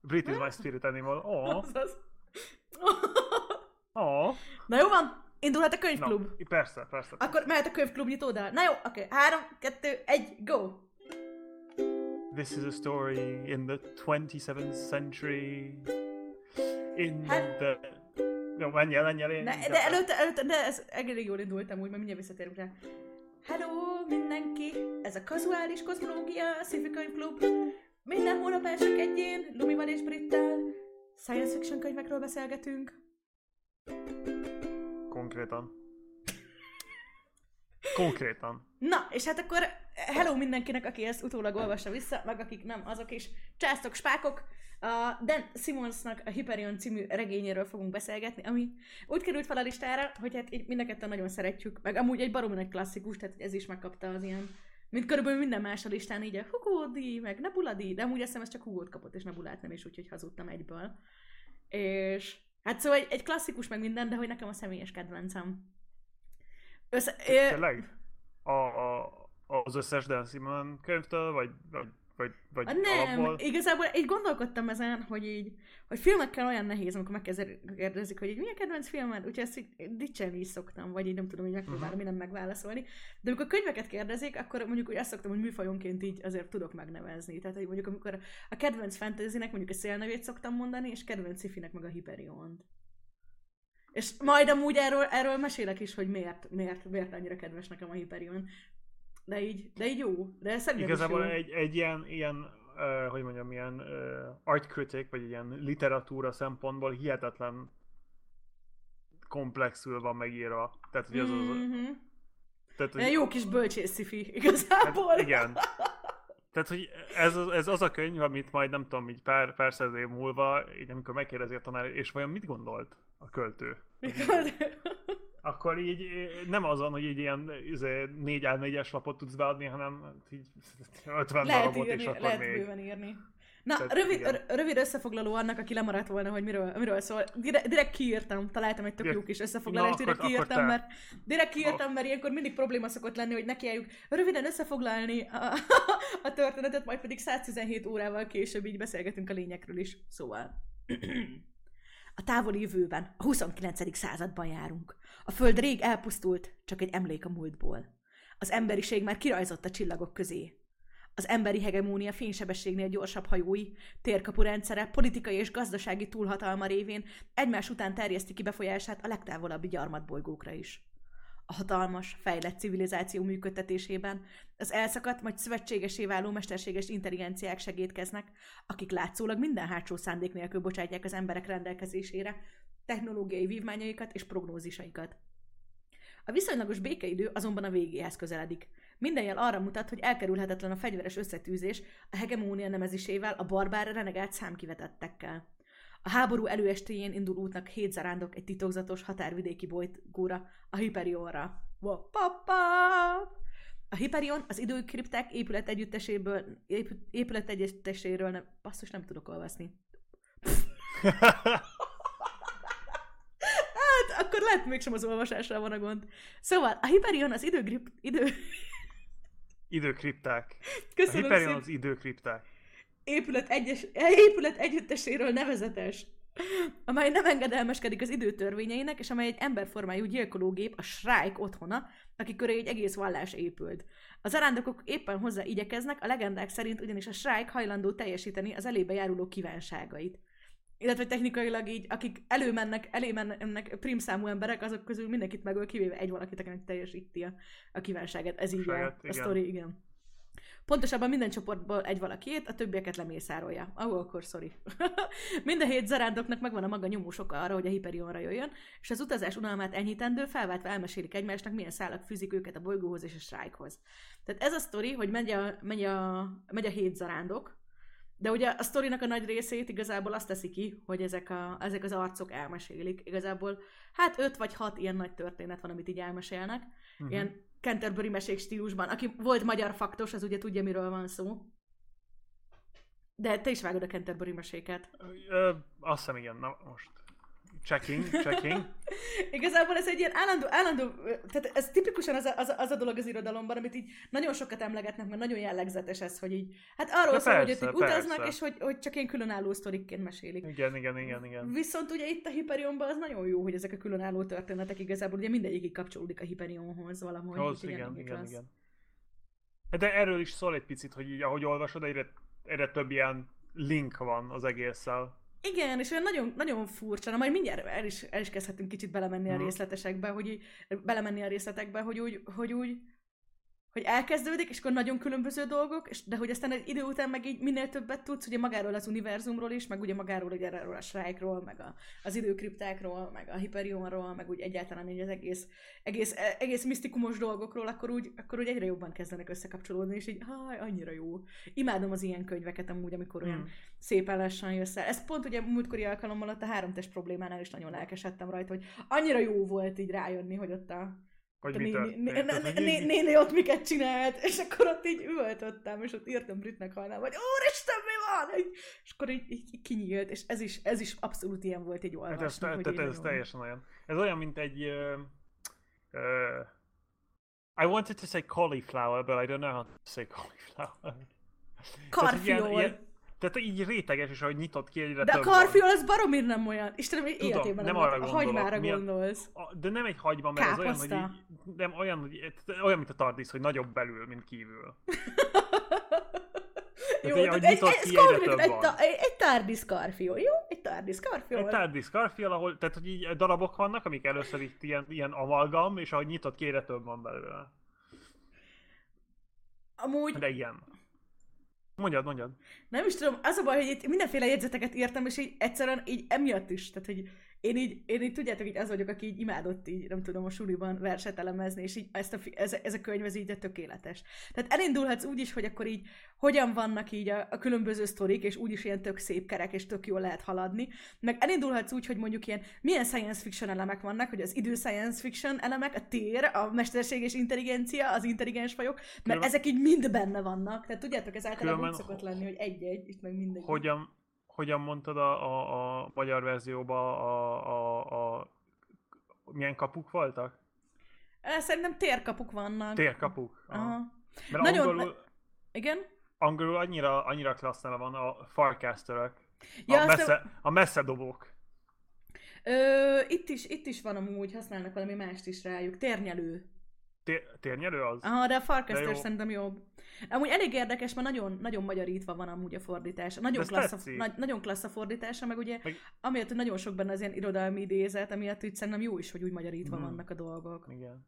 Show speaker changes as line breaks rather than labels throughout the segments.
Brit is my spirit animal. Oh. Oh.
Na jó van, indulhat a könyvklub.
Na, persze, persze.
Akkor mehet a könyvklub nyitódál. Na jó, oké. Okay. Három, kettő, egy, go!
This is a story in the 27th century. In
Hát-
the... Jó, menj el, menj el, én...
Ne, de előtte, előtte, de ez egész jól indultam úgy, mert mindjárt visszatérünk rá. Hello mindenki, ez a kazuális kozmológia, sci-fi könyvklub. Minden hónap első kedjén, Lumival és Brittel. Science fiction könyvekről beszélgetünk.
Konkrétan. Konkrétan.
Na, és hát akkor hello mindenkinek, aki ezt utólag olvassa vissza, meg akik nem, azok is. Császtok, spákok! A Dan Simonsnak a Hyperion című regényéről fogunk beszélgetni, ami úgy került fel a listára, hogy hát így mind nagyon szeretjük, meg amúgy egy baromi nagy klasszikus, tehát ez is megkapta az ilyen, mint körülbelül minden más a listán, így a Hugo díj, meg Nebula díj, de amúgy azt hiszem ez csak Hugo-t kapott, és Nebulát nem is, úgyhogy hazudtam egyből. És hát szóval egy, egy klasszikus meg minden, de hogy nekem a személyes kedvencem. Össze,
Tényleg? A, a, az összes Dan Simon könyvtől, vagy, vagy, vagy, vagy
nem,
alapból?
igazából így gondolkodtam ezen, hogy így, hogy filmekkel olyan nehéz, amikor megkérdezik, hogy így mi a kedvenc filmed, úgyhogy ezt így dicsérni is szoktam, vagy így nem tudom, hogy megpróbálom
Mhm.
uh-huh. nem megválaszolni. De amikor könyveket kérdezik, akkor mondjuk úgy azt szoktam, hogy műfajonként így azért tudok megnevezni. Tehát, hogy mondjuk amikor a kedvenc fantasynek mondjuk a szélnevét szoktam mondani, és kedvenc sci meg a Hyperion. És majd amúgy erről, erről mesélek is, hogy miért, miért, miért annyira kedves nekem a Hyperion. De így, de így jó. De szerintem
Igazából
jó.
egy, egy ilyen, ilyen uh, hogy mondjam, ilyen uh, art critic, vagy ilyen literatúra szempontból hihetetlen komplexül van megírva. Tehát, hogy az az...
Mhm.
Tehát, hogy,
jó kis bölcsész sci-fi, igazából.
Hát, igen. Tehát, hogy ez, az- ez az a könyv, amit majd nem tudom, így pár, pár száz év múlva, így amikor megkérdezi a tanár, és vajon mit gondolt a költő?
Mikor...
Akkor így nem azon, hogy így ilyen izé, 4 A4-es lapot tudsz beadni, hanem így 50
lehet
darabot,
írni,
és akkor
lehet
még.
bőven írni. Na,
Tehát
rövid,
igen.
rövid összefoglaló annak, aki lemaradt volna, hogy miről, miről szól. Direkt, direkt kiírtam, találtam egy tök
Ja.
jó kis összefoglalást, direkt
akkor- akkor
kiírtam,
te.
mert direkt kiírtam, mert ilyenkor mindig probléma szokott lenni, hogy nekiálljuk röviden összefoglalni a, a történetet, majd pedig 117 órával később így beszélgetünk a lényekről is. Szóval. A távoli jövőben, a 29. században járunk. A Föld rég elpusztult, csak egy emlék a múltból. Az emberiség már kirajzott a csillagok közé. Az emberi hegemónia fénysebességnél gyorsabb hajói, térkapu rendszere, politikai és gazdasági túlhatalma révén egymás után terjeszti ki befolyását a legtávolabbi gyarmatbolygókra is. A hatalmas, fejlett civilizáció működtetésében az elszakadt, majd szövetségesé váló mesterséges intelligenciák segítkeznek, akik látszólag minden hátsó szándék nélkül bocsátják az emberek rendelkezésére technológiai vívmányaikat és prognózisaikat. A viszonylagos békeidő azonban a végéhez közeledik. Minden jel arra mutat, hogy elkerülhetetlen a fegyveres összetűzés a hegemónia nemezisével, a barbár renegált számkivetettekkel. A háború előestéjén indul útnak hét zarándok egy titokzatos határvidéki bolygóra, a Hyperionra. A Hyperion az időkripták épület együtteséből, ép, épület együtteséről nem, basszus nem tudok olvasni. Hát, akkor lehet mégsem az olvasásra van a gond. Szóval, a Hyperion az időgrip... idő...
Időkripták. A
Köszönöm
Hyperion
szépen.
az időkripták.
Épület, egyes, épület együtteséről nevezetes, amely nem engedelmeskedik az idő törvényeinek, és amely egy emberformájú gyilkológép, a Shrike otthona, aki köré egy egész vallás épült. Az arándokok éppen hozzá igyekeznek, a legendák szerint ugyanis a Shrike hajlandó teljesíteni az elébe járuló kívánságait. Illetve technikailag így, akik előmennek, elémennek primszámú emberek, azok közül mindenkit megöl, kivéve egy valakit, akinek teljesíti a, a kívánságát. Ez így a,
Saját,
a
igen.
sztori, igen. Pontosabban minden csoportból egy valakiét, a többieket lemészárolja. Ahol akkor sorry. Mind a hét zarándoknak megvan a maga nyomós oka arra, hogy a Hyperionra jöjjön, és az utazás unalmát enyhítendő, felváltva elmesélik egymásnak, milyen szálak fűzik őket a bolygóhoz és a Shrike-hoz. Tehát ez a sztori, hogy megy a, megy a, megy a hét zarándok, de ugye a sztorinak a nagy részét igazából azt teszi ki, hogy ezek, a, ezek az arcok elmesélik. Igazából hát öt vagy hat ilyen nagy történet van, amit így elmesélnek. Uh-huh. Ilyen Canterbury mesék stílusban. Aki volt magyar faktos, az ugye tudja, miről van szó. De te is vágod a Canterbury meséket.
Ö, azt hiszem igen, na most. Checking, checking.
Igazából ez egy ilyen állandó, állandó, tehát ez tipikusan az a, az, a, az a dolog az irodalomban, amit így nagyon sokat emlegetnek, mert nagyon jellegzetes ez, hogy így, hát arról
De
szól, hogy
persze,
ott így utaznak,
persze.
és hogy, hogy csak ilyen különálló sztorikként mesélik.
Igen, igen, igen, igen.
Viszont ugye itt a Hyperionban az nagyon jó, hogy ezek a különálló történetek igazából ugye mindegyikig kapcsolódik a Hyperionhoz valahogy.
Hoz, igen, igen,
klassz.
igen. De erről is szól egy picit, hogy így, ahogy olvasod, egyre, egyre több ilyen link van az egésszel.
Igen, és olyan nagyon, nagyon furcsa, na majd mindjárt el is, el is kezdhetünk kicsit belemenni a részletesekbe, hogy így, belemenni a részletekbe, hogy úgy, hogy úgy, hogy elkezdődik, és akkor nagyon különböző dolgok, és, de hogy aztán egy idő után meg így minél többet tudsz, ugye magáról az univerzumról is, meg ugye magáról ugye erről a Shrike-ról, meg a, az időkriptákról, meg a Hyperionról, meg úgy egyáltalán így az egész, egész, egész misztikumos dolgokról, akkor úgy, akkor úgy egyre jobban kezdenek összekapcsolódni, és így, haj, annyira jó. Imádom az ilyen könyveket amúgy, amikor olyan
Hmm.
szépen lassan jössz el. Ez pont ugye múltkori alkalommal ott a háromtest problémánál is nagyon lelkesedtem rajta, hogy annyira jó volt így rájönni, hogy ott a,
Hogy mi történt.
néni ott miket csinált, és akkor ott így üvöltöttem, és ott írtam Britnek hajnál, hogy úristen, mi van? És akkor így, így, kinyílt, és ez is, ez is abszolút ilyen volt egy
Hát
olvasni,
ez,
hogy
tehát
így
ez teljesen olyan. Ez olyan, mint egy... Uh, uh, I wanted to say cauliflower, but I don't know how to say cauliflower. Ilyen-
Karfiol.
ilyen- Tehát így réteges, és ahogy nyitott ki egyre
De a
több van.
karfiol az baromir nem olyan. Istenem,
Tudom,
életében
nem arra
volt. A
gondolok.
hagymára
Milyen-
gondolsz.
A- De nem egy hagyma, mert ez olyan, hogy
Káposzta.
így, nem olyan, hogy olyan, mint a tardis, hogy nagyobb belül, mint kívül.
Jó,
egy-
egy, ez
ki, több
egy, ta, egy, egy tárdis karfiol, jó? Egy tárdis karfiol.
Egy tardis karfiol, ahol, tehát hogy így darabok vannak, amik először itt ilyen, ilyen amalgam, és ahogy nyitott ki, egyre több van belőle.
Amúgy
De ilyen. Mondjad, mondjad.
Nem is tudom, az a baj, hogy itt mindenféle jegyzeteket írtam, és így egyszerűen így emiatt is, tehát hogy én így, én így tudjátok, így az vagyok, aki így imádott így, nem tudom, a suliban verset elemezni, és így ezt a, ez, ez a könyv, ez így de tökéletes. Tehát elindulhatsz úgy is, hogy akkor így hogyan vannak így a, a különböző sztorik, és úgy is ilyen tök szép kerek, és tök jól lehet haladni. Meg elindulhatsz úgy, hogy mondjuk ilyen milyen science fiction elemek vannak, hogy az idő science fiction elemek, a tér, a mesterség és intelligencia, az intelligens fajok, mert
Különben-
ezek így mind benne vannak. Tehát tudjátok, ez általában úgy
Különben
szokott lenni, hogy egy-egy, itt meg mindegy.
Hogyan, hogyan mondtad a, a, a magyar verzióban a, a, a, milyen kapuk voltak?
Szerintem térkapuk vannak.
Térkapuk. Aha.
Aha.
Mert
Nagyon-
angolul,
Igen?
angolul annyira, annyira klassz neve van a farcasterök.
Ja,
a, messze, a messze dobók.
Ö, itt, is, itt is van amúgy, használnak valami mást is rájuk. Térnyelő.
Tér, térnyelő az?
Aha, de a
jó.
szerintem jobb. Amúgy elég érdekes, mert nagyon, nagyon magyarítva van amúgy a fordítása. Nagyon klassz, a, nagy, nagyon klassz a fordítása, meg ugye
Meg-
amiatt, hogy nagyon sok benne az ilyen irodalmi idézet, amiatt úgy szerintem jó is, hogy úgy magyarítva
Mhm.
vannak a dolgok.
Igen.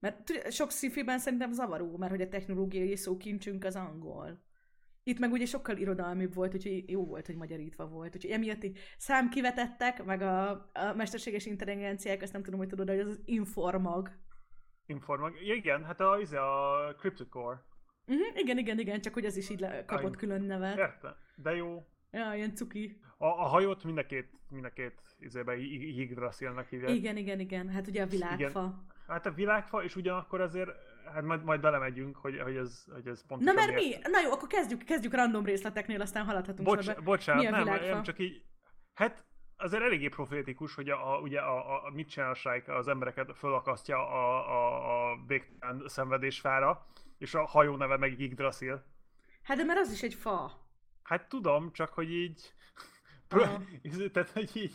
Mert sok sci-fiben szerintem zavaró, mert hogy a technológiai szókincsünk az angol. Itt meg ugye sokkal irodalmibb volt, úgyhogy jó volt, hogy magyarítva volt. Úgyhogy emiatt így számkivetettek, meg a, a mesterséges intelligenciák, azt nem tudom, hogy tudod, hogy az az informag.
Informag. Ja, igen, hát a, izé, a CryptoCore.
Uh-huh, igen, igen, igen, csak hogy az is így le, kapott
Aj.
külön nevet.
Érte? De jó.
Ja, ilyen cuki.
A, a hajót mind a két, mind a két izébe Yggdrasilnak hívják.
Igen, igen, igen. Hát ugye a világfa.
Hát a világfa, és ugyanakkor azért, hát majd, majd belemegyünk, hogy, hogy, ez, hogy ez
Na
pontosan
mert
miért-
mi? Na jó, akkor kezdjük, kezdjük random részleteknél, aztán haladhatunk
Bocs,
sorba.
bocsánat,
Mi a
nem,
világfa?
nem, csak így, hát azért eléggé profétikus, hogy a, a, ugye a, a, mit csinál Shrike, az embereket fölakasztja a, a, a végtelen szenvedésfára, és a hajó neve meg Yggdrasil.
Hát de mert az is egy fa.
Hát tudom, csak hogy így...
Aha.
Tehát, hogy így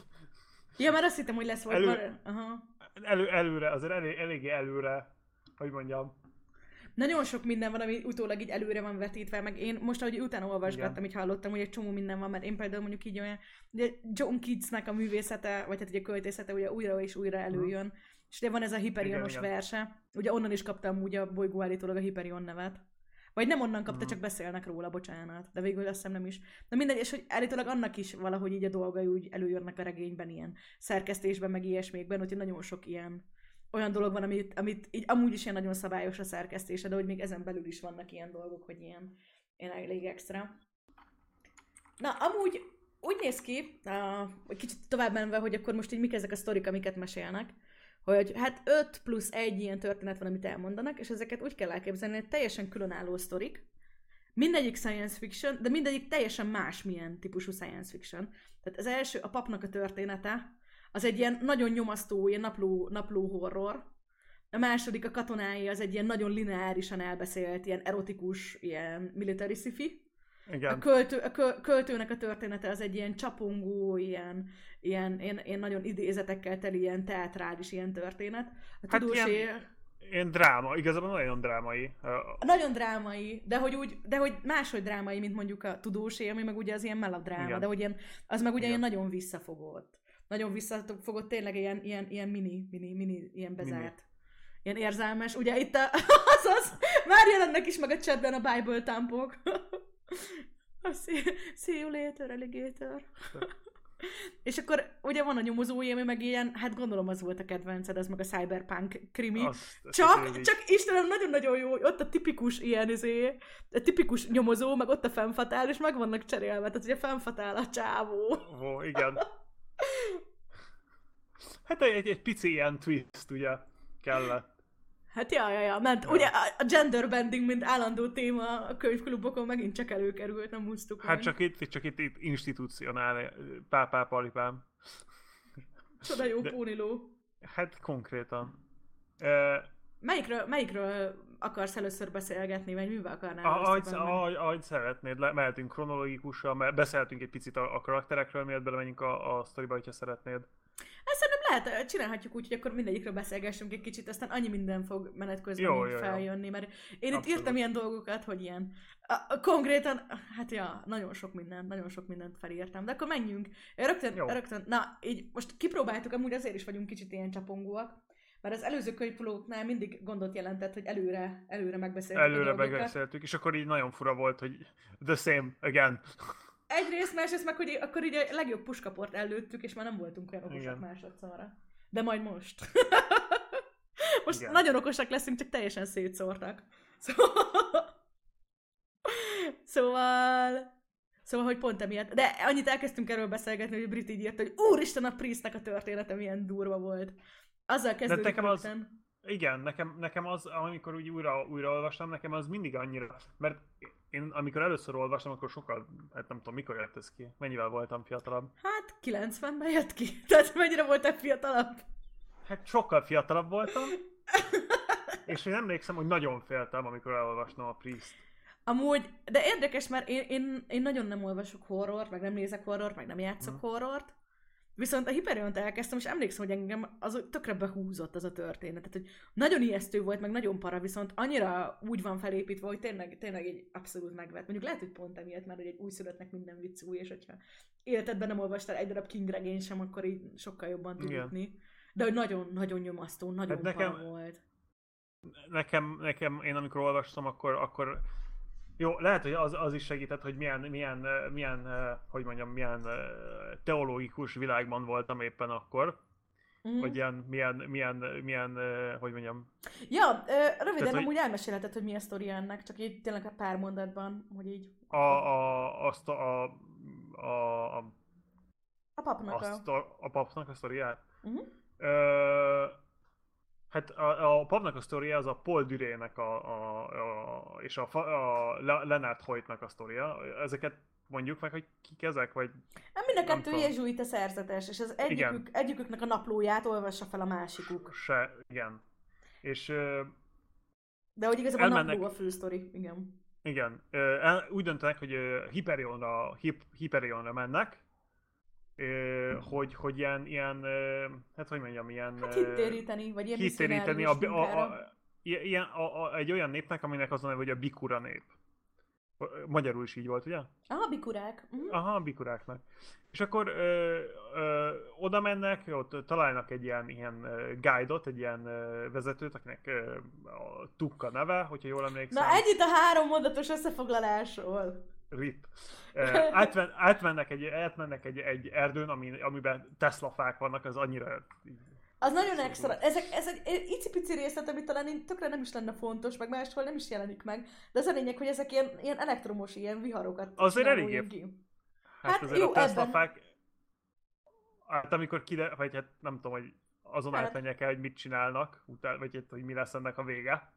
Ja, mert azt hittem, hogy lesz.
Elő-
Elő... Aha.
elő, előre, azért elég, eléggé előre, hogy mondjam.
Nagyon sok minden van, ami utólag így előre van vetítve, meg én most, ahogy utána olvasgattam, így hallottam, hogy egy csomó minden van, mert én például mondjuk így olyan, ugye John Keatsnek a művészete, vagy hát ugye a költészete ugye újra és újra előjön, és ugye van ez a Hyperionos
Mhm. Igen,
verse, ugye onnan is kaptam úgy a bolygó állítólag a Hyperion nevet. Vagy nem onnan kapta,
Mhm.
csak beszélnek róla, bocsánat. De végül azt hiszem nem is. De mindegy, és hogy állítólag annak is valahogy így a dolgai úgy előjönnek a regényben, ilyen szerkesztésben, meg ilyesmékben, úgyhogy nagyon sok ilyen olyan dolog van, amit, amit így amúgy is ilyen nagyon szabályos a szerkesztése, de hogy még ezen belül is vannak ilyen dolgok, hogy ilyen, ilyen elég extra. Na, amúgy úgy néz ki, uh, kicsit tovább menve, hogy akkor most így mik ezek a sztorik, amiket mesélnek, hogy hát 5 plusz egy ilyen történet van, amit elmondanak, és ezeket úgy kell elképzelni, hogy teljesen különálló sztorik, mindegyik science fiction, de mindegyik teljesen más milyen típusú science fiction. Tehát az első, a papnak a története, az egy ilyen nagyon nyomasztó, ilyen napló, napló horror. A második, a katonái, az egy ilyen nagyon lineárisan elbeszélt, ilyen erotikus, ilyen military sci-fi.
Igen.
A, költő, a kö, költőnek a története az egy ilyen csapongó, ilyen, ilyen, ilyen, ilyen nagyon idézetekkel teli, ilyen teatrális ilyen történet. A
Hát
tudós
ilyen- Ilyen dráma, igazából nagyon drámai.
Nagyon drámai, de hogy, úgy, de hogy máshogy drámai, mint mondjuk a tudósé, ami meg ugye az ilyen melodráma,
Igen.
de hogy ilyen, az meg ugye
Igen.
ilyen nagyon visszafogott. Nagyon visszafogott, tényleg ilyen, ilyen, ilyen mini, mini, mini, ilyen bezárt. Ilyen érzelmes. Ugye itt a, azaz, már jelennek is meg a chatben a Bible tampok. A see, you later, alligator. És akkor ugye van a nyomozói, ami meg ilyen, hát gondolom az volt a kedvenced, az meg a cyberpunk krimi.
azt-
Csak,
így-
csak Istenem, nagyon-nagyon jó, ott a tipikus ilyen, izé, a tipikus nyomozó, meg ott a fennfatál, és meg vannak cserélve, tehát ugye fennfatál a csávó.
Ó, igen. Hát egy, egy pici ilyen twist, ugye, kellett.
Hát ja, ja, ja, ment.
Ja.
Ugye a gender bending, mint állandó téma a könyvklubokon megint csak előkerült, nem úsztuk
Hát
meg.
csak itt, csak itt, itt institucionál, pápá palipám.
Csoda jó
de-
póniló.
Hát konkrétan.
Melyikről, melyikről akarsz először beszélgetni, vagy mivel akarnál
ahogy, ahogy, ahogy szeretnéd, le, mehetünk kronológikusan, mert beszélhetünk egy picit a, a karakterekről, miért belemegyünk a, a sztoriba, hogyha szeretnéd.
Hát szerintem lehet, csinálhatjuk úgy, hogy akkor mindegyikről beszélgessünk egy kicsit, aztán annyi minden fog menet közben
Jó,
jó, feljönni, mert én itt
Abszolút.
írtam ilyen dolgokat, hogy ilyen, a, a, konkrétan, hát ja, nagyon sok minden, nagyon sok mindent felírtam, de akkor menjünk. Rögtön,
Jó.
rögtön, na, így most kipróbáltuk, amúgy azért is vagyunk kicsit ilyen csapongóak, mert az előző könyvpulóknál mindig gondot jelentett, hogy előre, előre megbeszéltük
Előre megbeszéltük, és akkor így nagyon fura volt, hogy the same again.
Egyrészt, másrészt meg, hogy akkor így a legjobb puskaport előttük, és már nem voltunk olyan okosak
Igen.
másodszorra. De majd most. most
Igen.
nagyon okosak leszünk, csak teljesen szétszórtak. Szóval... szóval... Szóval, hogy pont emiatt. De annyit elkezdtünk erről beszélgetni, hogy Brit így írta, hogy úristen, a Priestnek a története milyen durva volt. Azzal kezdődik
nekem az-. Igen, nekem, nekem az, amikor úgy újra, újra olvastam, nekem az mindig annyira, mert én amikor először olvastam, akkor sokkal, hát nem tudom, mikor jött ez ki, mennyivel voltam fiatalabb.
Hát 90-ben jött ki. Tehát mennyire voltál fiatalabb?
Hát sokkal fiatalabb voltam, és én emlékszem, hogy nagyon féltem, amikor elolvastam a Priest.
Amúgy, de érdekes, mert én, én, én nagyon nem olvasok horrort, meg nem nézek horrort, meg nem játszok
Mhm.
horrort. Viszont a Hyperion-t elkezdtem, és emlékszem, hogy engem az tökre behúzott az a történet. Tehát, hogy nagyon ijesztő volt, meg nagyon para, viszont annyira úgy van felépítve, hogy tényleg, tényleg egy abszolút megvet. Mondjuk lehet, hogy pont emiatt, mert hogy egy újszülöttnek minden vicc új, és hogyha életedben nem olvastál egy darab King regény sem, akkor így sokkal jobban tud
Igen.
jutni. De hogy nagyon-nagyon nyomasztó, nagyon
Hát nekem-
para volt.
Nekem, nekem, én amikor olvastam, akkor, akkor jó, lehet, hogy az, az is segített, hogy milyen, milyen, milyen, hogy mondjam, milyen teológikus világban voltam éppen akkor,
Mhm.
vagy ilyen, milyen, milyen, milyen, hogy mondjam,
Ja, röviden
Tehát, hogy-
amúgy elmesélheted, hogy mi a sztori ennek, csak így tényleg egy pár mondatban, hogy így...
a, a, azt a, a, a, a,
a papnak
a,
a...
a papnak a sztoriát.
Uh-huh.
Ö, hát a, a papnak a sztoria az a Paul Durének a, a, a, és a, a Le- Leonard Hoytnak a sztoria. Ezeket mondjuk meg, hogy kik ezek, vagy
Hát mind a kettő jezsuita szerzetes, és az egyikük, egyiküknek a naplóját olvassa fel a másikuk.
se, igen. És
De hogy igazából a
Elmennek-
napló a fő sztori, igen.
igen, úgy döntenek, hogy Hyperionra, hip, Hyperionra mennek, ö, hogy, hogy ilyen, ilyen, hát hogy mondjam, ilyen...
Hát hittéríteni, vagy ilyen
hittéríteni a, a, a, ilyen, a, a, egy olyan népnek, aminek az a neve, hogy a Bikura nép. Magyarul is így volt, ugye?
Aha, bikurák. Uh-huh.
Aha, bikuráknak. És akkor ö, ö, oda mennek, ott találnak egy ilyen, ilyen guide-ot, egy ilyen ö, vezetőt, akinek ö, a Tukka neve, hogyha jól emlékszem.
Na ennyit a három mondatos összefoglalásról.
RIP. Átmen, átmennek egy, átmennek egy, egy erdőn, ami, amiben Tesla fák vannak, az annyira...
Az nagyon extra. Ezek, ez egy icipici részlet, amit talán így tökre nem is lenne fontos, meg máshol nem is jelenik meg. De az a lényeg, hogy ezek ilyen, ilyen elektromos, ilyen viharokat
Azért eléggé
ki.
Hát,
Hát
azért
jó,
a Tesla
ebben-
fák... Hát amikor kide, vagy hát nem tudom, hogy azon
Hát-
átmenjek el, hogy mit csinálnak, utána, vagy hát, hogy mi lesz ennek a vége.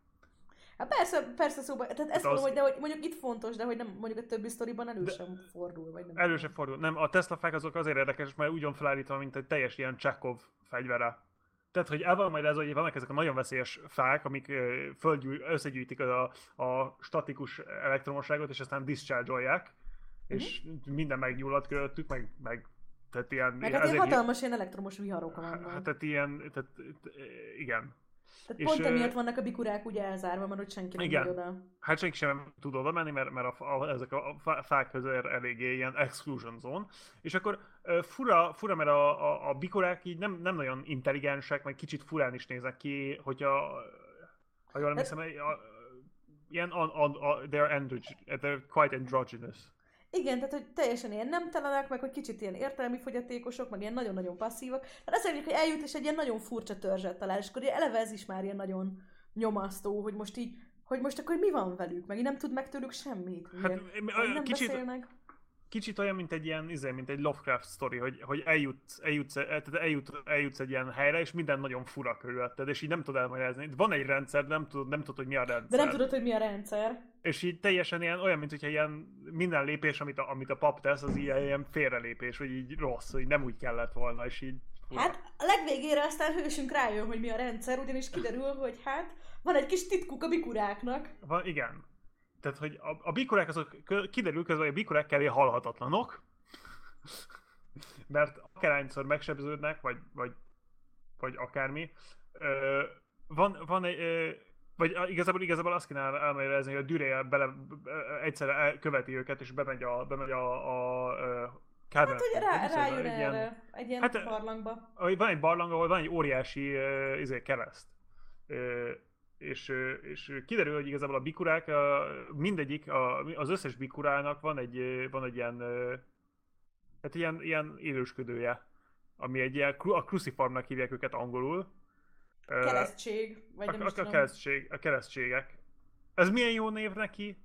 Hát persze, persze szóba, tehát ezt
Hát
mondom,
az-
hogy, de hogy mondjuk itt fontos, de hogy nem mondjuk a többi sztoriban elő
De-
sem fordul, vagy nem.
Elő sem fordul. Nem, a Tesla fák azok azért érdekes, mert úgy van felállítva, mint egy teljes ilyen Chekhov fegyvere. Tehát, hogy el van majd ez, hogy vannak ezek a nagyon veszélyes fák, amik ö, földgyűj, összegyűjtik a, a statikus elektromosságot, és aztán discharge-olják, és minden meggyullad körülöttük, meg, meg tehát ilyen...
Meg hát ilyen hatalmas ilyen elektromos viharok vannak.
Hát tehát ilyen, tehát, igen.
Tehát
és,
pont emiatt vannak a bikurák ugye elzárva, mert hogy senki nem
Igen.
oda.
Hát senki sem tud oda menni, mert, mert a, a, ezek a fá- fák között eléggé ilyen exclusion zone. És akkor fura, fura mert a, a, a bikorák így nem, nem nagyon intelligensek, meg kicsit furán is néznek ki, hogyha, ha jól emlékszem, a, a, ilyen on, on, on, they're, they're quite androgynous.
Igen, tehát hogy teljesen ilyen nem telenek, meg hogy kicsit ilyen értelmi fogyatékosok, meg ilyen nagyon-nagyon passzívak. Tehát azt mondjuk, hogy eljut és egy ilyen nagyon furcsa törzset talál, és akkor eleve ez is már ilyen nagyon nyomasztó, hogy most így, hogy most akkor mi van velük, meg így nem tud meg tőlük semmit.
Hát,
Ilyen,
ö,
nem
kicsit,
beszélnek.
Kicsit olyan, mint egy ilyen, izé, mint egy Lovecraft story, hogy, hogy eljutsz, eljutsz, tehát eljut, eljutsz egy ilyen helyre, és minden nagyon fura körülötted, és így nem tudod elmagyarázni. Van egy rendszer, de nem tudod, nem tudod, hogy mi a rendszer.
De nem tudod, hogy mi a rendszer.
És így teljesen ilyen, olyan, mint hogyha ilyen minden lépés, amit a, amit a pap tesz, az ilyen, ilyen félrelépés, vagy így rossz, hogy nem úgy kellett volna, és így... fura.
Hát a legvégére aztán hősünk rájön, hogy mi a rendszer, ugyanis kiderül, hogy hát van egy kis titkuk a bikuráknak.
Van, igen. Tehát, hogy a, a bikurák azok, kiderül közben, hogy a bikurák kevés halhatatlanok, mert akárhányszor megsebződnek, vagy, vagy, vagy akármi, ö, van, van egy, ö, vagy igazából, igazából azt kéne el- elmagyarázni, hogy a Dürél bele, egyszerre követi őket, és bemegy a, bemegy a, a, a
Hát, hogy rá, rájön
egy ilyen-
erre, egy ilyen
Hát,
barlangba.
van egy barlang, ahol van egy óriási uh, izé, kereszt. Uh, és, és kiderül, hogy igazából a bikurák, uh, mindegyik, a, az összes bikurának van egy, van egy ilyen, hát ilyen, ilyen élősködője, ami egy ilyen, a cruciformnak hívják őket angolul.
Keresztség, vagy nem
a,
is
a, a, keresztség, a keresztségek. Ez milyen jó név neki?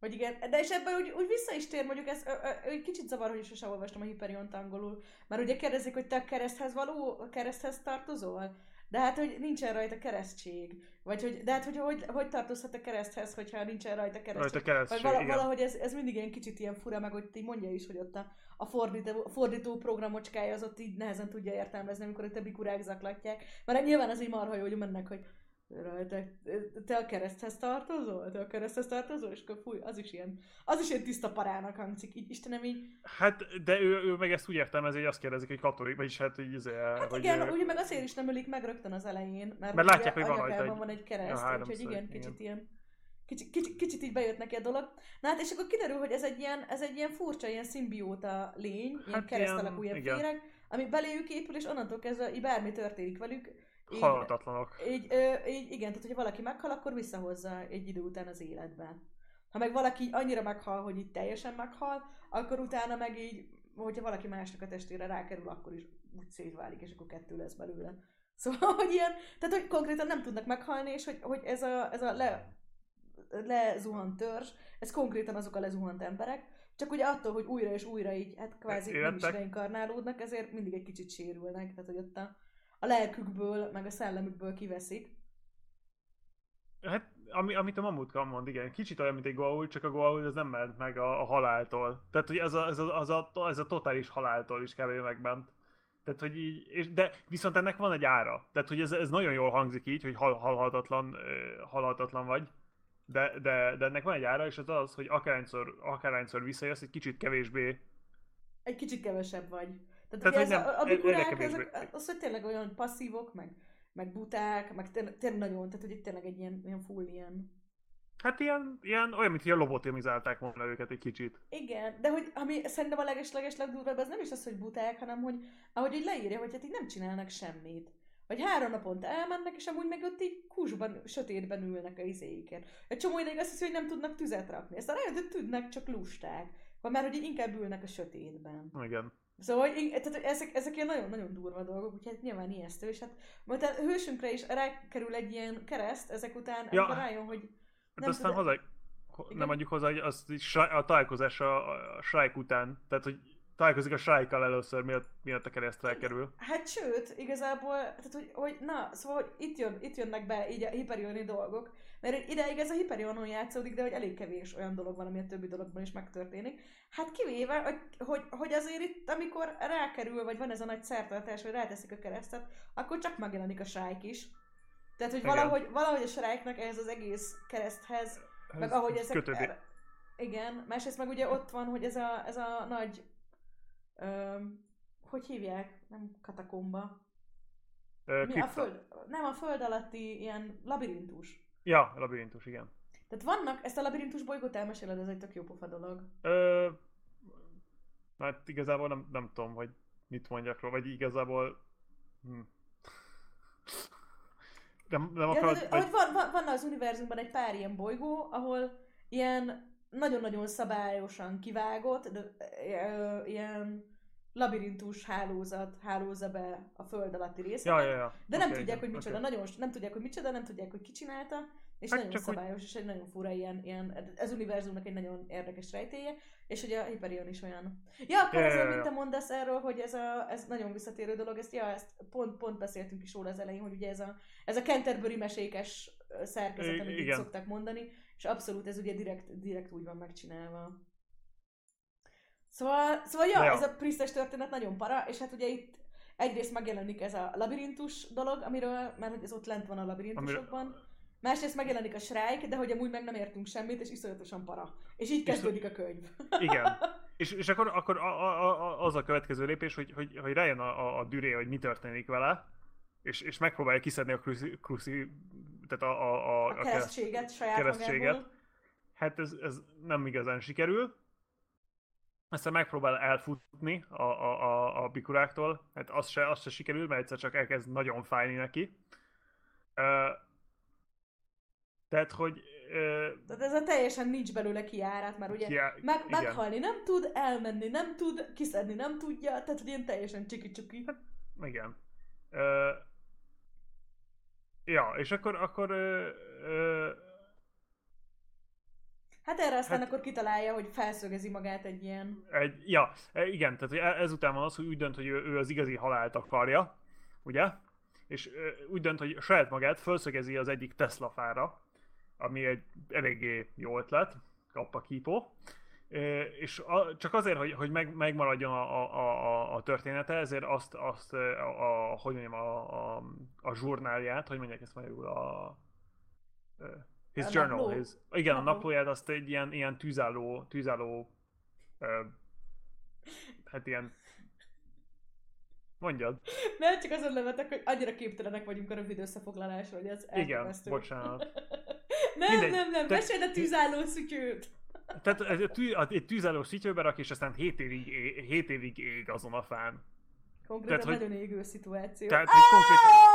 Vagy igen, de és ebben úgy, úgy vissza is tér, mondjuk ez egy kicsit zavar, hogy sose olvastam a Hyperiont angolul, mert ugye kérdezik, hogy te a kereszthez való, a kereszthez tartozol? De hát, hogy nincsen rajta keresztség. Vagy hogy, de hát, hogy, hogy hogy tartozhat a kereszthez, hogyha nincsen rajta keresztség?
Rajta
Vagy
keresztség,
vala, valahogy ez, ez mindig ilyen kicsit ilyen fura, meg hogy így mondja is, hogy ott a, a fordító, fordító programocskája az ott így nehezen tudja értelmezni, amikor a többi kurák zaklatják. Mert nyilván ez így marha jó, hogy mennek, hogy rajta, te a kereszthez tartozol? Te a kereszthez tartozol? És akkor fúj, az is ilyen, az is ilyen tiszta parának hangzik. Így, Istenem, így,
Hát, de ő, ő meg ezt úgy értelmezi, hogy azt kérdezik, hogy katolik, vagyis hát, hogy, izé,
hát
hogy
igen,
ő-
ugye meg azért is nem ölik meg rögtön az elején, mert,
Mert látják, hogy van rajta egy-
van egy kereszt,
Ja,
úgyhogy igen,
igen.
kicsit ilyen, kicsit, kicsit, kicsit így bejött neki a dolog. Na hát és akkor kiderül, hogy ez egy ilyen, ez egy ilyen furcsa, ilyen szimbióta lény, ilyen
Hát
kereszt
ilyen-
alakú ilyen
igen.
féreg, ami beléjük épül, és onnantól kezdve így bármi történik velük, így,
halhatatlanok.
így, ö, így, igen, tehát hogyha valaki meghal, akkor visszahozza egy idő után az életbe. Ha meg valaki annyira meghal, hogy így teljesen meghal, akkor utána meg így, hogyha valaki másnak a testére rákerül, akkor is úgy szétválik, és akkor kettő lesz belőle. Szóval, hogy ilyen, tehát hogy konkrétan nem tudnak meghalni, és hogy, hogy ez a, ez a le, lezuhant törzs, ez konkrétan azok a lezuhant emberek, csak ugye attól, hogy újra és újra így, hát kvázi nem is
Élettek.
reinkarnálódnak, ezért mindig egy kicsit sérülnek, tehát hogy ott a, a lelkükből, meg a szellemükből kiveszik.
Hát, ami, amit a Mamutka mond, igen, kicsit olyan, mint egy Goa'uld, csak a Goa'uld az nem ment meg a, a haláltól. Tehát, hogy ez a, ez a, az a, ez a totális haláltól is kb. megment. Tehát, hogy így, és, de viszont ennek van egy ára. Tehát, hogy ez, ez nagyon jól hangzik így, hogy hal, halhatatlan, halhatatlan vagy. De, de, de ennek van egy ára, és az az, hogy akárhányszor, akárhányszor visszajössz, egy kicsit kevésbé
Egy kicsit kevesebb vagy. Tehát,
Tehát,
ugye ez
nem,
a, a bikurák, ezek, az, hogy tényleg olyan passzívok, meg, meg buták, meg tényleg, tényleg nagyon, tehát hogy itt tényleg egy ilyen, ilyen full ilyen
Hát ilyen, ilyen olyan, mint hogy lobotomizálták volna őket egy kicsit.
Igen, de hogy ami szerintem a leges-leges legdurvább, az nem is az, hogy buták, hanem hogy ahogy így leírja, hogy hát így nem csinálnak semmit. Vagy három naponta elmennek, és amúgy meg ott így kusban, sötétben ülnek a izéiken. Egy csomó ideig azt hiszi, hogy nem tudnak tüzet rakni. Ezt rájött, hogy tudnak, csak lusták. Vagy már, hogy így inkább ülnek a sötétben.
Igen.
Szóval hogy, tehát, hogy ezek, ezek ilyen nagyon-nagyon durva dolgok, úgyhogy hát nyilván ijesztő, és hát majd a hősünkre is rákerül egy ilyen kereszt ezek után,
Ja.
amikor rájön, hogy
Hát
Nem
aztán
tud-
hozzá,
Igen.
nem adjuk hozzá, hogy az a találkozás a, a Shrike után, tehát hogy találkozik a srájkkal először, miatt, miatt a keresztre kerül.
Hát sőt, igazából, tehát hogy, hogy na, szóval hogy itt, jön, itt jönnek be így a hiperioni dolgok, mert ideig ez a Hyperionon játszódik, de hogy elég kevés olyan dolog van, ami a többi dologban is megtörténik. Hát kivéve, hogy, hogy, hogy azért itt, amikor rákerül, vagy van ez a nagy szertartás, hogy ráteszik a keresztet, akkor csak megjelenik a srájk is. Tehát, hogy valahogy, valahogy a srájknak ehhez az egész kereszthez, ez meg ahogy ezek... Kötődik. Igen, másrészt meg ugye ott van, hogy ez a, ez a nagy... Ö, hogy hívják? Nem katakomba.
Ö, Mi
a föld? Nem, a föld alatti ilyen labirintus.
Ja, labirintus, igen.
Tehát vannak, ezt a labirintus bolygót elmeséled, ez egy tök jó pofa dolog.
Ö, hát igazából nem, nem tudom, hogy mit mondjak róla, vagy igazából... Hm. Nem, nem
ja, akarod, vagy... van, van, van az univerzumban egy pár ilyen bolygó, ahol ilyen nagyon-nagyon szabályosan kivágott, de, ilyen labirintus hálózat hálózza be a föld alatti részeket,
ja, ja, ja.
de nem okay, tudják, hogy micsoda, okay. nagyon, nem tudják, hogy micsoda, nem tudják, hogy ki csinálta, és hát nagyon szabályos, úgy... és egy nagyon fura ilyen, ilyen, ez univerzumnak egy nagyon érdekes rejtéje, és hogy a Hyperion is olyan. Ja, akkor ja, ja, ja. mint te mondasz erről, hogy ez, a, ez nagyon visszatérő dolog, ezt, ja, ezt pont, pont beszéltünk is róla az elején, hogy ugye ez a, ez a Canterbury mesékes szerkezet, amit itt szoktak mondani, és abszolút ez ugye direkt, direkt úgy van megcsinálva. Szóval, szóval ja, ja, ez a Priestes történet nagyon para, és hát ugye itt egyrészt megjelenik ez a labirintus dolog, amiről, mert hogy ez ott lent van a labirintusokban. Amir... Másrészt megjelenik a Shrike, de hogy amúgy meg nem értünk semmit, és iszonyatosan para. És így kezdődik a könyv.
Igen. És, és akkor, akkor a, a, a, az a következő lépés, hogy, hogy, hogy rájön a, a, a düré, hogy mi történik vele, és, és megpróbálja kiszedni a kruszi, kruszi tehát a, a,
a, a keresztséget saját keresztséget. Magából.
Hát ez, ez nem igazán sikerül, aztán megpróbál elfutni a, a, a, a bikuráktól, hát az se, az se sikerül, mert egyszer csak elkezd nagyon fájni neki. Uh, tehát, hogy... Uh,
tehát ez a teljesen nincs belőle kiárat, mert ugye kiá... meg, meghalni nem tud, elmenni nem tud, kiszedni nem tudja, tehát hogy ilyen teljesen csiki-csuki. Hát,
igen. Uh, ja, és akkor, akkor uh, uh,
Hát erre aztán hát, akkor kitalálja, hogy felszögezi magát egy ilyen...
Egy, ja, e, igen, tehát e, ezután van az, hogy úgy dönt, hogy ő, ő az igazi halált akarja, ugye? És úgy dönt, hogy saját magát felszögezi az egyik Tesla fára, ami egy eléggé jó ötlet, kappa kípó. És a, csak azért, hogy, hogy meg, megmaradjon a, a, a, a története, ezért azt, azt a, a, hogy mondjam, a, a, a zsurnálját, hogy mondják ezt magyarul, a, His a journal, napló. his, igen, napló. a naplóját azt egy ilyen, ilyen tűzálló, tűzálló, uh, hát ilyen, mondjad.
Nem, csak azon levetek, hogy annyira képtelenek vagyunk a rövid összefoglalásra, hogy ez
Igen, bocsánat.
nem, Mindegy. nem, nem, meséld a tűzálló szütyőt.
Tehát egy, tű, egy tűzálló szütyőbe rak, és aztán 7 évig, 7 évig ég azon a fán.
Konkrétan tehát, nagyon hogy, égő szituáció.
Tehát, hogy konkrétan,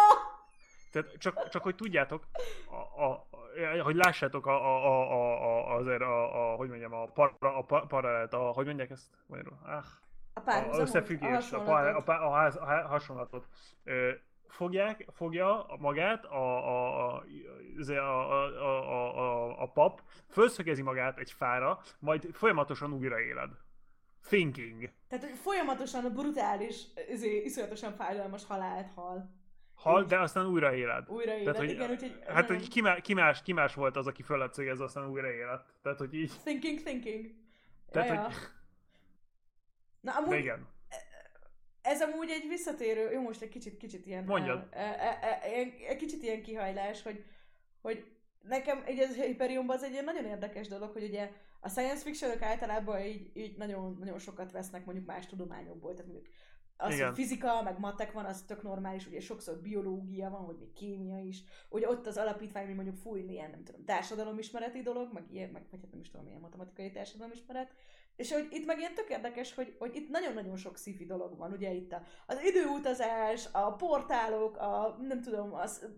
tehát csak, csak hogy tudjátok, a, a, hogy lássátok a, a, a, a, azért a, a, hogy mondjam, a, par, a paralelt, a, hogy mondják ezt magyarul? Ah,
a, a
összefüggés, a, a, a, a, a hasonlatot. Ö, fogják, fogja magát a, a, a, a, a, a, a, a pap, fölszögezi magát egy fára, majd folyamatosan újraéled. Thinking.
Tehát, hogy folyamatosan a brutális, izé, iszonyatosan fájdalmas halált hal
hal, de aztán újra éled.
Újra éled, Tehát, hogy, igen, úgyhogy...
Hát, hogy ki, más, ki, más, ki más volt az, aki föl lett szögezve, aztán újra élet. Tehát, hogy így...
Thinking, thinking.
Tehát, ja, hogy...
Na, amúgy... igen. Ez amúgy egy visszatérő, jó, most egy kicsit, kicsit ilyen...
Mondjad.
Egy kicsit ilyen kihajlás, hogy, hogy nekem egy az Hyperionban az egy ilyen nagyon érdekes dolog, hogy ugye a science fiction általában így, így nagyon, nagyon sokat vesznek mondjuk más tudományokból, tehát mondjuk az, Igen. hogy fizika, meg matek van, az tök normális, ugye sokszor biológia van, vagy még kémia is. Ugye ott az alapítvány, hogy mondjuk fújni ilyen, nem tudom, társadalomismereti dolog, meg ilyen, meg, vagy hát nem is tudom, milyen matematikai társadalomismeret. És hogy itt meg ilyen tök érdekes, hogy, hogy itt nagyon-nagyon sok szifi dolog van, ugye itt a, az időutazás, a portálok, a nem tudom, az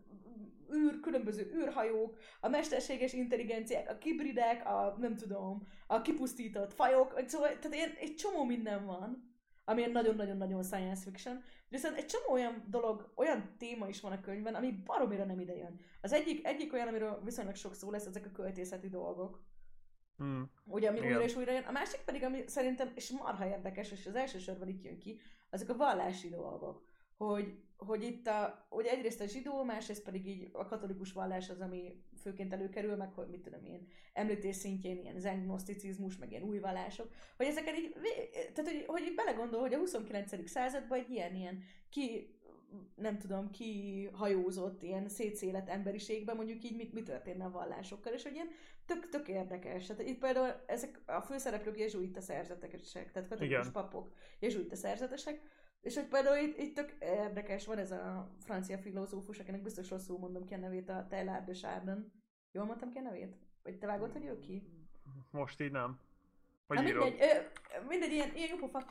űr, különböző űrhajók, a mesterséges intelligenciák, a kibridek, a nem tudom, a kipusztított fajok, szóval tehát ilyen, egy csomó minden van ami nagyon-nagyon-nagyon science fiction, viszont egy csomó olyan dolog, olyan téma is van a könyvben, ami baromira nem ide jön. Az egyik, egyik olyan, amiről viszonylag sok szó lesz, ezek a költészeti dolgok.
Hmm.
Ugye, ami
Igen.
újra és újra jön. A másik pedig, ami szerintem, és marha érdekes, és az első sorban itt jön ki, azok a vallási dolgok. Hogy, hogy itt a, ugye egyrészt a zsidó, másrészt pedig így a katolikus vallás az, ami főként előkerül, meg hogy mit tudom én, említés szintjén ilyen zengnoszticizmus, meg ilyen új vallások, hogy ezeket így, tehát hogy, hogy így belegondol, hogy a 29. században egy ilyen, ilyen ki, nem tudom, ki hajózott ilyen szétszélet emberiségben, mondjuk így mit, mi történne a vallásokkal, és hogy ilyen tök, tök érdekes. Tehát itt például ezek a főszereplők jezsuita szerzetesek, tehát katolikus papok jezsuita szerzetesek, és hogy például itt, itt tök érdekes, van ez a francia filozófus, akinek biztos rosszul mondom ki a nevét, a Taylor de Chardin. Jól mondtam ki a nevét? Vagy te vágod, hogy ő ki?
Most így nem.
Na
Hogy írod?
mindegy, mindegy, ilyen, ilyen pofa.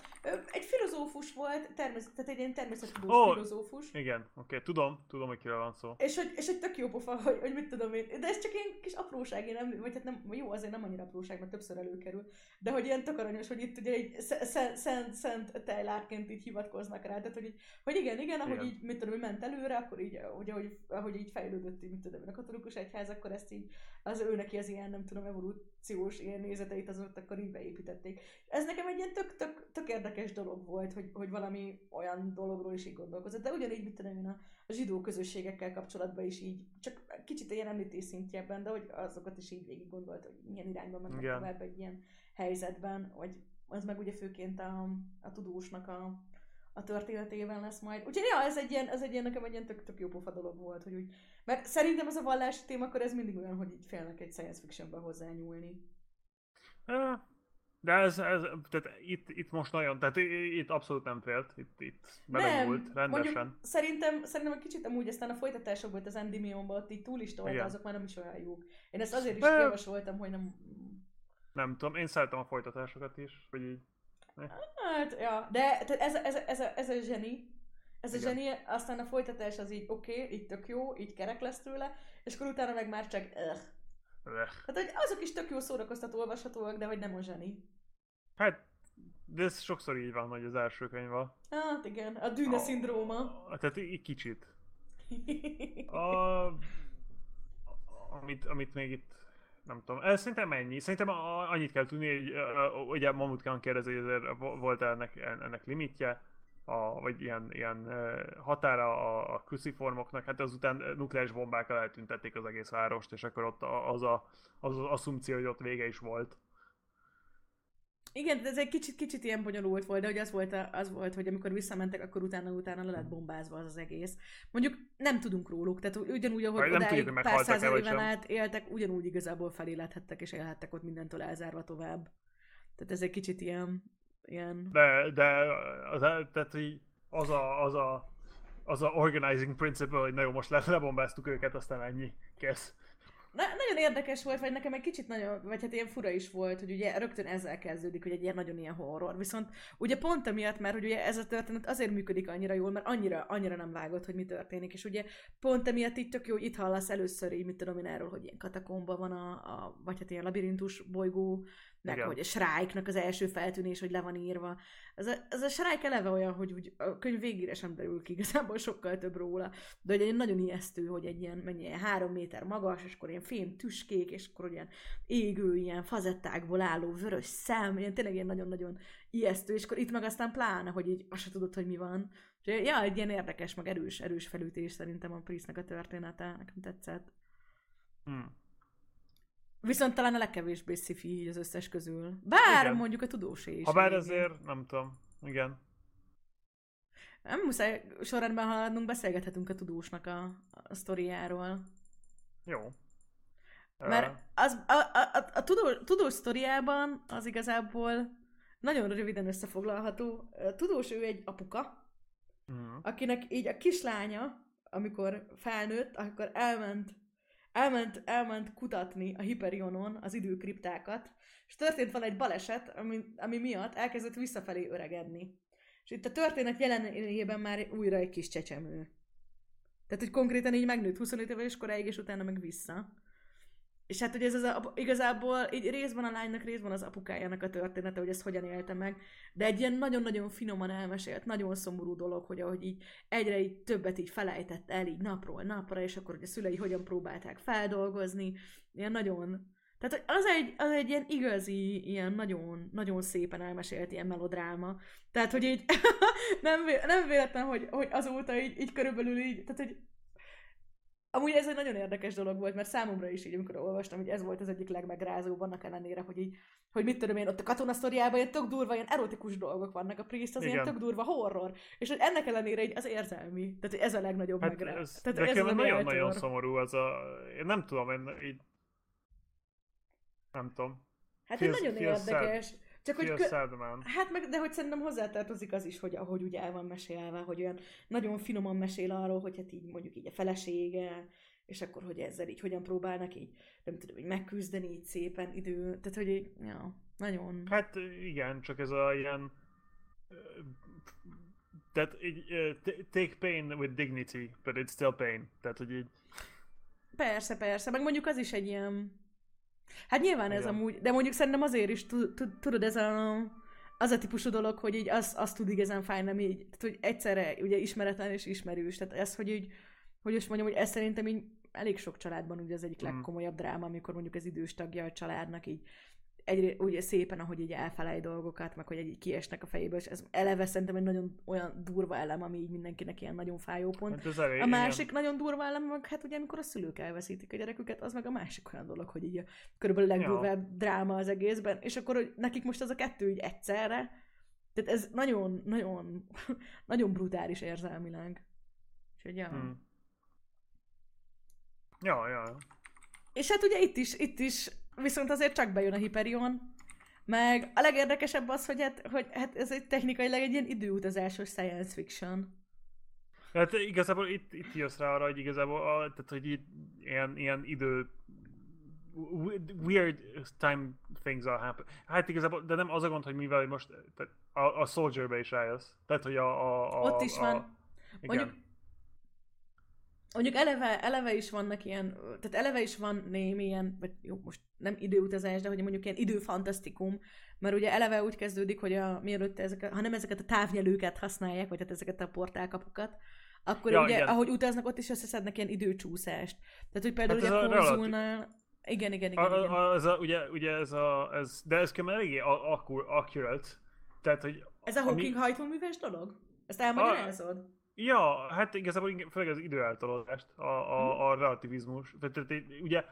Egy filozófus volt, természet, tehát egy ilyen természettudós
Ó,
filozófus.
Igen, oké, tudom, tudom, hogy kiről van szó.
És hogy, és hogy tök jó pofa, hogy, hogy mit tudom én. De ez csak ilyen kis apróság, én nem, vagy hát nem, jó, azért nem annyira apróság, mert többször előkerül. De hogy ilyen tök aranyos, hogy itt ugye egy sz- sz- szent, szent tejlárként így hivatkoznak rá. Tehát, hogy, így, hogy igen, igen, ahogy
Igen.
így, mit tudom, ment előre, akkor így, ugye, ahogy, ahogy így fejlődött, így, mit tudom, a katolikus egyház, akkor ezt így, az ő neki az ilyen, nem tudom, evolúciós ilyen nézeteit azokat akkor így beépítették. Ez nekem egy ilyen tök, tök, tök érdekes dolog volt, hogy, hogy valami olyan dologról is így gondolkozott. De ugyanígy, mit tudom én, a, a zsidó közösségekkel kapcsolatban is így, csak kicsit ilyen említés szintjében, de hogy azokat is így végig gondolt, hogy milyen irányba mennek
Igen.
tovább egy ilyen helyzetben, hogy az meg ugye főként a, a tudósnak a, a történetében lesz majd. Úgyhogy ja, ez egy ilyen, ez egy ilyen nekem egy ilyen tök, tök jó pofa dolog volt, hogy úgy, mert szerintem ez a vallási téma, akkor ez mindig olyan, hogy így félnek egy science fictionbe hozzányúlni.
De ez, ez tehát itt, itt most nagyon, tehát itt abszolút nem félt, itt, itt belenyúlt rendesen.
Mondjuk, szerintem, szerintem egy kicsit amúgy aztán a folytatásokból itt az Endymionban ott így túl is tolta,
Igen.
azok már nem is olyan jók. Én ezt azért is
Ö.
javasoltam, hogy nem...
Nem tudom, én szeretem a folytatásokat is, hogy így.
Hát, ja, de tehát ez, ez, ez, a, ez a zseni, ez a
Igen.
zseni, aztán a folytatás az így oké, okay, így tök jó, így kerek lesz tőle, és akkor utána meg már csak öh.
Öh.
Hát, hogy azok is tök jó szórakoztató olvashatóak, de hogy nem a zseni.
Hát, de ez sokszor így van, hogy az első könyv van.
Hát igen, a dűne szindróma.
Tehát így kicsit. A, amit, amit még itt nem tudom, ez szerintem ennyi. Szerintem a- annyit kell tudni, hogy ö, ugye Mamutkán kérdezi, hogy volt ennek, ennek limitje, a, vagy ilyen, ilyen határa a, a cruciformoknak, hát azután nukleáris bombákkal eltüntették az egész várost, és akkor ott a- az a, az, az asszumció, hogy ott vége is volt.
Igen, ez egy kicsit, kicsit ilyen bonyolult volt, de hogy az volt, a, az volt, hogy amikor visszamentek, akkor utána-utána le lett bombázva az az egész. Mondjuk nem tudunk róluk, tehát ugyanúgy, ahogy
nem
odáig
tudjuk,
pár
vagy
éven át éltek, ugyanúgy igazából felélethettek és élhettek ott mindentől elzárva tovább. Tehát ez egy kicsit ilyen, ilyen...
De, de az, tehát az a, az a, az a organizing principle, hogy na jó, most le, lebombáztuk őket, aztán ennyi, kész.
Na, nagyon érdekes volt, vagy nekem egy kicsit nagyon, vagy hát ilyen fura is volt, hogy ugye rögtön ezzel kezdődik, hogy egy ilyen nagyon ilyen horror. Viszont ugye pont emiatt, mert hogy ugye ez a történet azért működik annyira jól, mert annyira, annyira nem vágott, hogy mi történik. És ugye pont emiatt így tök jó, hogy itt hallasz először így, mit tudom én erről, hogy ilyen katakomba van a, a vagy hát ilyen labirintus bolygó, meg
Igen.
hogy a Shrike-nak az első feltűnés, hogy le van írva. Ez a, ez a Shrike eleve olyan, hogy úgy a könyv végére sem derül ki, igazából sokkal több róla. De egy nagyon ijesztő, hogy egy ilyen, mennyi, ilyen három méter magas, és akkor ilyen fém tüskék, és akkor ilyen égő, ilyen fazettákból álló vörös szem, ilyen tényleg ilyen nagyon-nagyon ijesztő, és akkor itt meg aztán pláne, hogy így azt se tudod, hogy mi van. És ja, egy ilyen érdekes, meg erős, erős felütés szerintem a Priestnek a története, nekem tetszett.
Hm.
Viszont talán a legkevésbé sci az összes közül. Bár
Igen.
mondjuk a tudósé is.
Ha bár azért, nem tudom, igen.
Nem muszáj sorrendben haladnunk, beszélgethetünk a tudósnak a, a sztoriáról.
Jó.
Mert az, a, a, a, a tudó, tudós sztoriában az igazából nagyon röviden összefoglalható. A tudós ő egy apuka,
Uh,
akinek így a kislánya, amikor felnőtt, akkor elment, elment, elment kutatni a Hyperionon az időkriptákat, és történt van egy baleset, ami, ami miatt elkezdett visszafelé öregedni. És itt a történet jelenében már újra egy kis csecsemő. Tehát, hogy konkrétan így megnőtt 25 éves koráig, és utána meg vissza. És hát ugye ez az a, igazából így részben a lánynak, részben az apukájának a története, hogy ezt hogyan élte meg, de egy ilyen nagyon-nagyon finoman elmesélt, nagyon szomorú dolog, hogy ahogy így egyre így többet így felejtett el így napról napra, és akkor hogy a szülei hogyan próbálták feldolgozni, ilyen nagyon... Tehát az egy, az egy ilyen igazi, ilyen nagyon, nagyon szépen elmesélt ilyen melodráma. Tehát, hogy így nem, vé, nem véletlen, hogy, hogy azóta így, így körülbelül így, tehát, hogy Amúgy ez egy nagyon érdekes dolog volt, mert számomra is így, amikor olvastam, hogy ez volt az egyik legmegrázóbb, annak ellenére, hogy így, hogy mit tudom én, ott a katonasztoriában ilyen tök durva, ilyen erotikus dolgok vannak, a Priest az Igen. ilyen tök durva horror, és hogy ennek ellenére így az érzelmi, tehát ez a legnagyobb hát megrázó. Ez, tehát
ez nagyon-nagyon szomorú az a, én nem tudom, én így, nem tudom.
Hát feels, nagyon érdekes. Sad. Csak hogy kö... Hát meg, de hogy szerintem hozzátartozik az is, hogy ahogy ugye el van mesélve, hogy olyan nagyon finoman mesél arról, hogy hát így mondjuk így a felesége, és akkor, hogy ezzel így hogyan próbálnak így, nem tudom, hogy megküzdeni így szépen idő, tehát hogy így, ja, nagyon...
Hát igen, csak ez a ilyen tehát így, take pain with dignity, but it's still pain. Tehát, hogy így...
Persze, persze, meg mondjuk az is egy ilyen Hát nyilván Igen. ez amúgy, de mondjuk szerintem azért is tudod, ez a, az a típusú dolog, hogy így az, az tud igazán fájni, így, tehát, hogy egyszerre ugye ismeretlen és ismerős, tehát ez, hogy így, hogy is mondjam, hogy ez szerintem így elég sok családban ugye az egyik mm. legkomolyabb dráma, amikor mondjuk az idős tagja a családnak így egy, ugye szépen, ahogy így elfelej dolgokat, meg hogy egy kiesnek a fejéből, és ez eleve szerintem egy nagyon olyan durva elem, ami így mindenkinek ilyen nagyon fájó pont. Hát elég, a másik igen. nagyon durva elem, meg hát ugye amikor a szülők elveszítik a gyereküket, az meg a másik olyan dolog, hogy így a körülbelül legdurvább ja. dráma az egészben, és akkor hogy nekik most az a kettő így egyszerre, tehát ez nagyon, nagyon, nagyon brutális érzelmileg. Úgyhogy ja. Hmm.
Ja, ja.
És hát ugye itt is, itt is viszont azért csak bejön a Hyperion, meg a legérdekesebb az, hogy hát, hogy hát ez egy technikailag egy ilyen időutazásos science fiction.
Hát igazából itt, itt jössz rá arra, hogy igazából a, tehát, hogy itt ilyen, ilyen idő weird time things are happen. Hát igazából, de nem az a gond, hogy mivel most tehát a, a Soldier-be is rájössz. Tehát, hogy a... a, a
Ott is a, van. Igen. Mondjuk Mondjuk eleve, eleve is vannak ilyen, tehát eleve is van némi ilyen, vagy jó, most nem időutazás, de hogy mondjuk ilyen időfantasztikum, mert ugye eleve úgy kezdődik, hogy a, mielőtt ezek, ha nem ezeket a távnyelőket használják, vagy hát ezeket a portálkapukat, akkor ja, ugye, igen. ahogy utaznak, ott is összeszednek ilyen időcsúszást. Tehát, hogy például hát ugye a konzulnál... Igen, igen, igen. A, igen.
A, ez a, ugye, ugye ez a, ez, de ez kell eléggé accurate. Tehát, hogy...
Ez a Hawking ami... hajtóműves dolog? Ezt elmagyarázod? A...
Ja, hát igazából főleg az időeltolódást, a, a, a relativizmus. Tehát, ugye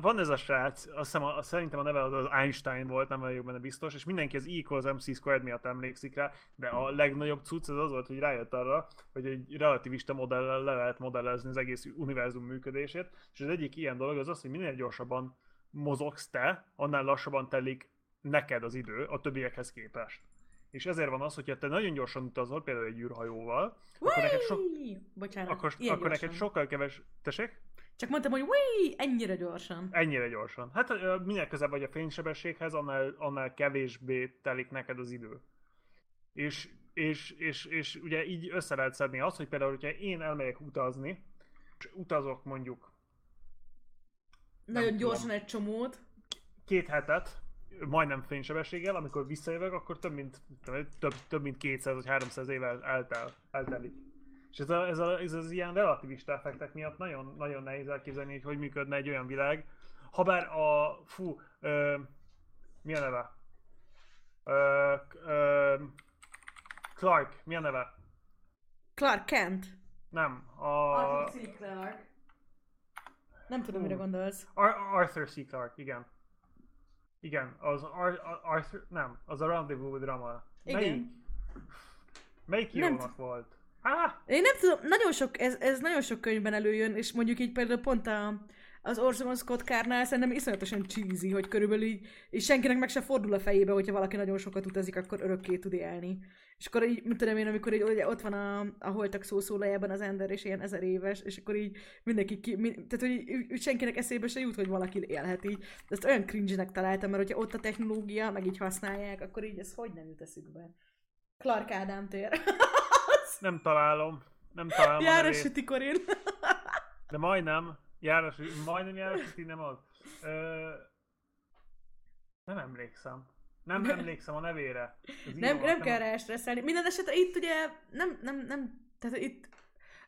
van, ez a srác, azt hiszem, a, szerintem a neve az Einstein volt, nem vagyok benne biztos, és mindenki az E equals MC squared miatt emlékszik rá, de a legnagyobb cucc az az volt, hogy rájött arra, hogy egy relativista modellel le lehet modellezni az egész univerzum működését, és az egyik ilyen dolog az az, hogy minél gyorsabban mozogsz te, annál lassabban telik neked az idő a többiekhez képest. És ezért van az, hogyha te nagyon gyorsan utazol, például egy űrhajóval, Whee! akkor neked, so...
Bocsánat,
akkor, akkor neked sokkal keves... Tessék?
Csak mondtam, hogy Whee! ennyire gyorsan.
Ennyire gyorsan. Hát minél közelebb vagy a fénysebességhez, annál, annál kevésbé telik neked az idő. És, és, és, és ugye így össze lehet szedni azt, hogy például, hogyha én elmegyek utazni, és utazok mondjuk
nagyon gyorsan tudom, egy csomót.
Két hetet, majdnem fénysebességgel, amikor visszajövök, akkor több mint, több, több mint 200 vagy 300 évvel eltel, eltelik. És ez, a, ez, a, ez az ilyen relativista effektek miatt nagyon, nagyon nehéz elképzelni, hogy hogy működne egy olyan világ. Habár a, fú, ö, mi a neve? Ö, ö, Clark, mi a neve?
Clark Kent.
Nem, a...
Arthur C. Clarke. Nem tudom, mire gondolsz.
Ar- Arthur C. Clarke, igen. Igen, az Ar- Arthur, nem, az a Rendezvous with Rama. Igen. Melyik? Melyik írónak volt?
Ah! Én nem tudom, nagyon sok, ez, ez nagyon sok könyvben előjön, és mondjuk így például pont a, az Orson Scott Kárnál szerintem iszonyatosan cheesy, hogy körülbelül így, és senkinek meg se fordul a fejébe, hogyha valaki nagyon sokat utazik, akkor örökké tud élni. És akkor így, mit tudom én, amikor így, ugye, ott van a, a holtak szószólójában az Ender, és ilyen ezer éves, és akkor így mindenki, ki, mind, tehát hogy így, senkinek eszébe se jut, hogy valaki élhet így. De ezt olyan cringe-nek találtam, mert hogyha ott a technológia, meg így használják, akkor így ez hogy nem jut eszükbe. Clark Ádám tér.
nem találom. Nem találom
Járos Tikorin.
De majdnem. Járos, majdnem Járos nem az. Ö, nem emlékszem. Nem emlékszem a nevére.
Nem, nem kell rá stresszelni. Minden esetre itt ugye nem, nem, nem, tehát itt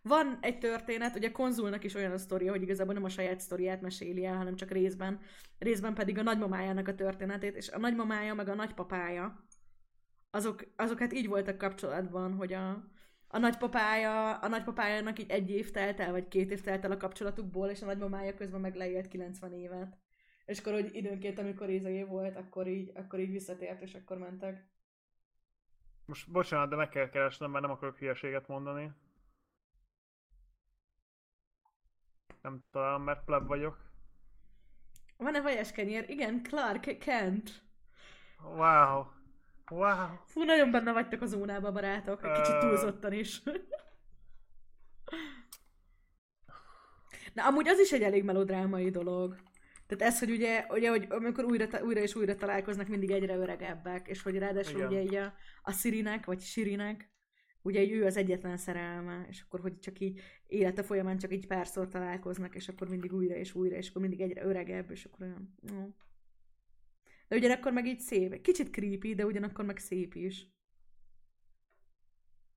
van egy történet, ugye konzulnak is olyan a sztoria, hogy igazából nem a saját sztoriát meséli el, hanem csak részben, részben pedig a nagymamájának a történetét, és a nagymamája meg a nagypapája, azok, azok hát így voltak kapcsolatban, hogy a, a nagypapája, a nagypapájának így egy év telt el, vagy két év telt el a kapcsolatukból, és a nagymamája közben meg leélt 90 évet. És akkor, hogy időnként, amikor Izai volt, akkor így, akkor így visszatért, és akkor mentek.
Most bocsánat, de meg kell keresnem, mert nem akarok hülyeséget mondani. Nem találom, mert pleb vagyok.
Van-e vajas kenyér? Igen, Clark Kent.
Wow. Wow.
Fú, nagyon benne vagytok a zónába, barátok. Egy kicsit túlzottan is. Na, amúgy az is egy elég melodrámai dolog. Tehát ez, hogy ugye, ugye hogy amikor újra, újra és újra találkoznak, mindig egyre öregebbek, és hogy ráadásul
Igen.
ugye így a, a Sirinek, vagy Sirinek, ugye ő az egyetlen szerelme, és akkor hogy csak így élete folyamán csak így párszor találkoznak, és akkor mindig újra és újra, és akkor mindig egyre öregebb, és akkor olyan... Ó. De ugyanakkor meg így szép. Kicsit creepy, de ugyanakkor meg szép is.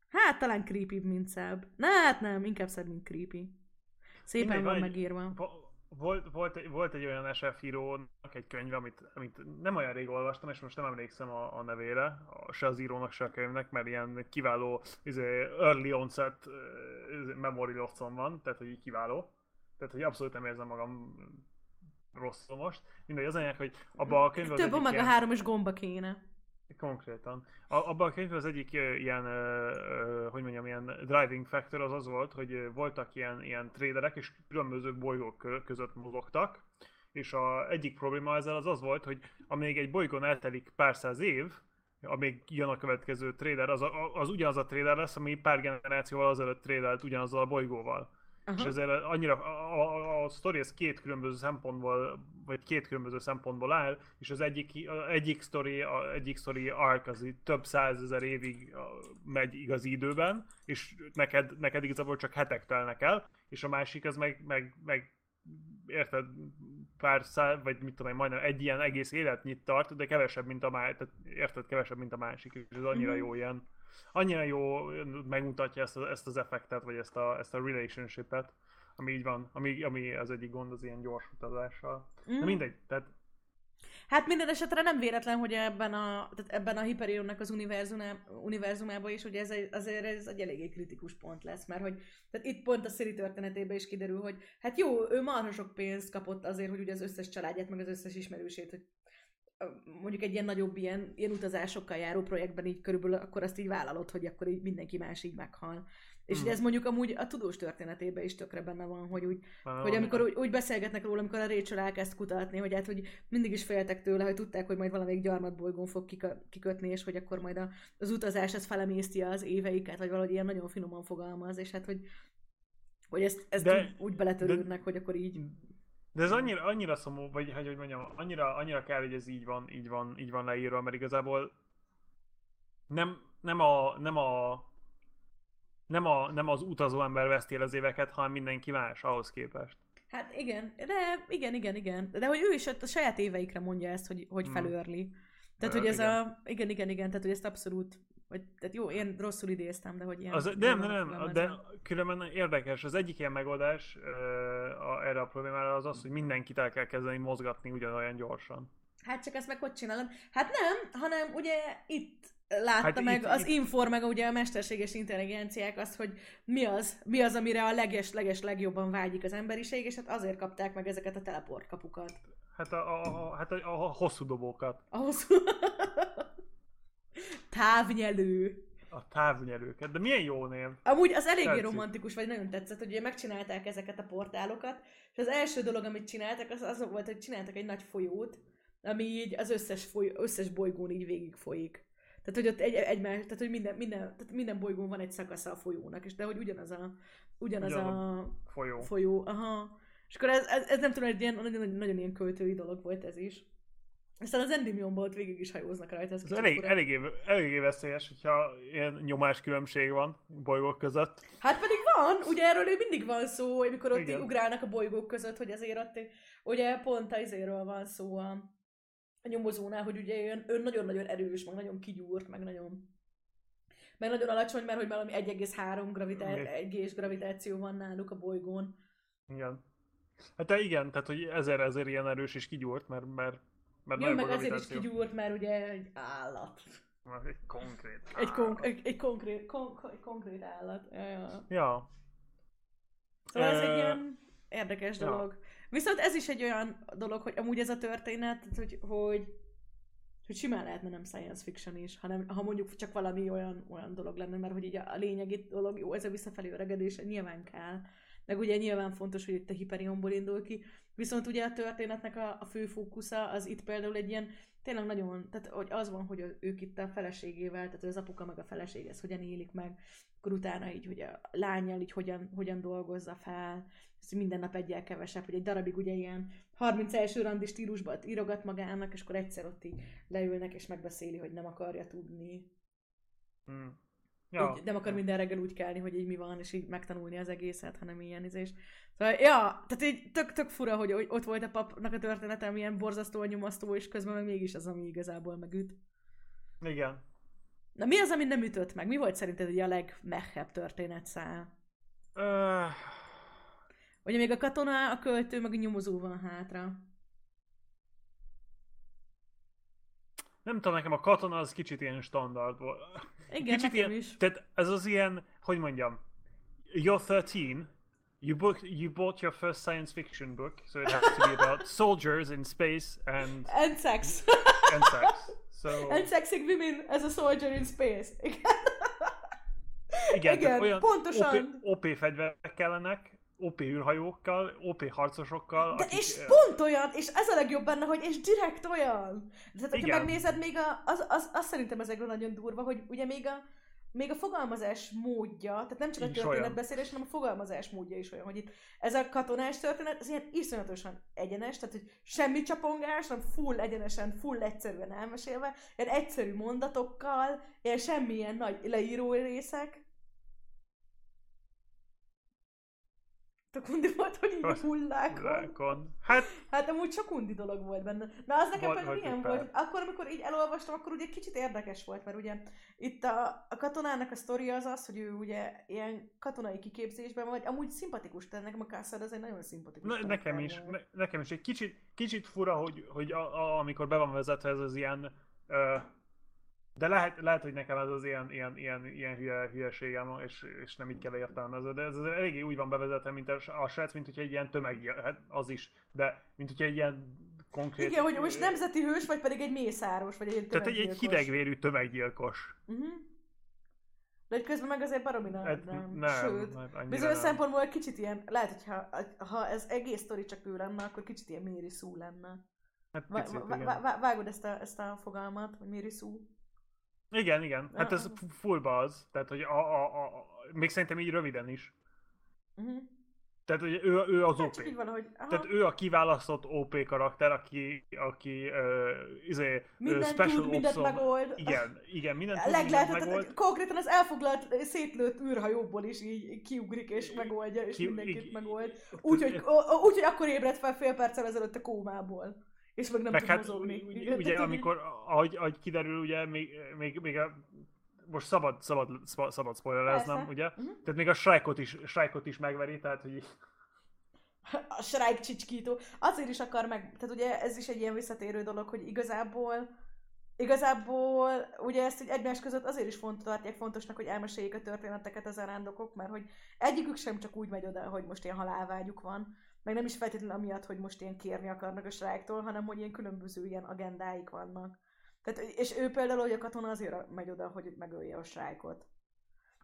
Hát talán creepy, mint szebb. Na hát nem, inkább szebb, mint creepy. Szépen
Mindegy,
van
egy-
megírva.
Vo- Volt, volt, egy- volt egy olyan SF írónak egy könyv, amit, amit nem olyan rég olvastam, és most nem emlékszem a, a nevére, a, se az írónak, se a könyvnek, mert ilyen kiváló izé, early onset uh, memory losszon van, tehát hogy így kiváló. Tehát, hogy abszolút nem érzem magam rosszul most. Mindegy, az anyag, hogy abban a könyvben az
Több
egyik
omega
ilyen-
3 gomba kéne.
Konkrétan. A, abban a könyvben az egyik ilyen, hogy mondjam, ilyen driving factor az az volt, hogy voltak ilyen, ilyen traderek, és különböző bolygók kö- között mozogtak, és a egyik probléma ezzel az az volt, hogy amíg egy bolygón eltelik pár száz év, amíg jön a következő trader, az, a, az ugyanaz a trader lesz, ami pár generációval azelőtt tradert ugyanazzal a bolygóval.
Aha.
És ezért annyira, a, a, a sztori ez két különböző szempontból, vagy két különböző szempontból áll, és az egyik, a, egyik sztori, a, egyik sztori arc az így több százezer évig megy igazi időben, és neked, neked igazából csak hetek telnek el, és a másik az meg, meg, meg érted, pár száz, vagy mit tudom én, majdnem egy ilyen egész életnyit tart, de kevesebb, mint a másik, érted, kevesebb, mint a másik, és ez annyira
Mhm.
jó ilyen, annyira jó megmutatja ezt, a, ezt az effektet, vagy ezt a, ezt a relationship-et, ami így van, ami, ami az egyik gond az ilyen gyors utazással.
Mm.
De mindegy, tehát
Hát minden esetre nem véletlen, hogy ebben a, tehát ebben a Hyperionnak az univerzumá- univerzumában is, hogy ez egy, azért ez egy eléggé kritikus pont lesz, mert hogy tehát itt pont a Siri történetében is kiderül, hogy hát jó, ő marha sok pénzt kapott azért, hogy ugye az összes családját, meg az összes ismerősét, hogy mondjuk egy ilyen nagyobb ilyen, ilyen utazásokkal járó projektben így körülbelül akkor azt így vállalod, hogy akkor így mindenki más így meghal. És hogy ez mondjuk amúgy a tudós történetében is tökre benne van, hogy úgy
van
hogy amikor úgy, úgy beszélgetnek róla, amikor a Rachel elkezd kutatni, hogy hát, hogy mindig is féltek tőle, hogy tudták, hogy majd valamelyik gyarmatbolygón fog kikö- kikötni, és hogy akkor majd a, az utazás ez felemészti az éveiket, vagy valahogy ilyen nagyon finoman fogalmaz, és hát, hogy, hogy ezt, ezt
De-
úgy, úgy beletörődnek, hogy akkor így...
De ez annyira, annyira szomorú, vagy hogy, hogy mondjam, annyira, annyira kell, hogy ez így van, így van, így van leírva, mert igazából nem, nem a, nem a nem, a, nem az utazó ember veszti el az éveket, hanem mindenki más ahhoz képest.
Hát igen, de igen, igen, igen. De hogy ő is a saját éveikre mondja ezt, hogy, hogy
Hmm.
felőrli. Tehát, hogy ez
igen.
a... Igen, igen, igen, tehát, hogy ezt abszolút... Vagy, tehát jó, én rosszul idéztem, de hogy ilyen...
Az, nem, nem, nem, de különben érdekes. Az egyik ilyen megoldás uh, a, erre a problémára az az, hogy mindenkit el kell kezdeni mozgatni ugyanolyan gyorsan.
Hát csak ezt meg hogy csinálod? Hát nem, hanem ugye itt látta
Hát
meg
itt-
az
itt-
Infor, meg ugye a mesterséges intelligenciák azt, hogy mi az, mi az, amire a leges-leges legjobban vágyik az emberiség, és hát azért kapták meg ezeket a teleport kapukat.
Hát a, a, a, hát a, a hosszú dobókat,
Ahhoz... Távnyelő.
a távnyelőket. De milyen jó név.
Amúgy az eléggé
Tetszik.
romantikus, vagy nagyon tetszett, hogy megcsinálták ezeket a portálokat, és az első dolog, amit csináltak, az az volt, hogy csináltak egy nagy folyót, ami így az összes, foly, összes bolygón így végig folyik. Tehát, hogy ott egy, egymás, tehát, hogy minden, minden, tehát minden bolygón van egy szakasza a folyónak, és de hogy ugyanaz a, ugyanaz
Ugyanaz
a
Folyó.
folyó, aha. És akkor ez, ez, ez nem tudom, egy ilyen, nagyon, nagyon, nagyon ilyen költői dolog volt ez is. Aztán az Endymionban ott végig is hajóznak rajta. Ez
Ez elég,
fura.
eléggé, eléggé veszélyes, hogyha ilyen nyomáskülönbség van bolygók között.
Hát pedig van, ugye erről mindig van szó, amikor ott
Igen.
ugrálnak a bolygók között, hogy azért ott, ugye pont az izéről van szó a, a nyomozónál, hogy ugye ő, ő nagyon-nagyon erős, meg nagyon kigyúrt, meg nagyon Meg nagyon alacsony, mert hogy valami 1,3 gravitá-? 1 gravitáció van náluk a bolygón.
Igen. Hát de igen, tehát hogy ezer ezer ilyen erős is kigyúrt, mert, mert, mert
Jó, meg azért is kigyúrt, mert ugye egy állat.
Egy konkrét.
Egy, kon- egy, egy, konkrét, kon- egy konkrét állat. Ja, ja. Szóval ez egy ilyen érdekes
ja.
dolog. Viszont ez is egy olyan dolog, hogy amúgy ez a történet, hogy, hogy, hogy simán lehetne nem science fiction is, hanem ha mondjuk csak valami olyan, olyan dolog lenne, mert hogy így a, a lényegi dolog, jó, ez a visszafelé öregedés, nyilván kell, meg ugye nyilván fontos, hogy itt a Hyperionból indul ki, viszont ugye a történetnek a, a fő fókusza az itt például egy ilyen, tényleg nagyon, tehát hogy az van, hogy ők itt a feleségével, tehát az apuka meg a feleség, ez hogyan élik meg, akkor utána így, hogy a lányjal így hogyan, hogyan dolgozza fel, ez minden nap egyel kevesebb, hogy egy darabig ugye ilyen 31. randi stílusban írogat magának, és akkor egyszer ott így leülnek, és megbeszéli, hogy nem akarja tudni.
Mm.
Ja. Így nem akar minden reggel úgy kelni, hogy így mi van, és így megtanulni az egészet, hanem ilyen izés. Szóval, ja, tehát így tök, tök fura, hogy, ott volt a papnak a története, milyen borzasztóan nyomasztó, és közben meg mégis az, ami igazából megüt.
Igen.
Na mi az, ami nem ütött meg? Mi volt szerinted ugye a legmehebb történetszál?
Ö,
Ugye még a katona, a költő, meg a nyomozó van hátra.
nem tudom, nekem a katona az kicsit ilyen standard volt.
Igen,
Kicsit ilyen,
is.
tehát ez az ilyen, hogy mondjam, you're 13, you, book, you bought your first science fiction book, so it has to be about soldiers in space and,
And sex.
and sex. So,
And sexy women as a soldier in space. Igen.
igen,
igen,
olyan
pontosan.
OP, OP fegyverek kellenek, OP űrhajókkal, OP harcosokkal,
De
akik,
és pont olyan, és ez a legjobb benne, hogy és direkt olyan. Tehát, hogyha
Igen.
megnézed, még a, az, az, az, szerintem ezekről nagyon durva, hogy ugye még a, még a fogalmazás módja, tehát nem csak a történetbeszélés, hanem a fogalmazás módja is olyan, hogy itt ez a katonás történet, ez ilyen iszonyatosan egyenes, tehát hogy semmi csapongás, hanem full egyenesen, full egyszerűen elmesélve, ilyen egyszerű mondatokkal, ilyen semmilyen nagy leíró részek. Tök undi volt, hogy így a hullákon.
hullákon. Hát,
Hát amúgy csak undi dolog volt benne. Na az nekem például
vagy
ilyen
pár.
volt, akkor, amikor így elolvastam, akkor ugye kicsit érdekes volt, mert ugye itt a, a katonának a sztoria az az, hogy ő ugye ilyen katonai kiképzésben vagy, amúgy szimpatikus, tehát nekem a Kassad az egy nagyon szimpatikus
ne, nekem is, ne, nekem is egy kicsit, kicsit fura, hogy, hogy a, a, amikor be van vezetve ez az ilyen, ö, de lehet, lehet, hogy nekem ez az ilyen, ilyen, ilyen, ilyen hülye, hülyeségem, és, és nem így kell értelmezni, de ez azért eléggé úgy van bevezetve, mint a, srác, mint hogyha egy ilyen tömeg, hát az is, de mint hogyha egy ilyen konkrét...
Igen, hogy most nemzeti hős, vagy pedig egy mészáros, vagy egy
Tehát egy, egy hidegvérű tömeggyilkos.
Uh-huh. De hogy közben meg azért baromi nem,
Hát,
nem.
nem,
Sőt, bizonyos szempontból egy kicsit ilyen, lehet, hogyha ha ez egész sztori csak ő lenne, akkor kicsit ilyen Méri Szú lenne.
Hát picit,
vá- vá- vá- vágod ezt a, ezt a fogalmat, hogy Méri Szú?
Igen, igen. Hát ez
Ah.
fu- full buzz. Tehát, hogy a, a, a, még szerintem így röviden is.
Uh-huh.
Tehát, hogy ő, ő az
Hát
OP.
így valahogy, aha,
Tehát ő a kiválasztott OP karakter, aki, aki uh, izé, uh,
mindent
special
tud, mindent megold.
Igen, igen, mindent tud, mindent megold.
konkrétan az elfoglalt, szétlőtt űrhajóból is így kiugrik és megoldja, és
Ki-
mindenkit
ig-
megold. Úgyhogy úgy, hogy akkor ébredt fel fél perccel ezelőtt a kómából. És meg nem
Meg
tud
hát
mozogni.
ugye, ugye amikor, ahogy, ahogy kiderül, ugye még, még, még a, most szabad, szabad, szabad, szabad spoilereznem, ugye?
Mhm.
Tehát még a Shrike-ot is, Shrike-ot is megveri, tehát hogy
a Shrike csicskító. Azért is akar meg, tehát ugye ez is egy ilyen visszatérő dolog, hogy igazából Igazából ugye ezt így egymás között azért is font, tartják fontosnak, hogy elmeséljék a történeteket az arándokok, mert hogy egyikük sem csak úgy megy oda, hogy most ilyen halálvágyuk van, meg nem is feltétlenül amiatt, hogy most ilyen kérni akarnak a srájktól, hanem hogy ilyen különböző ilyen agendáik vannak. Tehát, és ő például, hogy a katona azért megy oda, hogy megölje a srájkot.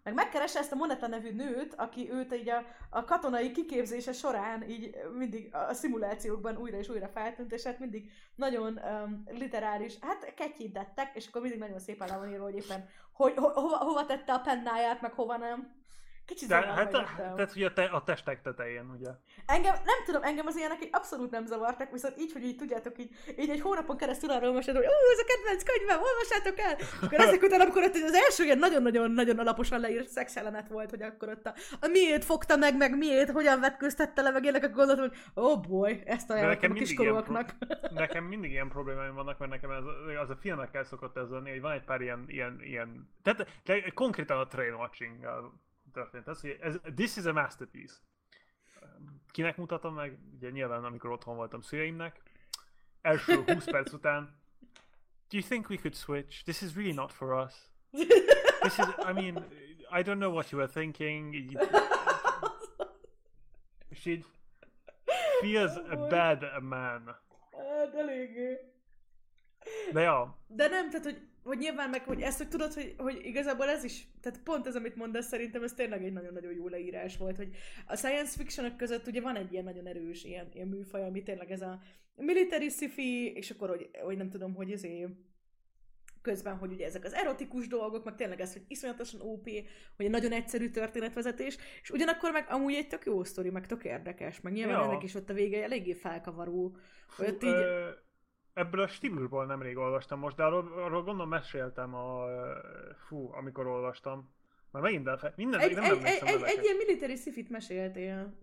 Meg megkeresse ezt a Moneta nevű nőt, aki őt így a, a katonai kiképzése során így mindig a szimulációkban újra és újra feltűnt, és hát mindig nagyon um, literális, hát ketyintettek, és akkor mindig nagyon szépen le van írva, hogy éppen hogy, ho, hova, hova tette a pennáját, meg hova nem. Kicsit
De, hát,
jöttem.
tehát ugye a, te, a testek tetején, ugye.
Engem, nem tudom, engem az ilyenek így abszolút nem zavartak, viszont így, hogy így tudjátok, így, így egy hónapon keresztül arról meséled, hogy ó, ez a kedvenc könyvem, olvassátok el! És akkor ezek után, amikor ott az első ilyen nagyon-nagyon-nagyon alaposan leírt szexelenet volt, hogy akkor ott a, a miért fogta meg, meg miért, hogyan vetköztette le, meg ilyenek, akkor gondoltam, hogy oh boy, ezt ajánlottam a kiskorúaknak.
Nekem mindig ilyen problémáim vannak, mert nekem ez, az a filmekkel szokott ez lenni, hogy van egy pár ilyen, ilyen, ilyen tehát de konkrétan a train watching történt ez, hogy ez, this is a masterpiece. Kinek mutatom meg? Ugye nyilván, amikor otthon voltam szüleimnek. Első 20 perc után, do you think we could switch? This is really not for us. This is, I mean, I don't know what you were thinking. És így, feels a bad a man.
Hát eléggé.
De ja,
De nem, tehát hogy, hogy nyilván meg, hogy ezt, hogy tudod, hogy, hogy igazából ez is, tehát pont ez, amit mondasz, szerintem ez tényleg egy nagyon-nagyon jó leírás volt, hogy a science fiction között ugye van egy ilyen nagyon erős ilyen, ilyen műfaj, ami tényleg ez a military sci-fi, és akkor, hogy, hogy nem tudom, hogy ezért közben, hogy ugye ezek az erotikus dolgok, meg tényleg ez, hogy iszonyatosan OP, hogy egy nagyon egyszerű történetvezetés, és ugyanakkor meg amúgy egy tök jó sztori, meg tök érdekes, meg nyilván
Ja.
ennek is ott a vége eléggé felkavaró, hogy ott így...
ö, ebből a stílusból nemrég olvastam most, de arról, arról gondolom meséltem a... Fú, amikor olvastam. Már megint elfe... Minden,
Egy,
nem
egy, egy,
emlékszem
egy,
neveket.
egy ilyen military sci-fit meséltél.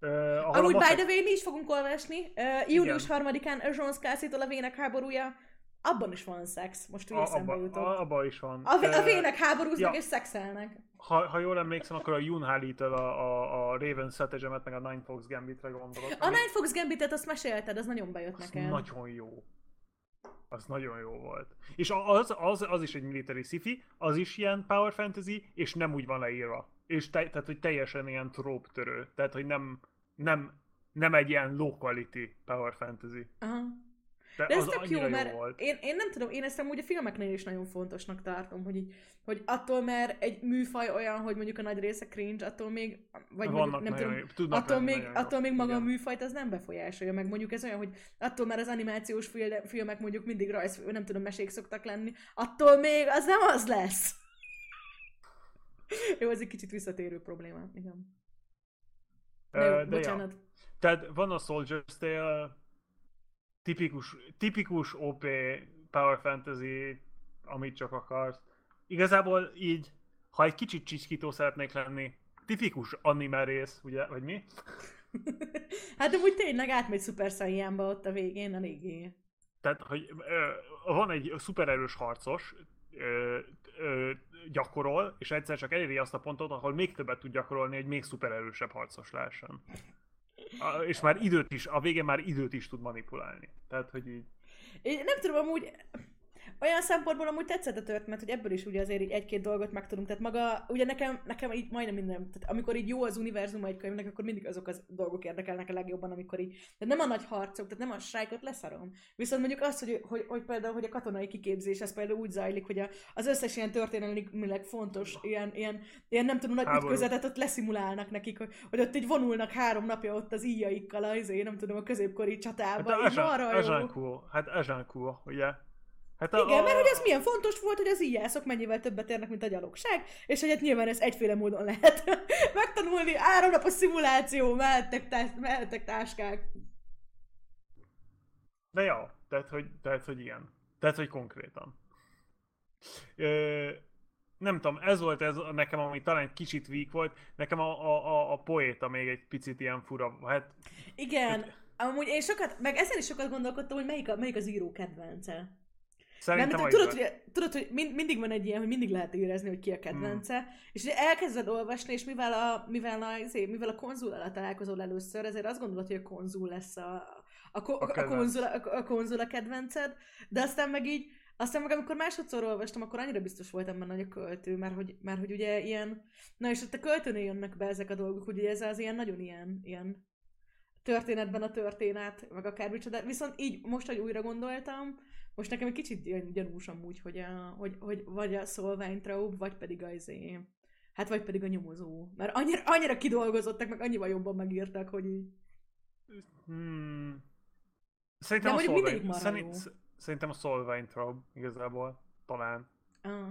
Ahol
Amúgy
a
by the way, mi is fogunk olvasni. Uh, június 3-án Jones Cassie-tól a Vének háborúja. Abban is van szex. Most úgy eszembe jutott.
a, abba is van.
A, a vének háborúznak
ja.
és szexelnek.
Ha, ha jól emlékszem, akkor a Jun Hali-től a, a, a Raven stratagem meg a Nine Fox Gambitre gondolok.
A Nine Fox Gambitet azt mesélted, az nagyon bejött
Az
nekem.
nagyon jó. Az nagyon jó volt. És az, az, az is egy military sci az is ilyen power fantasy, és nem úgy van leírva. És te, tehát, hogy teljesen ilyen trope törő. Tehát, hogy nem, nem, nem egy ilyen low quality power fantasy.
Aha.
De,
De ez tök jó, mert
volt.
én, én nem tudom, én ezt amúgy a filmeknél is nagyon fontosnak tartom, hogy, így, hogy attól, mert egy műfaj olyan, hogy mondjuk a nagy része cringe, attól még, vagy mondjuk, nem tudom,
jó,
attól még,
jó.
attól még maga a
Igen.
műfajt az nem befolyásolja, meg mondjuk ez olyan, hogy attól már az animációs filme- filmek mondjuk mindig rajz, nem tudom, mesék szoktak lenni, attól még az nem az lesz. Jó, ez egy kicsit visszatérő probléma, igen. Na jó,
de ja.
bocsánat.
Tehát van a Soldier's Tale, tipikus, tipikus OP Power Fantasy, amit csak akarsz. Igazából így, ha egy kicsit csiszkító szeretnék lenni, tipikus anime rész, ugye, vagy mi?
hát de úgy tényleg átmegy Super Saiyanba ott a végén eléggé.
Tehát, hogy ö, van egy szupererős harcos, ö, ö, gyakorol, és egyszer csak eléri azt a pontot, ahol még többet tud gyakorolni, hogy még szupererősebb harcos lehessen. És már időt is, a végén már időt is tud manipulálni. Tehát, hogy így...
Én nem tudom, amúgy olyan szempontból amúgy tetszett a történet, hogy ebből is ugye azért így egy-két dolgot megtudunk. Tehát maga, ugye nekem, nekem így majdnem minden, tehát amikor így jó az univerzum egy könyvnek, akkor mindig azok az dolgok érdekelnek a legjobban, amikor így, tehát nem a nagy harcok, tehát nem a strájkot leszarom. Viszont mondjuk az, hogy, hogy, hogy, például, hogy a katonai kiképzés, ez például úgy zajlik, hogy a, az összes ilyen történelmileg fontos, ilyen, ilyen, ilyen nem tudom, nagy
Háború.
ütközetet ott leszimulálnak nekik, hogy, hogy ott így vonulnak három napja ott az íjaikkal, az, én nem tudom, a középkori
Hát
csatába,
a
így marha jó.
Azsán cool. Hát Azsán cool, ugye? Hát
Igen, mert hogy az milyen fontos volt, hogy az íjászok mennyivel többet érnek, mint a gyalogság, és hogy hát nyilván ez egyféle módon lehet megtanulni. Három napos szimuláció, mehettek, tá- mehettek táskák.
De ja, tehát hogy, tehát, hogy ilyen. Tehát, hogy konkrétan. Ö, nem tudom, ez volt ez nekem, ami talán egy kicsit weak volt. Nekem a, a, a, a poéta még egy picit ilyen fura. Hát,
Igen, amúgy én sokat, meg ezen is sokat gondolkodtam, hogy melyik, a, melyik az író kedvence. Nem,
szerintem
mert
az
tudod, hogy, tudod, hogy mind, mindig van egy ilyen, hogy mindig lehet érezni, hogy ki a kedvence,
Hmm.
és elkezded olvasni, és mivel a, mivel a, izé, mivel a konzul alatt találkozol először, ezért azt gondolod, hogy a konzul lesz a, a, ko-
A
a, konzul, a, a konzul a kedvenced, de aztán meg így, aztán meg amikor másodszor olvastam, akkor annyira biztos voltam benne, hogy a költő, mert hogy, mert hogy ugye ilyen, na és ott a költőnél jönnek be ezek a dolgok, hogy ugye ez az ilyen nagyon ilyen, ilyen történetben a történet, meg akármicsoda. Viszont így, most, hogy újra gondoltam, most nekem egy kicsit gyanús amúgy, hogy, a, hogy, hogy vagy a Solványtraub, vagy pedig az izé, hát vagy pedig a nyomozó. Mert annyira, annyira kidolgozottak, meg annyival jobban megírtak, hogy így.
Hmm. Szerintem,
De
a
marha
szerint, szerintem a Solveig Traub igazából talán.
Ah.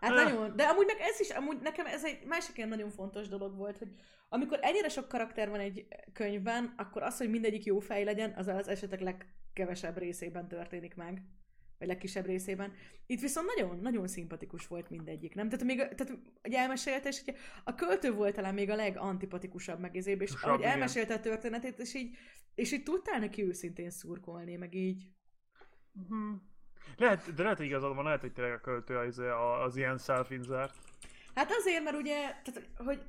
Hát
Eh.
nagyon, de amúgy meg ez is, amúgy nekem ez egy másik ilyen nagyon fontos dolog volt, hogy amikor ennyire sok karakter van egy könyvben, akkor az, hogy mindegyik jó fej legyen, az az esetek legkevesebb részében történik meg. Vagy legkisebb részében. Itt viszont nagyon, nagyon szimpatikus volt mindegyik, nem? Tehát még, tehát, hogy elmesélte, és hogy a költő volt talán még a legantipatikusabb megizébb, és
Sabb,
ahogy
igen.
elmesélte a történetét, és így, és így tudtál neki őszintén szurkolni, meg így.
Mhm. Lehet, de lehet, hogy igazad van, lehet, hogy tényleg a költő az, az ilyen self-insert.
Hát azért, mert ugye, tehát, hogy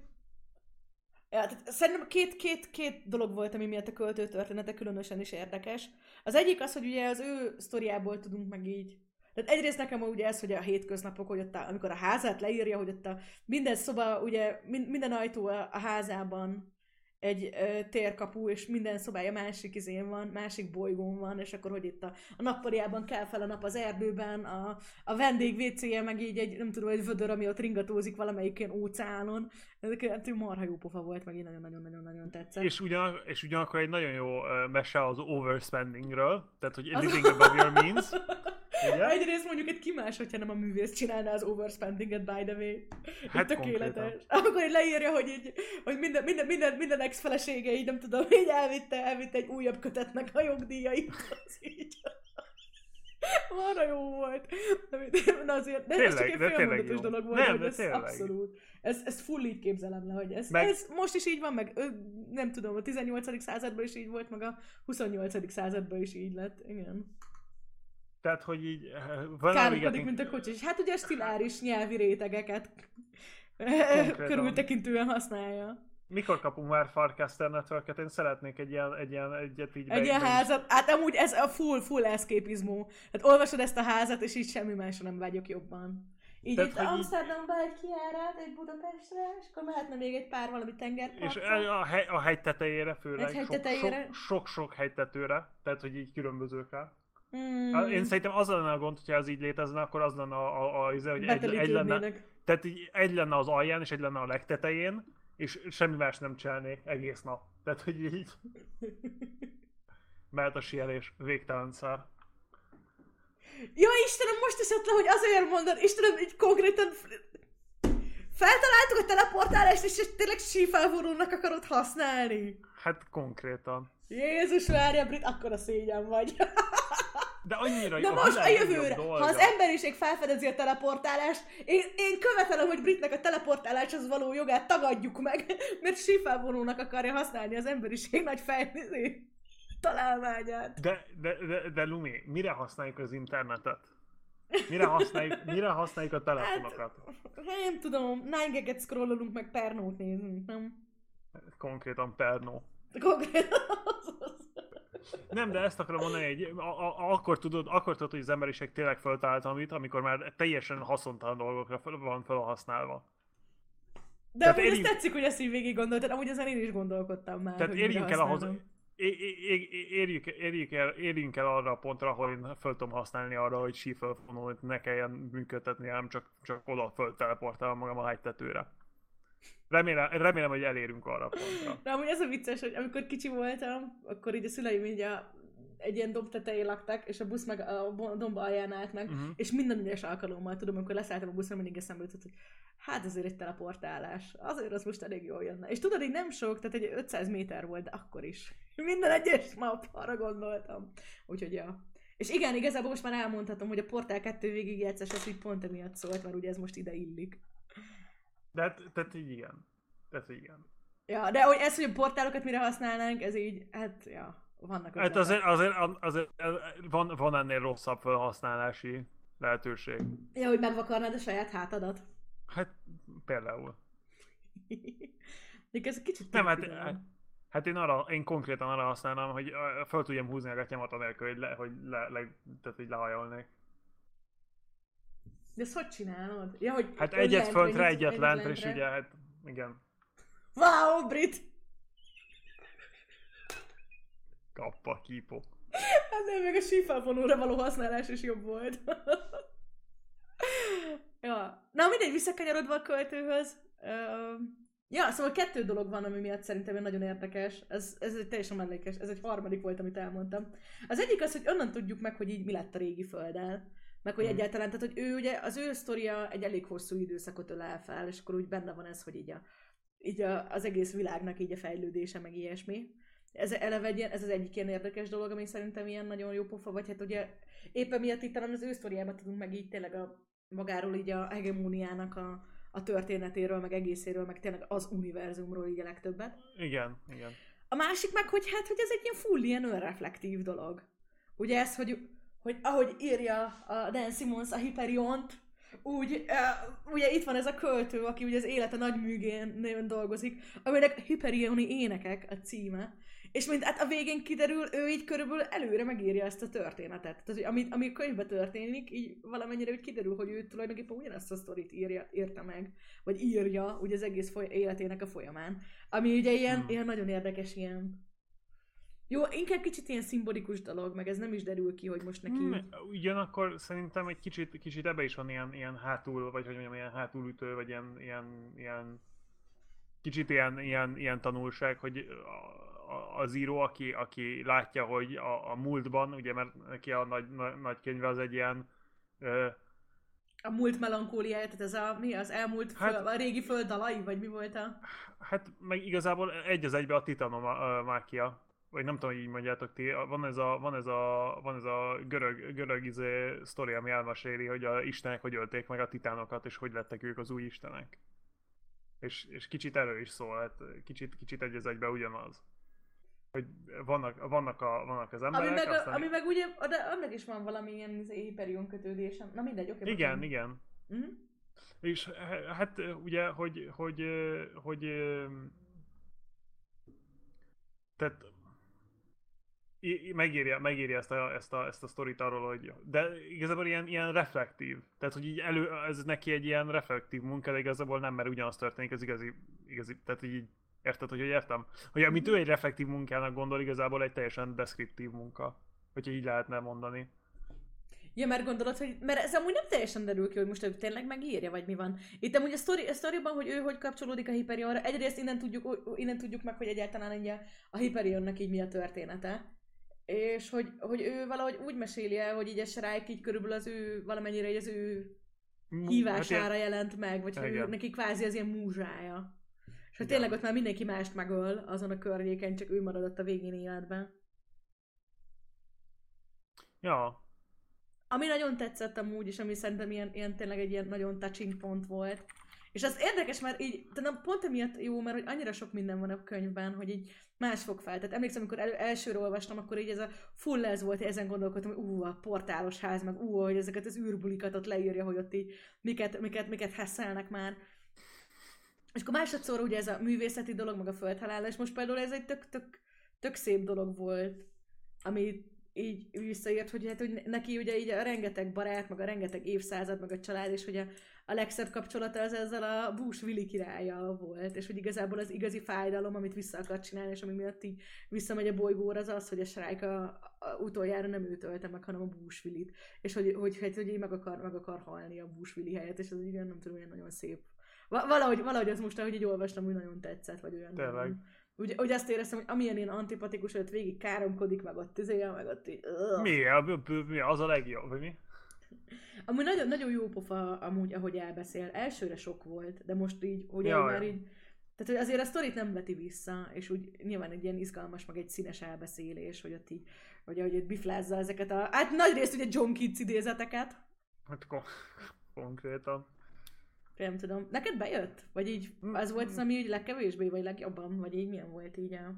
Ja, tehát szerintem két, két, két dolog volt, ami miatt a költő története különösen is érdekes. Az egyik az, hogy ugye az ő sztoriából tudunk meg így. Tehát egyrészt nekem ugye ez, hogy a hétköznapok, hogy ott a, amikor a házát leírja, hogy ott a minden szoba, ugye min, minden ajtó a, a házában egy ö, térkapu, és minden szobája másik izén van, másik bolygón van, és akkor, hogy itt a, a nappaliában kell fel a nap az erdőben, a, a vendég WC-je meg így egy, nem tudom, egy vödör, ami ott ringatózik valamelyik ilyen óceánon. Ez marha jó pofa volt, meg így nagyon-nagyon-nagyon tetszett.
És, ugyan, és ugyanakkor egy nagyon jó mese az overspendingről, tehát hogy living above your means. Ugye?
Egyrészt mondjuk egy kimás, hogyha nem a művész csinálná az overspendinget, by the way.
Hát
Hát tökéletes.
konkrétan.
Amikor így leírja, hogy, így, hogy minden, minden, minden, minden ex-felesége így nem tudom, így elvitte, elvitte egy újabb kötetnek a jogdíjait. Az így. Marha jó volt. Na azért, de ez csak
Tényleg,
egy
tényleg
félmondatos dolog volt,
Nem,
hogy ez
tényleg.
abszolút. Ez, ezt full így képzelem le, hogy ez,
Meg-
ez most is így van, meg nem tudom, a 18. században is így volt, meg a 28. században is így lett. Igen.
Tehát, hogy így... eh,
Káromkodik, mint a kocsi. És hát ugye a stiláris nyelvi rétegeket
Konkrétan.
körültekintően használja.
Mikor kapunk már Farcaster Networket? Én szeretnék egy ilyen, egy ilyen egyet így
Egy ilyen házat, hát amúgy ez a full, full eszképizmó. Tehát olvasod ezt a házat, és így semmi másra nem vágyok jobban. Így
Tehát,
itt
hogy így-
Amsterdamba egy kiárat, egy Budapestre, és akkor mehetne még egy pár valami
És
tengerpartra.
a, hegy, a hegy tetejére főleg.
Egy hegy
sok-
tetejére.
Sok, sok hegytetőre, tehát hogy így különbözőkre.
Mm.
Én szerintem az lenne a gond, hogyha ez így létezne, akkor az lenne a, a, a, a hogy egy, egy lenne, tehát így egy lenne az alján, és egy lenne a legtetején, és semmi más nem csinálnék egész nap. Tehát, hogy így mehet a sielés végtelen szár.
Ja Istenem, most esett le, hogy azért mondod, Istenem, így konkrétan feltaláltuk a teleportálást, és tényleg sífelvorónak akarod használni.
Hát konkrétan.
Jézus várja, Brit, akkora szégyen vagy.
De annyira
Na
jó,
most a jövőre, ha az emberiség felfedezi a teleportálást, én, én követelem, hogy Britnek a teleportáláshoz való jogát tagadjuk meg, mert sífelvonónak akarja használni az emberiség nagy fejlődé találmányát.
De, de, de, de Lumi, mire használjuk az internetet? Mire használjuk, mire használjuk a telefonokat?
Hát, nem tudom, nine scrollolunk meg pernót nézünk, nem?
Konkrétan Perno.
Konkrétan
Nem, de ezt akarom mondani, hogy a, a, akkor, tudod, akkor tudod, hogy az emberiség tényleg föltalált amit, amikor már teljesen haszontalan dolgokra fel, van felhasználva.
De
Tehát
amúgy ez
érjünk-
tetszik, hogy ezt így végig gondoltad, amúgy ezen én is gondolkodtam már,
Tehát érjünk el, ahhoz, érjük, érjük, el, érjünk el arra a pontra, ahol én föl tudom használni arra, hogy sífölfonul, ne kelljen működtetni, hanem csak, csak oda föl teleportálom magam a hegytetőre. Remélem, remélem, hogy elérünk arra a pontra.
De amúgy ez a vicces, hogy amikor kicsi voltam, akkor így a szüleim így a, egy ilyen domb tetején laktak, és a busz meg a bo- domb alján állt meg,
Mhm.
és minden egyes alkalommal, tudom, amikor leszálltam a buszra, mindig eszembe jutott, hogy hát ezért egy teleportálás. Azért az most elég jól jönne. És tudod, így nem sok, tehát egy 500 méter volt, de akkor is. Minden egyes nap arra gondoltam. Úgyhogy ja. És igen, igazából most már elmondhatom, hogy a Portál 2 végigjátszás az így pont emiatt szólt, mert ugye ez most ide illik.
De hát, tehát így igen. Tehát így igen.
Ja, de hogy ez, hogy a portálokat mire használnánk, ez így, hát, ja, vannak
Hát azért, azért, azért, van, van ennél rosszabb felhasználási lehetőség.
Ja, hogy megvakarnád a saját hátadat.
Hát például.
Még ez kicsit
Nem, hát,
türelem.
hát én, arra, én konkrétan arra használnám, hogy ö, fel tudjam húzni a gatyámat anélkül, hogy, le, hogy, le, le, tehát, hogy lehajolnék.
De ezt hogy csinálod? Ja, hogy
Hát egyet
lentre,
föntre, egyet lentre, és ugye, hát igen,
Wow, Brit!
kappa, kípó.
Hát nem, még a sífelvonóra való használás is jobb volt. ja. Na mindegy, visszakanyarodva a költőhöz. Öm, Ja, szóval kettő dolog van, ami miatt szerintem nagyon érdekes. Ez, ez egy teljesen mellékes, ez egy harmadik volt, amit elmondtam. Az egyik az, hogy onnan tudjuk meg, hogy így mi lett a régi földdel. Meg hogy
Mhm.
egyáltalán, tehát hogy ő ugye, az ő sztoria egy elég hosszú időszakot ölel fel, és akkor úgy benne van ez, hogy így, a, így a, az egész világnak így a fejlődése, meg ilyesmi. Ez eleve egy ilyen, ez az egyik ilyen érdekes dolog, ami szerintem ilyen nagyon jó pofa, vagy hát ugye éppen miatt itt talán az ő sztoriában tudunk meg így tényleg a magáról így a hegemóniának a, a történetéről, meg egészéről, meg tényleg az univerzumról így a legtöbbet.
Igen, igen.
A másik meg, hogy hát, hogy ez egy ilyen full ilyen önreflektív dolog. Ugye ez, hogy, hogy ahogy írja a Dan Simmons a Hyperiont, úgy, uh, ugye itt van ez a költő, aki ugye az élete nagy műgén dolgozik, aminek Hyperioni énekek a címe, és mint hát a végén kiderül, ő így körülbelül előre megírja ezt a történetet. Tehát, hogy ami, ami a könyvben történik, így valamennyire úgy kiderül, hogy ő tulajdonképpen ugyanazt a sztorit írja, írta meg, vagy írja ugye az egész foly- életének a folyamán. Ami ugye ilyen,
hmm.
ilyen nagyon érdekes, ilyen... Jó, inkább kicsit ilyen szimbolikus dolog, meg ez nem is derül ki, hogy most neki...
Hmm, ugyanakkor szerintem egy kicsit, kicsit ebbe is van ilyen, ilyen hátul, vagy hogy mondjam, ilyen hátulütő, vagy ilyen, ilyen, ilyen kicsit ilyen, ilyen, ilyen tanulság, hogy az író, aki, aki látja, hogy a, a múltban, ugye, mert neki a nagy, nagy, nagy könyve az egy ilyen, ö,
A múlt melankóliája, tehát ez a, mi az elmúlt,
Hát-
föl, a régi föld dalai, vagy mi volt a...
hát meg igazából egy az egybe a titanomákia, vagy nem tudom, hogy így mondjátok ti, van ez a, van ez a, van ez a görög, görög izé, sztori, ami elmeséli, hogy a istenek hogy ölték meg a titánokat, és hogy lettek ők az új istenek. És, és kicsit erről is szól, hát kicsit, kicsit egy az egybe ugyanaz. Hogy vannak, vannak, a, vannak az emberek,
Ami meg,
aztán...
ami meg ugye, de annak is van valamilyen izé, Hyperion kötődésem. Na mindegy, oké.
Igen,
bocsánat.
igen.
Mhm.
És h- hát ugye, hogy, hogy, ö, hogy, ö, tehát megírja, megírja ezt, a, ezt, a, ezt a sztorit arról, hogy de igazából ilyen, ilyen reflektív. Tehát, hogy így elő, ez neki egy ilyen reflektív munka, de igazából nem, mert ugyanaz történik, az igazi, igazi tehát így érted, hogy, hogy értem? Hogy amit ő egy reflektív munkának gondol, igazából egy teljesen deskriptív munka. Hogyha így lehetne mondani.
Ja, mert gondolod, hogy... Mert ez amúgy nem teljesen derül ki, hogy most ő tényleg megírja, vagy mi van. Itt amúgy a, sztori, a sztoriban, hogy ő hogy kapcsolódik a Hyperionra, egyrészt innen tudjuk, innen tudjuk meg, hogy egyáltalán így a, a Hyperionnak így mi a története. És hogy, hogy ő valahogy úgy meséli el, hogy így a Shrike így körülbelül az ő, valamennyire így az ő
Mm,
hívására
hát ilyen-
jelent meg, vagy hogy neki kvázi az ilyen múzsája. És hogy
Igen.
tényleg ott már mindenki mást megöl azon a környéken, csak ő maradott a végén életben.
Ja,
Ami nagyon tetszett amúgy, és ami szerintem ilyen, ilyen tényleg egy ilyen nagyon touching pont volt. És az érdekes, mert így, tudom, pont emiatt jó, mert hogy annyira sok minden van a könyvben, hogy így más fog fel. Tehát emlékszem, amikor elő, elsőre olvastam, akkor így ez a full ez volt, ezen gondolkodtam, hogy ú, a portálos ház, meg ú, hogy ezeket az űrbulikat ott leírja, hogy ott így miket, miket, miket hesszelnek már. És akkor másodszor ugye ez a művészeti dolog, meg a földhalálás, most például ez egy tök, tök, tök szép dolog volt, ami így visszaírt, hogy hát hogy neki ugye így a rengeteg barát, meg a rengeteg évszázad, meg a család, és hogy a, a legszebb kapcsolata az ezzel a Bús Vili királya volt, és hogy igazából az igazi fájdalom, amit vissza akar csinálni, és ami miatt így visszamegy a bolygóra, az az, hogy a Shrike a, a utoljára nem őt ölte meg, hanem a Bús Vilit, és hogy, hogy, hogy, hogy így meg akar, meg akar halni a Bús Vili helyett, és ez olyan, nem tudom, olyan nagyon szép. Va- Valahogy, valahogy az most, ahogy így olvastam, úgy nagyon tetszett, vagy olyan.
Tényleg.
nagyon- Úgy, úgy azt éreztem, hogy amilyen ilyen antipatikus, hogy végig káromkodik, meg ott izél, meg ott így... Ugh.
mi? A, mi? Az a legjobb, vagy mi?
Amúgy nagyon, nagyon jó pofa, amúgy, ahogy elbeszél. Elsőre sok volt, de most így, hogy
Ja,
már így... Tehát, hogy azért a sztorit nem veti vissza, és úgy nyilván egy ilyen izgalmas, meg egy színes elbeszélés, hogy ott így, hogy ahogy ott biflázza ezeket a... Hát nagy részt ugye John Keats idézeteket.
Hát kon- konkrétan.
Nem tudom. Neked bejött? Vagy így az volt
mm.
az, ami úgy legkevésbé, vagy legjobban? Vagy így milyen volt így a...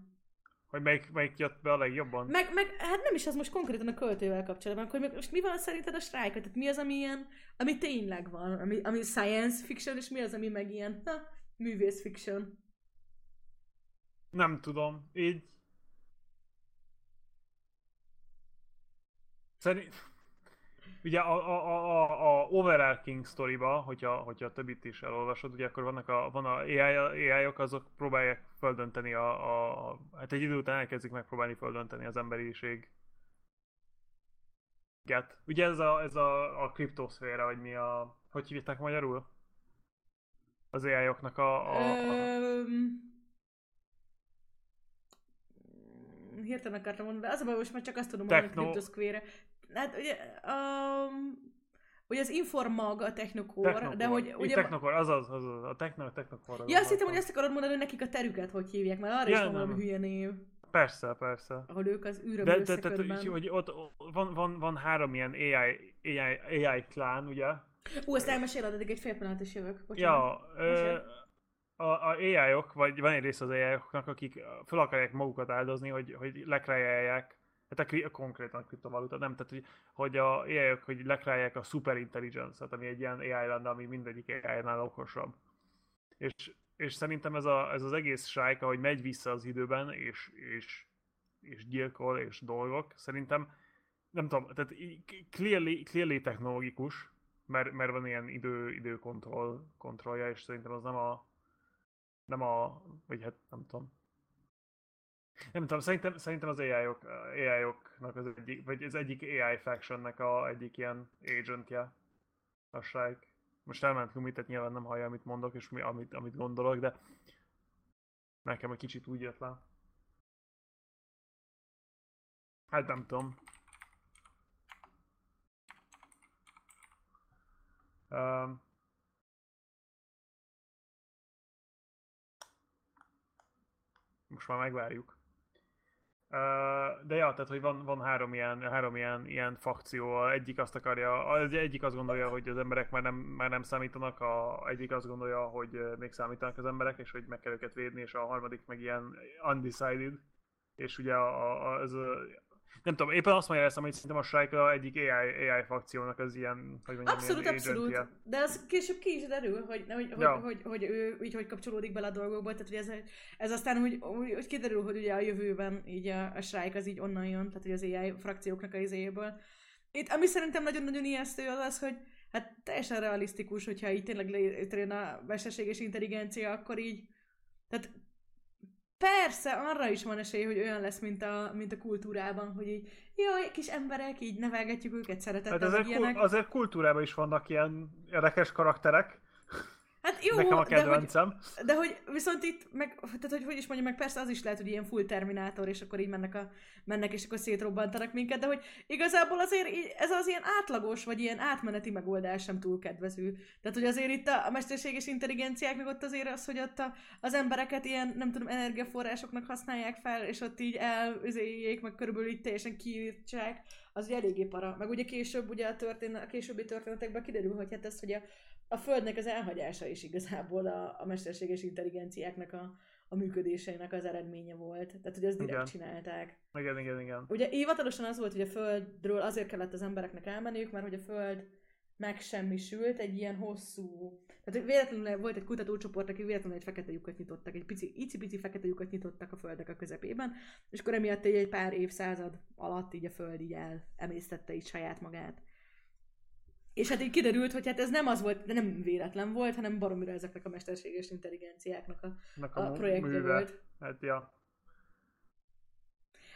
Hogy melyik, melyik jött be a legjobban?
Meg, meg, hát nem is ez most konkrétan a költővel kapcsolatban, akkor meg most mi van szerinted a strike Tehát mi az, ami ilyen, ami tényleg van, ami, ami science fiction, és mi az, ami meg ilyen, ha, művész fiction.
Nem tudom. Így... Szerint... Ugye a, a, a, a, overarching sztoriba, hogyha, hogyha a többit is elolvasod, ugye akkor vannak a, van a AI, AI-ok, azok próbálják földönteni a, a, a, hát egy idő után elkezdik megpróbálni földönteni az emberiség. Get. Ugye ez a, ez a, a kriptoszféra, vagy mi a, hogy hívták magyarul? Az AI-oknak a, a, a,
Öm... Hirtelen akartam mondani, de az a baj, most már csak azt tudom mondani, hogy
Techno-
Cryptosquare. Hát ugye, um, hogy az Informag a Technocore. de hogy
Így
ugye...
Technocore, azaz, azaz, a Techno, Technocore.
Ja, azt hittem, hogy ezt akarod mondani, hogy nekik a terüket hogy hívják, mert arra
Ja,
is van valami hülye név,
Persze, persze.
ahol ők az űröm
De, de, de, hogy, hogy ott van, van, van három ilyen AI, AI, AI klán, ugye?
Ú, ezt elmeséled, addig egy fél pillanat is jövök. Bocsánat.
Ja, ö, a, a AI-ok, vagy van egy része az AI-oknak, akik fel akarják magukat áldozni, hogy, hogy lekrájálják, hát a, konkrétan a kriptovaluta, nem, tehát hogy, hogy a AI-ok, hogy lekrájálják a superintelligence-et, ami egy ilyen AI lenne, ami mindegyik AI-nál okosabb. És, és szerintem ez, a, ez az egész sájka, hogy megy vissza az időben, és, és, és gyilkol, és dolgok, szerintem nem tudom, tehát clearly, clearly technológikus, mert, mert van ilyen idő, időkontroll kontrollja, és szerintem az nem a nem a, vagy hát nem tudom. Nem tudom, szerintem, szerintem az AI-ok, AI-oknak az egyik, vagy az egyik AI factionnek a egyik ilyen agentje a Shrike. Most elment Lumi, tehát nyilván nem hallja, amit mondok, és mi, amit, amit gondolok, de nekem egy kicsit úgy jött le. Hát nem tudom. Um, most már megvárjuk. De ja, tehát hogy van, van három ilyen, három ilyen, ilyen fakció, egyik azt akarja, az egyik azt gondolja, hogy az emberek már nem, már nem számítanak, a egyik azt gondolja, hogy még számítanak az emberek, és hogy meg kell őket védni, és a harmadik meg ilyen undecided, és ugye a, a, az, nem tudom, éppen azt magyaráztam, hogy szerintem a Strike egyik AI, AI fakciónak az ilyen, hogy mondjam,
Abszolút,
ilyen
abszolút.
agentje.
De az később ki is derül, hogy, hogy, hogy,
Ja.
hogy, hogy, ő így hogy kapcsolódik bele a dolgokba. Tehát hogy ez, ez aztán úgy, úgy, úgy kiderül, hogy ugye a jövőben így a, a Shrike az így onnan jön, tehát hogy az AI frakcióknak a izéből. Itt, ami szerintem nagyon-nagyon ijesztő az az, hogy hát teljesen realisztikus, hogyha így tényleg létrejön a mesterséges intelligencia, akkor így, tehát Persze, arra is van esély, hogy olyan lesz, mint a, mint a kultúrában, hogy így, jaj, kis emberek, így nevelgetjük őket szeretettel,
Hát
ilyenek.
kul- azért kultúrában is vannak ilyen érdekes karakterek.
Hát jó,
Nekem a
de hogy,
kedvencem.
de hogy viszont itt, meg, tehát hogy, hogy is mondjam, meg persze az is lehet, hogy ilyen full terminátor, és akkor így mennek, a, mennek és akkor szétrobbantanak minket, de hogy igazából azért így, ez az ilyen átlagos, vagy ilyen átmeneti megoldás sem túl kedvező. Tehát, hogy azért itt a, a mesterséges intelligenciák, meg ott azért az, hogy ott a, az embereket ilyen, nem tudom, energiaforrásoknak használják fel, és ott így elüzéljék, meg körülbelül így teljesen kiírtsák, az ugye eléggé para. Meg ugye később, ugye a, történet, a későbbi történetekben kiderül, hogy hát ez, hogy a, a Földnek az elhagyása is igazából a, a mesterséges intelligenciáknak a, a működéseinek az eredménye volt. Tehát, hogy ezt direkt
Igen.
csinálták.
Igen, igen, igen.
Ugye hivatalosan az volt, hogy a Földről azért kellett az embereknek elmenniük, mert hogy a Föld megsemmisült egy ilyen hosszú... Tehát véletlenül volt egy kutatócsoport, aki véletlenül egy fekete lyukat nyitottak, egy pici, icipici fekete lyukat nyitottak a Földnek a közepében, és akkor emiatt egy, egy pár évszázad alatt így a Föld így elemésztette így saját magát. És hát így kiderült, hogy hát ez nem az volt, de nem véletlen volt, hanem baromira ezeknek a mesterséges intelligenciáknak a,
Nek
a
mu-
projektje
műve.
volt.
Hát, ja.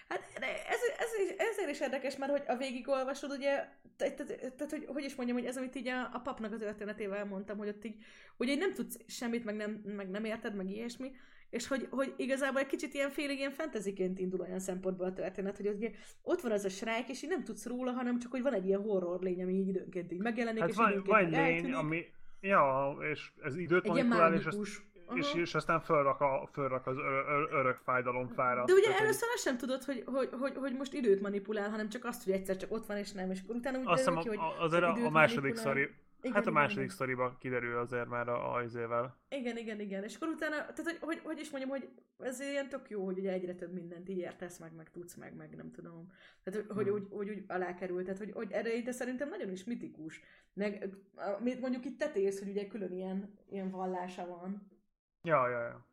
Hát ez, ez, is, ezért is érdekes, mert hogy a végigolvasod, ugye, te- te- te- tehát hogy, hogy is mondjam, hogy ez, amit így a, a papnak a történetével mondtam, hogy ott így, így nem tudsz semmit, meg nem, meg nem érted, meg ilyesmi, és hogy, hogy igazából egy kicsit ilyen félig ilyen fantasyként indul olyan szempontból a történet, hogy ugye ott van az a shrike, és így nem tudsz róla, hanem csak, hogy van egy ilyen horror lény, ami így időnként így megjelenik,
Hát
és
van,
időnként
van lény,
eltűnik.
ami... Ja, és ez időt
egy
manipulál, és, azt,
mágikus.
és, és aztán fölrak, a, fölrak az ör, ör, örök fájdalomfára.
De ugye először azt sem tudod, hogy, hogy, hogy, hogy most időt manipulál, hanem csak azt, hogy egyszer csak ott van, és nem, és utána úgy
Azt
derül ki, hogy
azért a, a második sztori,
Igen,
hát a második
igen.
sztoriba kiderül azért már a, a izével.
Igen, igen, igen. És akkor utána, tehát hogy, hogy, hogy is mondjam, hogy ez ilyen tök jó, hogy ugye egyre több mindent így értesz meg, meg tudsz meg, meg nem tudom. Tehát, hogy,
Hmm.
úgy, hogy úgy alá kerül, tehát hogy, hogy erre de szerintem nagyon is mitikus. Meg, amit mondjuk itt tetész, hogy ugye külön ilyen, ilyen vallása van.
Ja, ja, ja.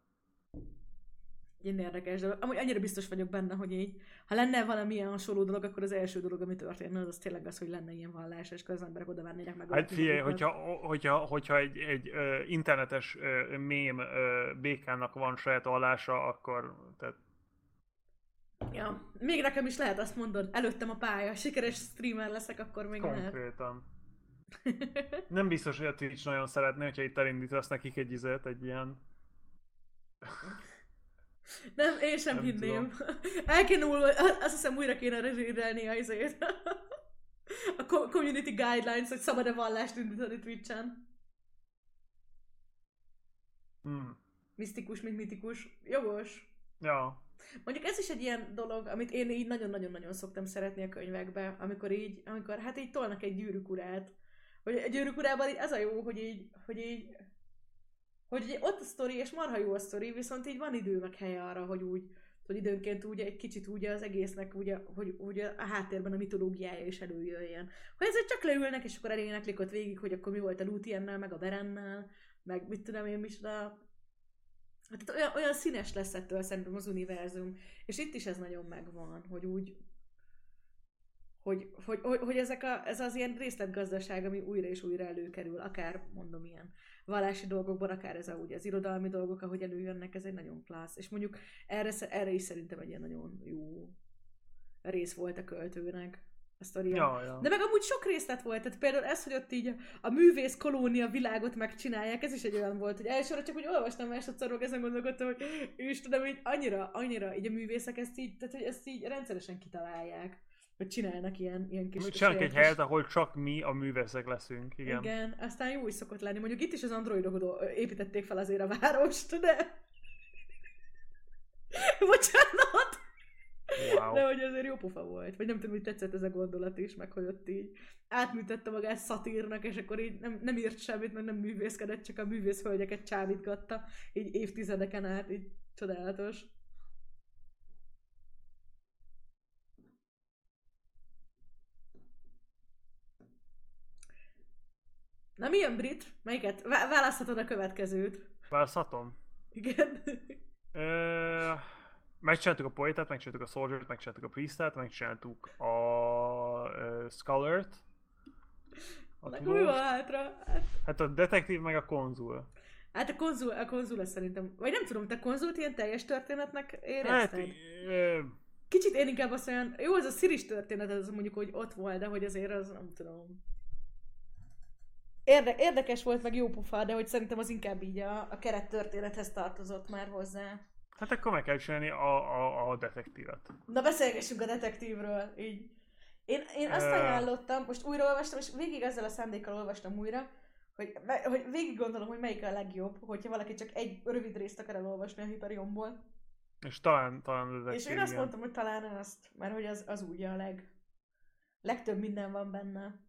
Ilyen érdekes dolog. Amúgy annyira biztos vagyok benne, hogy így, ha lenne valamilyen hasonló dolog, akkor az első dolog, ami történne, az, az tényleg az, hogy lenne ilyen vallás, és az emberek oda mennének meg.
Hát figyelj, hogyha, hogyha, hogyha egy, egy ö, internetes ö, mém ö, békának van saját vallása, akkor tehát,
Ja, még nekem is lehet azt mondod, előttem a pálya, sikeres streamer leszek, akkor még lehet.
konkrétan. Nem biztos, hogy a Twitch nagyon szeretné, hogyha itt elindítasz nekik egy izet, egy ilyen...
Nem, én sem
Nem
hinném. El kéne úl, azt hiszem újra kéne rezsírelni a izét. a co- community guidelines, hogy szabad-e vallást indítani Twitch-en.
Hmm.
Misztikus, mint mitikus. Jogos.
Ja.
Mondjuk ez is egy ilyen dolog, amit én így nagyon-nagyon-nagyon szoktam szeretni a könyvekbe, amikor így, amikor hát így tolnak egy gyűrűk urát. Hogy a gyűrűk urában így az a jó, hogy így, hogy így, hogy így ott a sztori, és marha jó a sztori, viszont így van idő meg helye arra, hogy úgy, hogy időnként úgy egy kicsit úgy az egésznek, ugye, hogy úgy a háttérben a mitológiája is előjöjjön. Hogy ezért csak leülnek, és akkor eléneklik ott végig, hogy akkor mi volt a Lútiennel, meg a Berennel, meg mit tudom én micsoda. Hát olyan, olyan színes lesz ettől szerintem az univerzum. És itt is ez nagyon megvan, hogy úgy, hogy, hogy, hogy, hogy ezek a, ez az ilyen részletgazdaság, ami újra és újra előkerül, akár mondom ilyen vallási dolgokban, akár ez a, ugye, az irodalmi dolgok, ahogy előjönnek, ez egy nagyon klassz. És mondjuk erre, erre is szerintem egy ilyen nagyon jó rész volt a költőnek a sztoria.
Ja, ja.
De meg amúgy sok részlet volt, tehát például ez, hogy ott így a, művész kolónia világot megcsinálják, ez is egy olyan volt, hogy elsőre csak úgy olvastam másodszor, ezen gondolkodtam, hogy Istenem, így annyira, annyira így a művészek ezt így, tehát hogy ezt így rendszeresen kitalálják, hogy csinálnak ilyen, ilyen kis...
Csinálunk egy helyet, ahol csak mi a művészek leszünk, igen.
igen, aztán jó is szokott lenni. Mondjuk itt is az androidok építették fel azért a várost, de... Bocsánat!
Wow.
De hogy azért jó pofa volt. Vagy nem tudom, hogy tetszett ez a gondolat is, meg hogy ott így átműtette magát szatírnak, és akkor így nem, nem írt semmit, mert nem művészkedett, csak a művészhölgyeket csábítgatta, így évtizedeken át, így csodálatos. Na milyen brit? Melyiket? Vá- választhatod a következőt.
Választhatom?
Igen.
Ö, megcsináltuk a poetát, megcsináltuk a soldier-t, megcsináltuk a priestet, megcsináltuk a uh, scholar-t. A
Na, mi van hátra? Hát,
Hát a detektív meg a konzul.
hát a konzul, a konzul az szerintem, vagy nem tudom, te konzult ilyen teljes történetnek
Hát,
érezted?
ö,
Kicsit én inkább azt olyan, jó, az a Sziris történet, az mondjuk, hogy ott volt, de hogy azért az, nem tudom. Érde, érdekes volt, meg jó pofa, de hogy szerintem az inkább így a, a keret történethez tartozott már hozzá.
hát akkor meg kell csinálni a, a, a detektívet.
Na beszélgessünk a detektívről, így. Én, én azt ajánlottam, most újra olvastam, és végig ezzel a szándékkal olvastam újra, hogy, hogy végig gondolom, hogy melyik a legjobb, hogyha valaki csak egy rövid részt akar elolvasni a Hyperionból.
És talán, talán a
És én azt mondtam, hogy talán azt, mert hogy az, az úgy a leg, legtöbb minden van benne.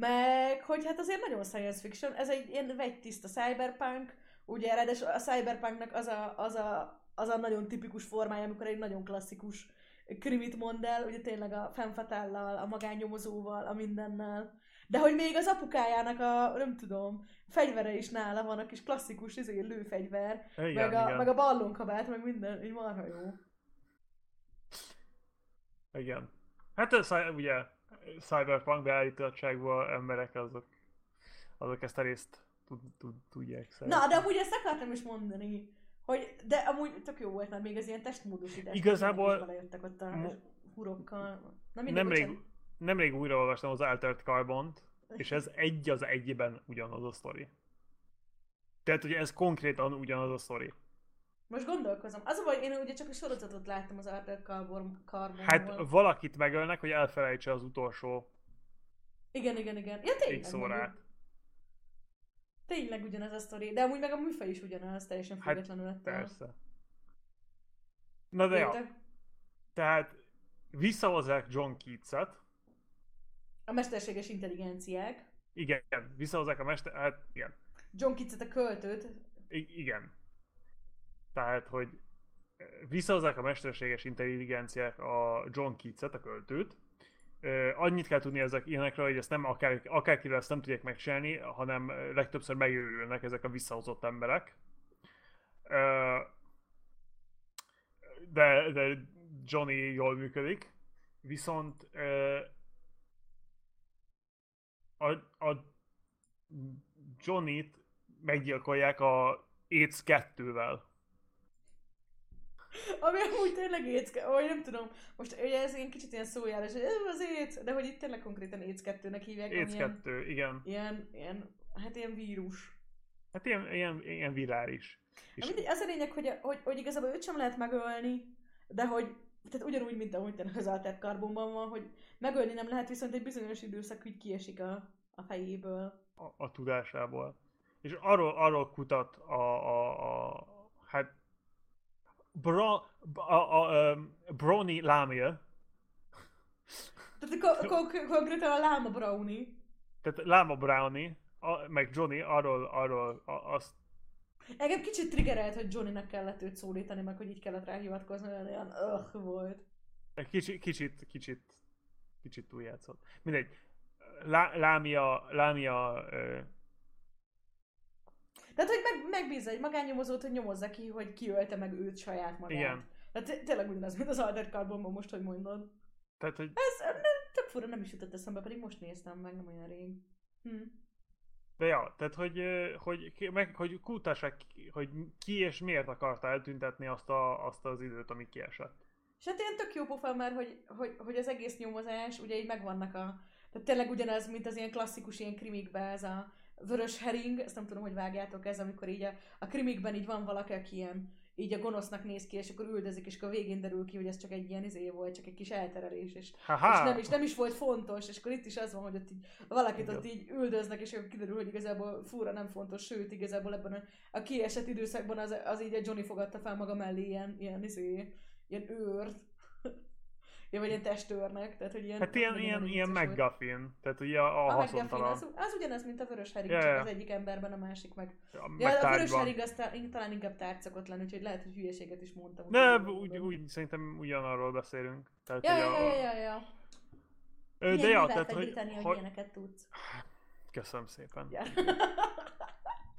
Meg, hogy hát azért nagyon science fiction, ez egy ilyen vegytiszta cyberpunk, ugye ráadásul a cyberpunknak az a, az, a, az a nagyon tipikus formája, amikor egy nagyon klasszikus krimit mond el, ugye tényleg a femfatállal, a magánnyomozóval, a mindennel. De hogy még az apukájának a, nem tudom, fegyvere is nála van, a kis klasszikus izé, lőfegyver,
Igen,
meg, a,
igen.
meg a ballonkabát, meg minden, így marha jó.
Igen. Hát ez ugye cyberpunk beállítottságban emberek azok, azok ezt a részt tud, tud, tudják szeretni.
Na, de amúgy ezt akartam is mondani, hogy, de amúgy tök jó volt, mert még az ilyen testmódosítás.
Igazából-
Belejöttek ott a
Mo-
hurokkal. Na mindegy,
Nemrég,
bocsánat.
nemrég újra olvastam az Altered Carbont, és ez egy az egyben ugyanaz a sztori. Tehát ugye ez konkrétan ugyanaz a sztori.
Most gondolkozom. Az a baj, én ugye csak a sorozatot láttam az Arthur Carbon, Carbonból.
Hát valakit megölnek, hogy elfelejtse az utolsó
Igen, igen, igen. Ja, tényleg.
x órát.
Tényleg ugyanaz a sztori. De amúgy meg a műfaj is ugyanaz, teljesen
Hát,
függetlenül ettől.
Persze. Na de ja,
Érted?
tehát visszahozzák John Keats-et,
A mesterséges intelligenciák.
igen, visszahozzák a mester, hát igen,
John Keats-et a költőt.
I- igen. Tehát, hogy visszahozzák a mesterséges intelligenciák a John Keats-et, a költőt. Annyit kell tudni ezek ilyenekről, hogy ezt nem akár, akárkivel ezt nem tudják megcsinálni, hanem legtöbbször megőrülnek ezek a visszahozott emberek. De, de Johnny jól működik. Viszont a, a Johnny-t meggyilkolják a AIDS 2-vel.
Ami amúgy tényleg écke, vagy nem tudom, most ugye ez ilyen kicsit ilyen szójárás, hogy ez az éc, de hogy itt tényleg konkrétan éc 2-nek hívják, ami
AIDS
ilyen,
2, igen.
ilyen, ilyen, hát ilyen vírus.
Hát ilyen, ilyen, ilyen virális. És
mindegy, az a lényeg, hogy, hogy, hogy igazából őt sem lehet megölni, de hogy tehát ugyanúgy, mint ahogy az Altered Carbonban van, hogy megölni nem lehet, viszont egy bizonyos időszak úgy kiesik a, a fejéből.
A, a tudásából. És arról, arról kutat a, a, a Bra, a, a, a, Brony Lámil.
Tehát ko- ko- konkrétan a Láma Brownie.
Tehát Láma Brownie, a, meg Johnny arról, arról a, azt
Engem kicsit triggerelt, hogy Johnnynak kellett őt szólítani, meg hogy így kellett rá hivatkozni, olyan olyan öh volt.
Kicsit, kicsit, kicsit, kicsit túljátszott. Mindegy. Lá, lámia, lámia ö...
Tehát, hogy meg, megbízza egy magánnyomozót, hogy nyomozza ki, hogy ki ölte meg őt saját magát.
Igen.
Tehát tényleg ugyanaz, mint az Alder Carbonban most, hogy mondod.
Tehát, hogy
Ez nem, tök fura, nem is jutott eszembe, pedig most néztem meg, nem olyan rég. Hm.
De ja, tehát hogy, hogy, meg, hogy kutassák, hogy ki és miért akarta eltüntetni azt, a, azt az időt, ami kiesett.
És hát ilyen tök jó pofa, mert hogy, hogy, hogy az egész nyomozás, ugye így megvannak a... Tehát tényleg ugyanaz, mint az ilyen klasszikus ilyen krimikben, ez a vörös hering, ezt nem tudom, hogy vágjátok ez, amikor így a, a krimikben így van valaki, aki ilyen így a gonosznak néz ki, és akkor üldözik, és akkor a végén derül ki, hogy ez csak egy ilyen izé volt, csak egy kis elterelés, és,
Haha!
és, nem, is, nem is volt fontos, és akkor itt is az van, hogy ott így valakit
Igen.
ott így üldöznek, és akkor kiderül, hogy igazából fúra nem fontos, sőt, igazából ebben a, a kiesett időszakban az, az így a Johnny fogadta fel maga mellé ilyen, ilyen, izé, ilyen őrt. Ja, vagy ilyen testőrnek, tehát hogy ilyen...
Hát ilyen, ilyen, ilyen. McGuffin, tehát ugye a, a,
A
haszontalan,
az, az ugyanaz, mint a vörös hering,
Ja,
csak
ja.
az egyik emberben, a másik meg. Ja,
meg
a vörös hering az talán inkább tárgy szokott lenni, úgyhogy lehet, hogy hülyeséget is mondtam. Úgyhogy
úgy, úgy, szerintem ugyanarról beszélünk. Tehát,
Ja, ja, ja, ja, ja.
Ö, De ja, tehát hogy
hogy... ilyeneket tudsz.
Köszönöm szépen.
Ja.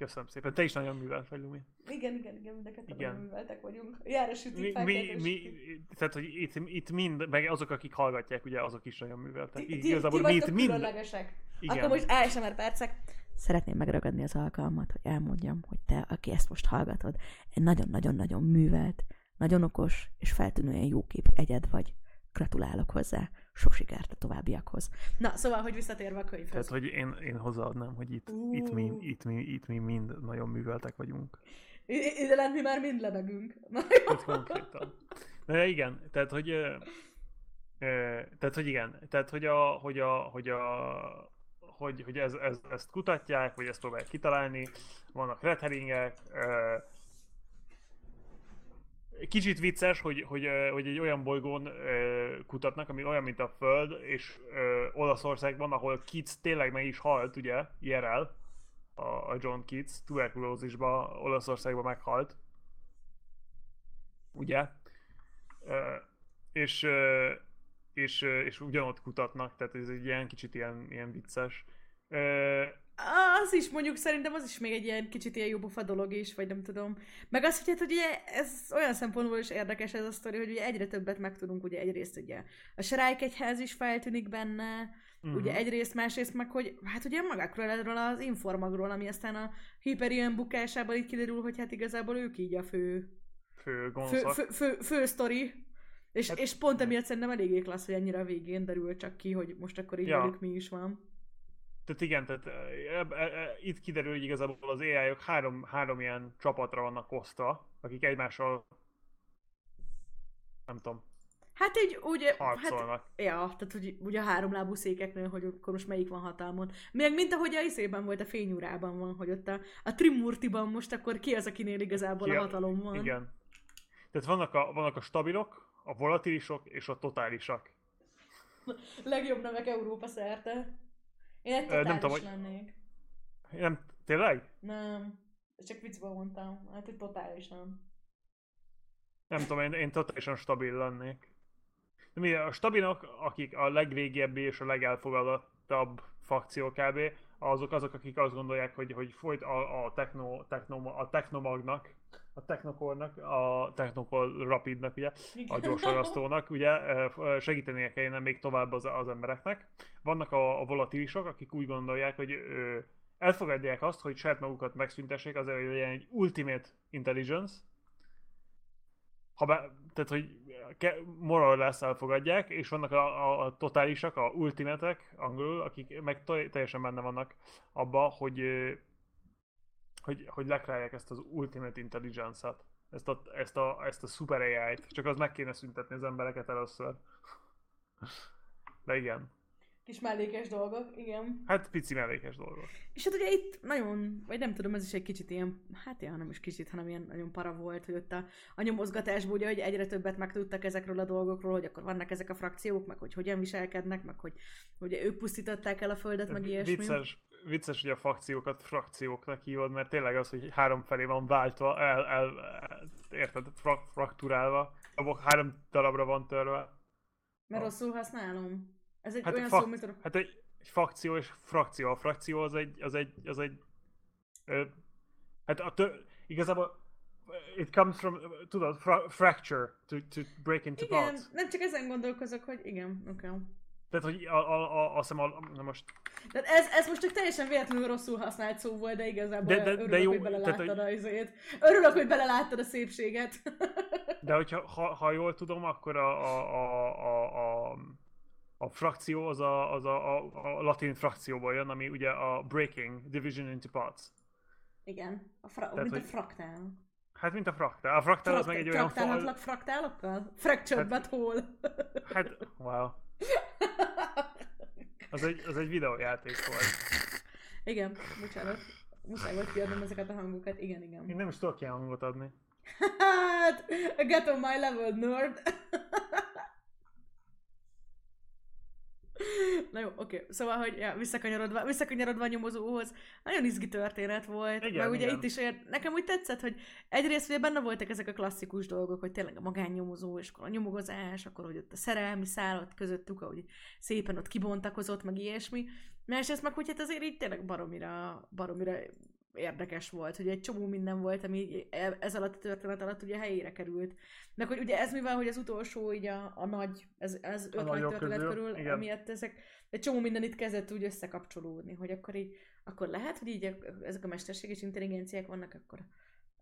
Köszönöm szépen. Te is nagyon művelt vagy, Lumi.
igen, igen, igen, mind a
Igen.
nagyon műveltek vagyunk. Jára sütik,
Mi, mi, mi, tehát, hogy itt, itt mind, meg azok, akik hallgatják, ugye azok is nagyon műveltek.
Ti, ti,
Igazából
ti
itt mind...
különlegesek.
Igen.
Akkor most ASMR percek. Szeretném megragadni az alkalmat, hogy elmondjam, hogy te, aki ezt most hallgatod, egy nagyon-nagyon-nagyon művelt, nagyon okos és feltűnően jókép egyed vagy. Gratulálok hozzá. Sok sikert a továbbiakhoz. Na, szóval, hogy visszatérve a könyvhöz.
Tehát, hogy én, én hozzáadnám, hogy itt, itt, mi, itt, mi, itt mi mind nagyon műveltek vagyunk.
Ide lent mi már mind lebegünk. Na.
Ez konkrétan. De igen, tehát hogy, tehát hogy igen, tehát hogy a, hogy a, hogy a, hogy, hogy ez, ez, ezt kutatják, vagy ezt próbálják kitalálni, vannak red herringek, ö, Kicsit vicces, hogy, hogy, hogy egy olyan bolygón kutatnak, ami olyan, mint a Föld, és Olaszországban, ahol Keats tényleg meg is halt, ugye, IRL, a, John Keats, tuberkulózisba Olaszországban meghalt. Ugye? És, és, és ugyanott kutatnak, tehát ez egy ilyen kicsit ilyen, ilyen vicces.
Az is mondjuk szerintem az is még egy ilyen kicsit ilyen jópofa dolog is, vagy nem tudom. Meg az, hogy hát ugye ez olyan szempontból is érdekes ez a sztori, hogy ugye egyre többet megtudunk, ugye egyrészt ugye a Srájk egyház is feltűnik benne,
mhm.
ugye egyrészt, másrészt meg, hogy hát ugye magákról erről az informagról, ami aztán a Hyperion bukásában így kiderül, hogy hát igazából ők így a fő,
fő
fő, fő, fő, fő sztori. És,
Hát-
és pont emiatt szerintem eléggé klassz, hogy ennyire a végén derül csak ki, hogy most akkor így
Ja.
velük mi is van.
Tehát igen, tehát e, e, e, itt kiderül, hogy igazából az AI-ok három, három ilyen csapatra vannak osztva, akik egymással nem tudom,
Hát így úgy, hát
harcolnak.
Ja, tehát hogy ugye a háromlábú székeknél, hogy akkor most melyik van hatalmon. Még mint ahogy a izében volt, a fényúrában van, hogy ott a, a Trimurtiban most akkor ki az, akinél igazából
Ki
a
a-
hatalom van.
Igen. Tehát vannak a, vannak a stabilok, a volatilisok és a totálisak.
Legjobb nevek Európa szerte. Én egy
Ö, nem
totális
tudom, hogy-
lennék.
Nem, tényleg?
Nem. Csak viccből mondtam. Hát, hogy totális nem.
Nem tudom, én, én totálisan stabil lennék. De mi, a stabilok, akik a legrégebbi és a legelfogadottabb fakció kb., azok azok, akik azt gondolják, hogy, hogy folyt a, a, techno, techno, a technomagnak, a technokornak, a technokor rapidnak, ugye, a
Igen.
gyorsalasztónak, ugye, ö, segítenie kellene még tovább az, az embereknek. Vannak a, a volatilisok, akik úgy gondolják, hogy ö, elfogadják azt, hogy saját magukat megszüntessék azért, hogy legyen egy ultimate intelligence, ha be, tehát, hogy moral lesz elfogadják, és vannak a, a, a totálisak, a ultimatek, angolul, akik meg teljesen benne vannak abba, hogy, hogy, hogy lekrálják ezt az ultimate intelligence-et. ezt a, ezt a, ezt a szuper AI-t, csak az meg kéne szüntetni az embereket először. De igen.
Kis mellékes dolgok, igen.
Hát pici mellékes dolgok.
És hát ugye itt nagyon, vagy nem tudom, ez is egy kicsit ilyen, hát ja, nem is kicsit, hanem ilyen nagyon para volt, hogy ott a, a nyomozgatásból ugye, hogy egyre többet megtudtak ezekről a dolgokról, hogy akkor vannak ezek a frakciók, meg hogy hogyan viselkednek, meg hogy ugye ők pusztították el a földet, meg ilyesmi.
Vicces, vicces, hogy a frakciókat frakcióknak hívod, mert tényleg az, hogy három felé van váltva, el, el, el érted, frak, frakturálva, abból három darabra van törve.
Mert rosszul használom. Ez egy
Hát,
olyan
fak,
szó, mint a...
hát egy, egy fakció és frakció. A frakció az egy, az egy, az egy ö, hát a tö, igazából it comes from, tudod, fra, fracture, to, to break into
Igen,
parts.
nem csak ezen gondolkozok, hogy igen, oké. Okay.
Tehát, hogy a, a, a, azt hiszem, a, na most,
Tehát ez, ez most csak teljesen véletlenül rosszul használt szó volt, de igazából
De- de- de
örülök,
jó,
hogy beleláttad
tehát,
a izét. Örülök, hogy beleláttad a szépséget.
de hogyha, ha, ha jól tudom, akkor a, a, a, a, a, a frakció az a, az a, a, a latin frakcióból jön, ami ugye a breaking, division into parts.
igen, a fra-
Tehát,
mint a
hogy-
fraktál.
Hát, mint a fraktál. A fraktál az meg egy olyan
Fraktálhatlak fraktálokkal? Fractured
Hát-
but whole.
Hát, wow. Az egy, az egy videójáték volt.
igen, bocsánat. Muszáj volt kiadnom ezeket a hangokat. Igen, igen.
Én nem is tudok ilyen hangot adni.
Hát, get on my level, nerd. Na jó, oké. Szóval, hogy ja, visszakanyarodva, visszakanyarodva a nyomozóhoz, nagyon izgi történet volt.
Igen,
meg ugye
igen.
itt is olyan, nekem úgy tetszett, hogy egyrészt ugye benne voltak ezek a klasszikus dolgok, hogy tényleg a magánnyomozó, és akkor a nyomozás, akkor hogy ott a szerelmi szállat közöttük, ahogy szépen ott kibontakozott, meg ilyesmi. Másrészt meg, hogy hát azért így tényleg baromira, baromira érdekes volt, hogy egy csomó minden volt, ami e- ez alatt a történet alatt ugye helyére került. Meg hogy ugye ez mivel, hogy az utolsó így a, a nagy, ez, ez öt nagy
nagyok
történet
közül,
körül,
igen.
amiatt ezek egy csomó minden itt kezdett úgy összekapcsolódni, hogy akkor így, akkor lehet, hogy így a- ezek a mesterséges intelligenciák vannak, akkor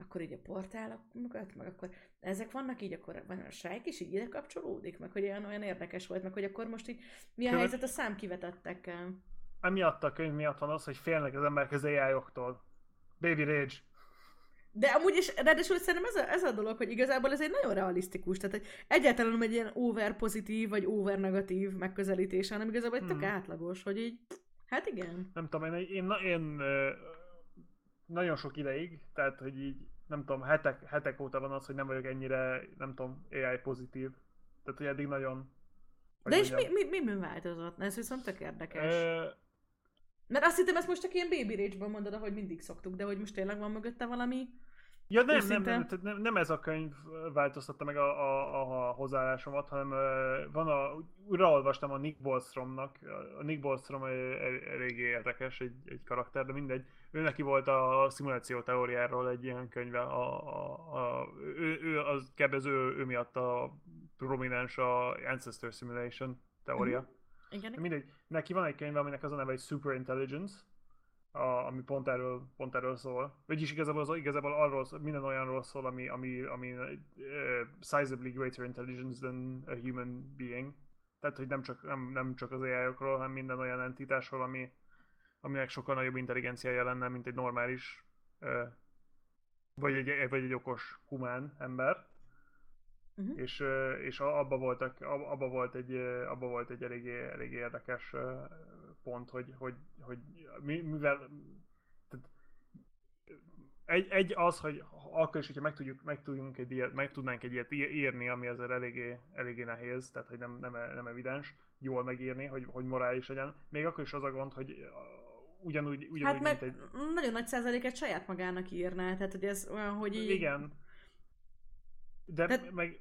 akkor így a portálok mögött, meg akkor ezek vannak így, akkor van a sejk is így ide kapcsolódik, meg hogy olyan, olyan érdekes volt, meg hogy akkor most így mi a
Követ-
helyzet a számkivetettekkel.
Emiatt a könyv miatt van az, hogy félnek az emberek az AI-októl. Baby Rage.
De amúgy is, ráadásul szerintem ez a, ez a dolog, hogy igazából ez egy nagyon realisztikus, tehát egy, egyáltalán nem egy ilyen over pozitív, vagy over negatív megközelítés, hanem igazából egy tök
Hmm.
átlagos, hogy így, hát igen.
Nem tudom, én, én, én ö, nagyon sok ideig, tehát hogy így, nem tudom, hetek, hetek óta van az, hogy nem vagyok ennyire, nem tudom, AI pozitív. Tehát, hogy eddig nagyon...
De és mi, mi, mi, mi változott? Ez viszont tök érdekes.
Ö,
Mert azt hittem, ezt most csak ilyen baby rage mondod, ahogy mindig szoktuk, de hogy most tényleg van mögötte valami.
Ja, nem, nem, nem, nem, nem ez a könyv változtatta meg a, a, a hozzáállásomat, hanem van a, újra olvastam a Nick Bostrom-nak, a Nick Bostrom el- el- eléggé érdekes egy, egy karakter, de mindegy. Ő neki volt a szimuláció teóriáról egy ilyen könyve, a, a, a, ő, ő, az az ő, miatt a prominens a Ancestor Simulation teória.
Igen,
De mindegy, neki van egy könyve, aminek az a neve, hogy Super Intelligence, a, ami pont erről, pont erről szól. Vagyis igazából, az, igazából arról szól, minden olyanról szól, ami, ami, ami uh, sizably greater intelligence than a human being. Tehát, hogy nem csak, nem, nem csak az AI-okról, hanem minden olyan entitásról, ami, aminek sokkal nagyobb intelligenciája lenne, mint egy normális, uh, vagy egy, vagy egy okos humán ember
Uh-huh.
és, és abba, voltak, ab- abba volt egy, abba volt egy eléggé, eléggé érdekes pont, hogy, hogy, hogy mi, mivel tehát, egy, egy az, hogy akkor is, hogyha meg, tudjuk, meg, tudjunk egy ilyet, meg tudnánk egy ilyet írni, ami azért eléggé, eléggé nehéz, tehát hogy nem, nem, nem evidens jól megírni, hogy, hogy morális legyen. Még akkor is az a gond, hogy ugyanúgy, ugyanúgy
Hát
mint egy...
nagyon nagy százaléket saját magának írná, tehát hogy ez olyan, hogy így...
Igen. De
Tehát-
meg,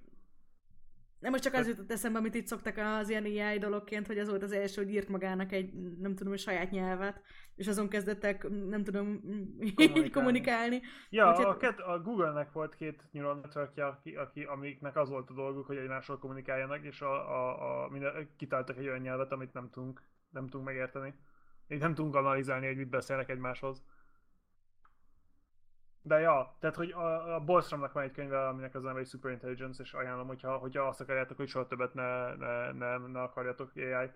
Nem most csak az jutott eszembe, amit itt szoktak az ilyen AI dologként, hogy az volt az első, hogy írt magának egy, nem tudom, egy saját nyelvet, és azon kezdettek, nem tudom,
Kommunikálni.
kommunikálni.
Ja,
Úgyhogy-
a, ket, a Google-nek volt két neural networkje, aki, aki, amiknek az volt a dolguk, hogy egymással kommunikáljanak, és a, a, a, minden, kitáltak egy olyan nyelvet, amit nem tudunk, nem tudunk megérteni. Így nem tudunk analizálni, hogy mit beszélnek egymáshoz. De ja, tehát hogy a, a Bolstromnak van egy könyve, aminek az neve egy Super Intelligence, és ajánlom, hogyha, hogyha azt akarjátok, hogy soha többet ne, ne, ne, ne akarjatok AI-t.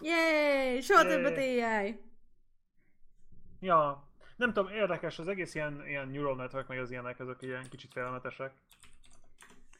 Yay! Soha
Yay!
többet AI!
Ja, Nem tudom, érdekes, az egész ilyen, ilyen neural network, meg az ilyenek, ezek ilyen kicsit félelmetesek.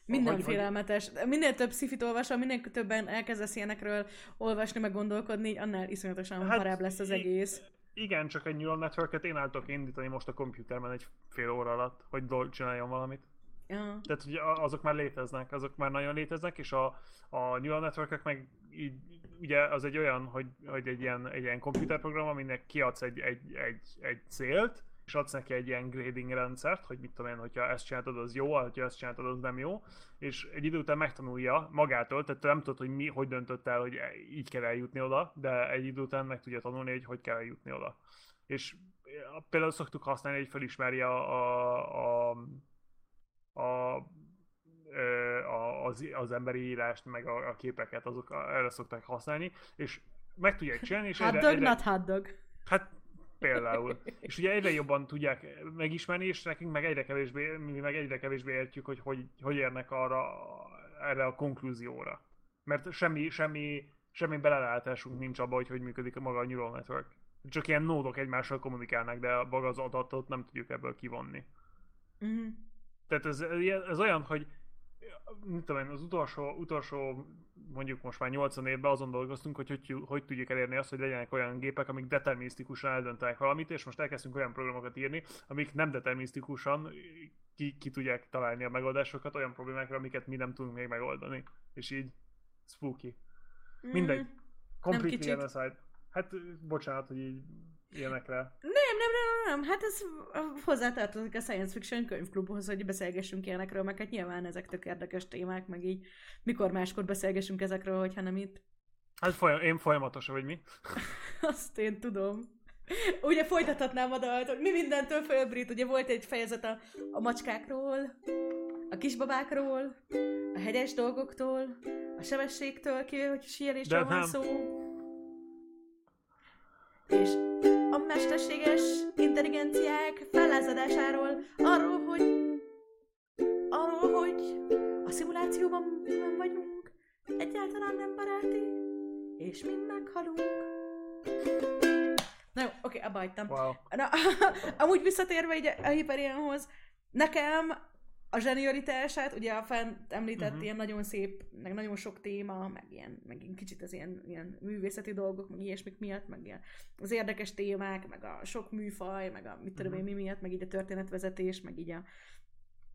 Minden
Hogy- hogy-
félelmetes. Minél több szifit olvasol, minél többen elkezdesz ilyenekről olvasni, meg gondolkodni, annál iszonyatosan
Hát,
parább lesz az egész.
Igen, csak egy neural networket én el tudok indítani most a kompjúterben egy fél óra alatt, hogy csináljon valamit.
Ja.
Tehát a- azok már léteznek, azok már nagyon léteznek, és a, a neural networkek meg így, ugye az egy olyan, hogy, hogy egy ilyen, egy ilyen komputerprogram, aminek kiadsz egy, egy, egy, egy célt, és adsz neki egy ilyen grading rendszert, hogy mit tudom én, hogyha ezt csináltad, az jó, hogyha ezt csináltad, az nem jó, és egy idő után megtanulja magától, tehát te nem tudod, hogy mi, hogy döntött el, hogy így kell eljutni oda, de egy idő után meg tudja tanulni, hogy hogy kell eljutni oda. És eh, például szoktuk használni, hogy felismeri a, a, a, a az, az emberi írást, meg a, a képeket, azok erre szokták használni, és meg tudják csinálni, és
Hot dog,
egyre,
not hot dog.
hát például. És ugye egyre jobban tudják megismerni, és nekünk meg egyre kevésbé, mi meg egyre kevésbé értjük, hogy hogy, hogy érnek arra, erre a konklúzióra. Mert semmi, semmi, semmi belelátásunk nincs abba, hogy hogy működik a maga a neural network. Csak ilyen nódok egymással kommunikálnak, de maga az adatot nem tudjuk ebből kivonni.
Mhm.
Tehát ez, ez olyan, hogy mit tudom én, az utolsó, utolsó mondjuk most már 80 évben azon dolgoztunk, hogy hogy, hogy tudjuk elérni azt, hogy legyenek olyan gépek, amik determinisztikusan eldöntenek valamit, és most elkezdtünk olyan programokat írni, amik nem determinisztikusan ki, ki tudják találni a megoldásokat olyan problémákra, amiket mi nem tudunk még megoldani. És így spooky. Mindegy.
Mm.
Completely genocide. Hát bocsánat, hogy így ilyenekre.
Nem, nem, nem, nem, hát ez hozzátartozik a Science Fiction könyvklubhoz, hogy beszélgessünk ilyenekről, meg hát nyilván ezek tök érdekes témák, meg így mikor máskor beszélgessünk ezekről, hogyha nem itt.
Hát folyam, én folyamatosan, vagy mi?
Azt én tudom. Ugye folytathatnám a dalt, hogy mi mindentől fölbrít. Ugye volt egy fejezet a, a macskákról, a kisbabákról, a hegyes dolgoktól, a sebességtől, ki, hogy sírésről van
nem.
szó. És a mesterséges intelligenciák fellázadásáról, arról, hogy arról, hogy a szimulációban nem vagyunk, egyáltalán nem baráti, és mind meghalunk. Na jó, oké, abba hagytam.
Wow.
Na, amúgy visszatérve így a Hyperionhoz, nekem a zsenialitását, ugye a fent említett uh-huh. ilyen nagyon szép, meg nagyon sok téma, meg ilyen, meg ilyen kicsit az ilyen, ilyen művészeti dolgok, meg ilyesmik miatt, meg ilyen az érdekes témák, meg a sok műfaj, meg a mit tudom én
Mhm.
mi miatt, meg így a történetvezetés, meg így a,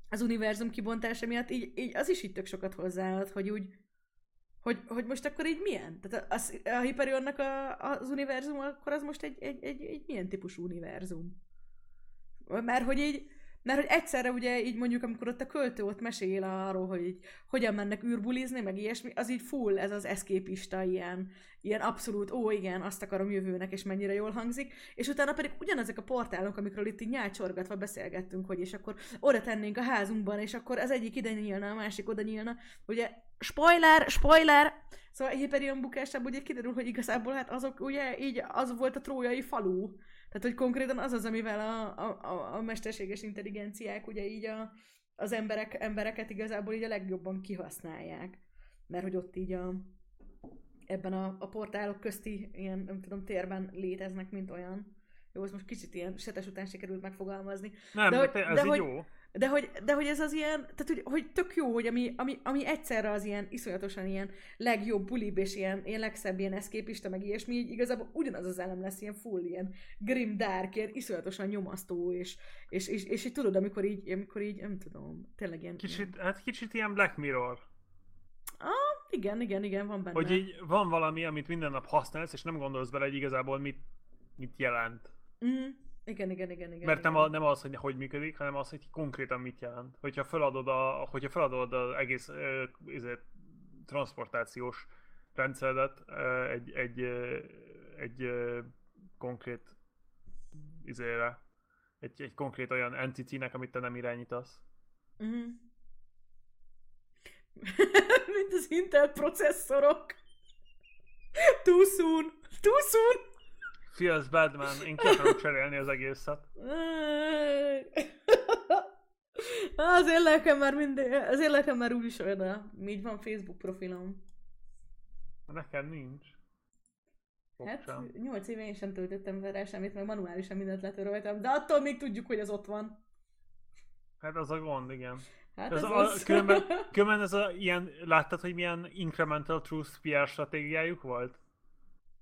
az univerzum kibontása miatt, így, így az is így tök sokat hozzáad, hogy úgy, hogy, hogy most akkor így milyen? Tehát a, a, a Hyperionnak a, az univerzum, akkor az most egy, egy, egy, egy milyen típusú univerzum? Mert hogy így, mert hogy egyszerre ugye így mondjuk, amikor ott a költő ott mesél arról, hogy így, hogyan mennek űrbulizni, meg ilyesmi, az így full, ez az eszképista, ilyen, ilyen abszolút, ó igen, azt akarom jövőnek, és mennyire jól hangzik, és utána pedig ugyanezek a portálok, amikről itt így nyálcsorgatva beszélgettünk, hogy és akkor oda tennénk a házunkban, és akkor az egyik ide nyílna, a másik oda nyílna, ugye, spoiler, spoiler, szóval Hyperion bukásában ugye kiderül, hogy igazából hát azok ugye így az volt a trójai falu, tehát, hogy konkrétan az az, amivel a, a, a, mesterséges intelligenciák ugye így a, az emberek, embereket igazából így a legjobban kihasználják. Mert hogy ott így a, ebben a, a portálok közti ilyen, nem tudom, térben léteznek, mint olyan. Jó, ez most kicsit ilyen setes után sikerült megfogalmazni.
Nem,
De hogy-
ez
de
így
hogy-
jó.
De hogy, de hogy ez az ilyen, tehát hogy, hogy tök jó, hogy ami, ami, ami egyszerre az ilyen iszonyatosan ilyen legjobb, bulibb és ilyen, ilyen legszebb ilyen eszképista, meg ilyesmi, így igazából ugyanaz az elem lesz, ilyen full, ilyen grim, dark, ilyen iszonyatosan nyomasztó, és, és, és, és, így tudod, amikor így, amikor így, nem tudom, tényleg ilyen... ilyen
Kicsit, hát kicsit ilyen Black Mirror.
igen, igen, igen, van benne.
Hogy így van valami, amit minden nap használsz, és nem gondolsz bele, hogy igazából mit, mit jelent.
Mm, igen, igen, igen, igen.
Mert nem, a, nem az, hogy hogy működik, hanem az, hogy konkrétan mit jelent. Hogyha feladod, a, hogyha feladod az egész ezért, transportációs rendszeredet egy, egy, egy konkrét izére, egy, egy konkrét olyan entity-nek, amit te nem irányítasz.
Mhm. Mint az Intel processzorok. Too soon. Too soon.
Feels bad, man. Én ki akarom cserélni az egészet.
Az én lelkem már mindig, az én lelkem már úgy is olyan, így van Facebook profilom.
Nekem nincs.
Hát
Sem.
8 éve én sem töltöttem rá semmit, meg manuálisan mindent letöröltem, de attól még tudjuk, hogy az ott van.
Hát az a gond, igen.
Hát
Ez
ez
a,
az.
különben, különben ez a ilyen, láttad, hogy milyen incremental truth PR stratégiájuk volt?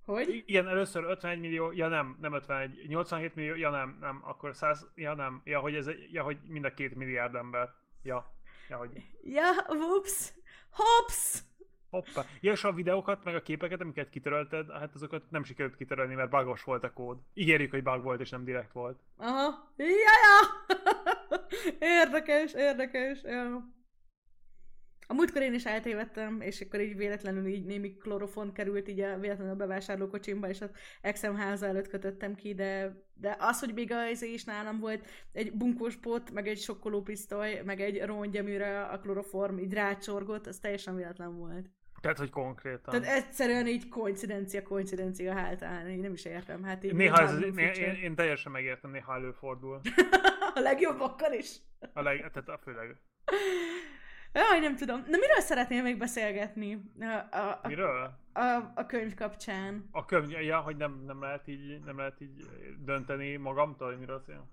Hogy?
Igen, először 51 millió, ja nem, nem 51, 87 millió, ja nem, nem, akkor 100, ja nem, ja hogy, ez, ja, hogy mind a két milliárd ember. Ja, ja, hogy
Ja, whoops! Hops!
hoppá. Ja, és a videókat, meg a képeket, amiket kitörölted, hát azokat nem sikerült kitörölni, mert bugos volt a kód. Ígérjük, hogy bug volt, és nem direkt volt.
Aha. Ja, ja! érdekes, érdekes. Ja. A múltkor én is eltévedtem, és akkor így véletlenül így némi klorofon került így a véletlenül a bevásárlókocsimba, és az exem háza előtt kötöttem ki, de, de az, hogy még az is nálam volt egy bunkós pot, meg egy sokkolópisztoly, meg egy rongy, amire a kloroform így rácsorgott, az teljesen véletlen volt.
Tehát, hogy konkrétan.
Tehát egyszerűen így koincidencia, koincidencia hátán, én nem is értem. Hát így
Néha ez,
furcsa.
én, én, teljesen megértem, néha előfordul.
a legjobbakkal is.
A leg, tehát a főleg.
Jaj, nem tudom. Na miről szeretnél még beszélgetni a, a, a,
Miről?
a, a könyv kapcsán?
A könyv, ja, hogy nem, nem, lehet így, nem lehet így dönteni magamtól, hogy miről szél.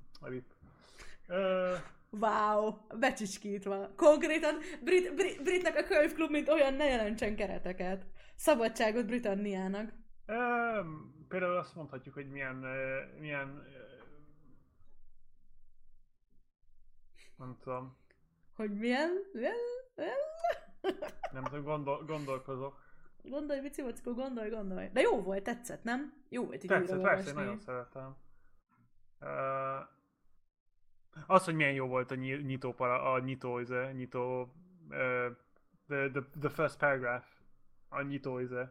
Ö,
Wow, becsicskítva. Konkrétan Brit, Brit, Britnek a könyvklub, mint olyan, ne jelentsen kereteket. Szabadságot Britanniának.
ö, például azt mondhatjuk, hogy milyen, milyen nem tudom,
Hogy milyen? milyen? milyen?
nem tudom, gondol, gondolkozok.
Gondolj, Vici Vackó, gondolj, gondolj. De jó volt, tetszett, nem? Jó volt így
Tetszett, persze, nagyon szeretem. Uh, az, hogy milyen jó volt a nyi- nyitó, para, a nyitó, izé, nyitó, uh, the, the, the first paragraph, a nyitó, izé.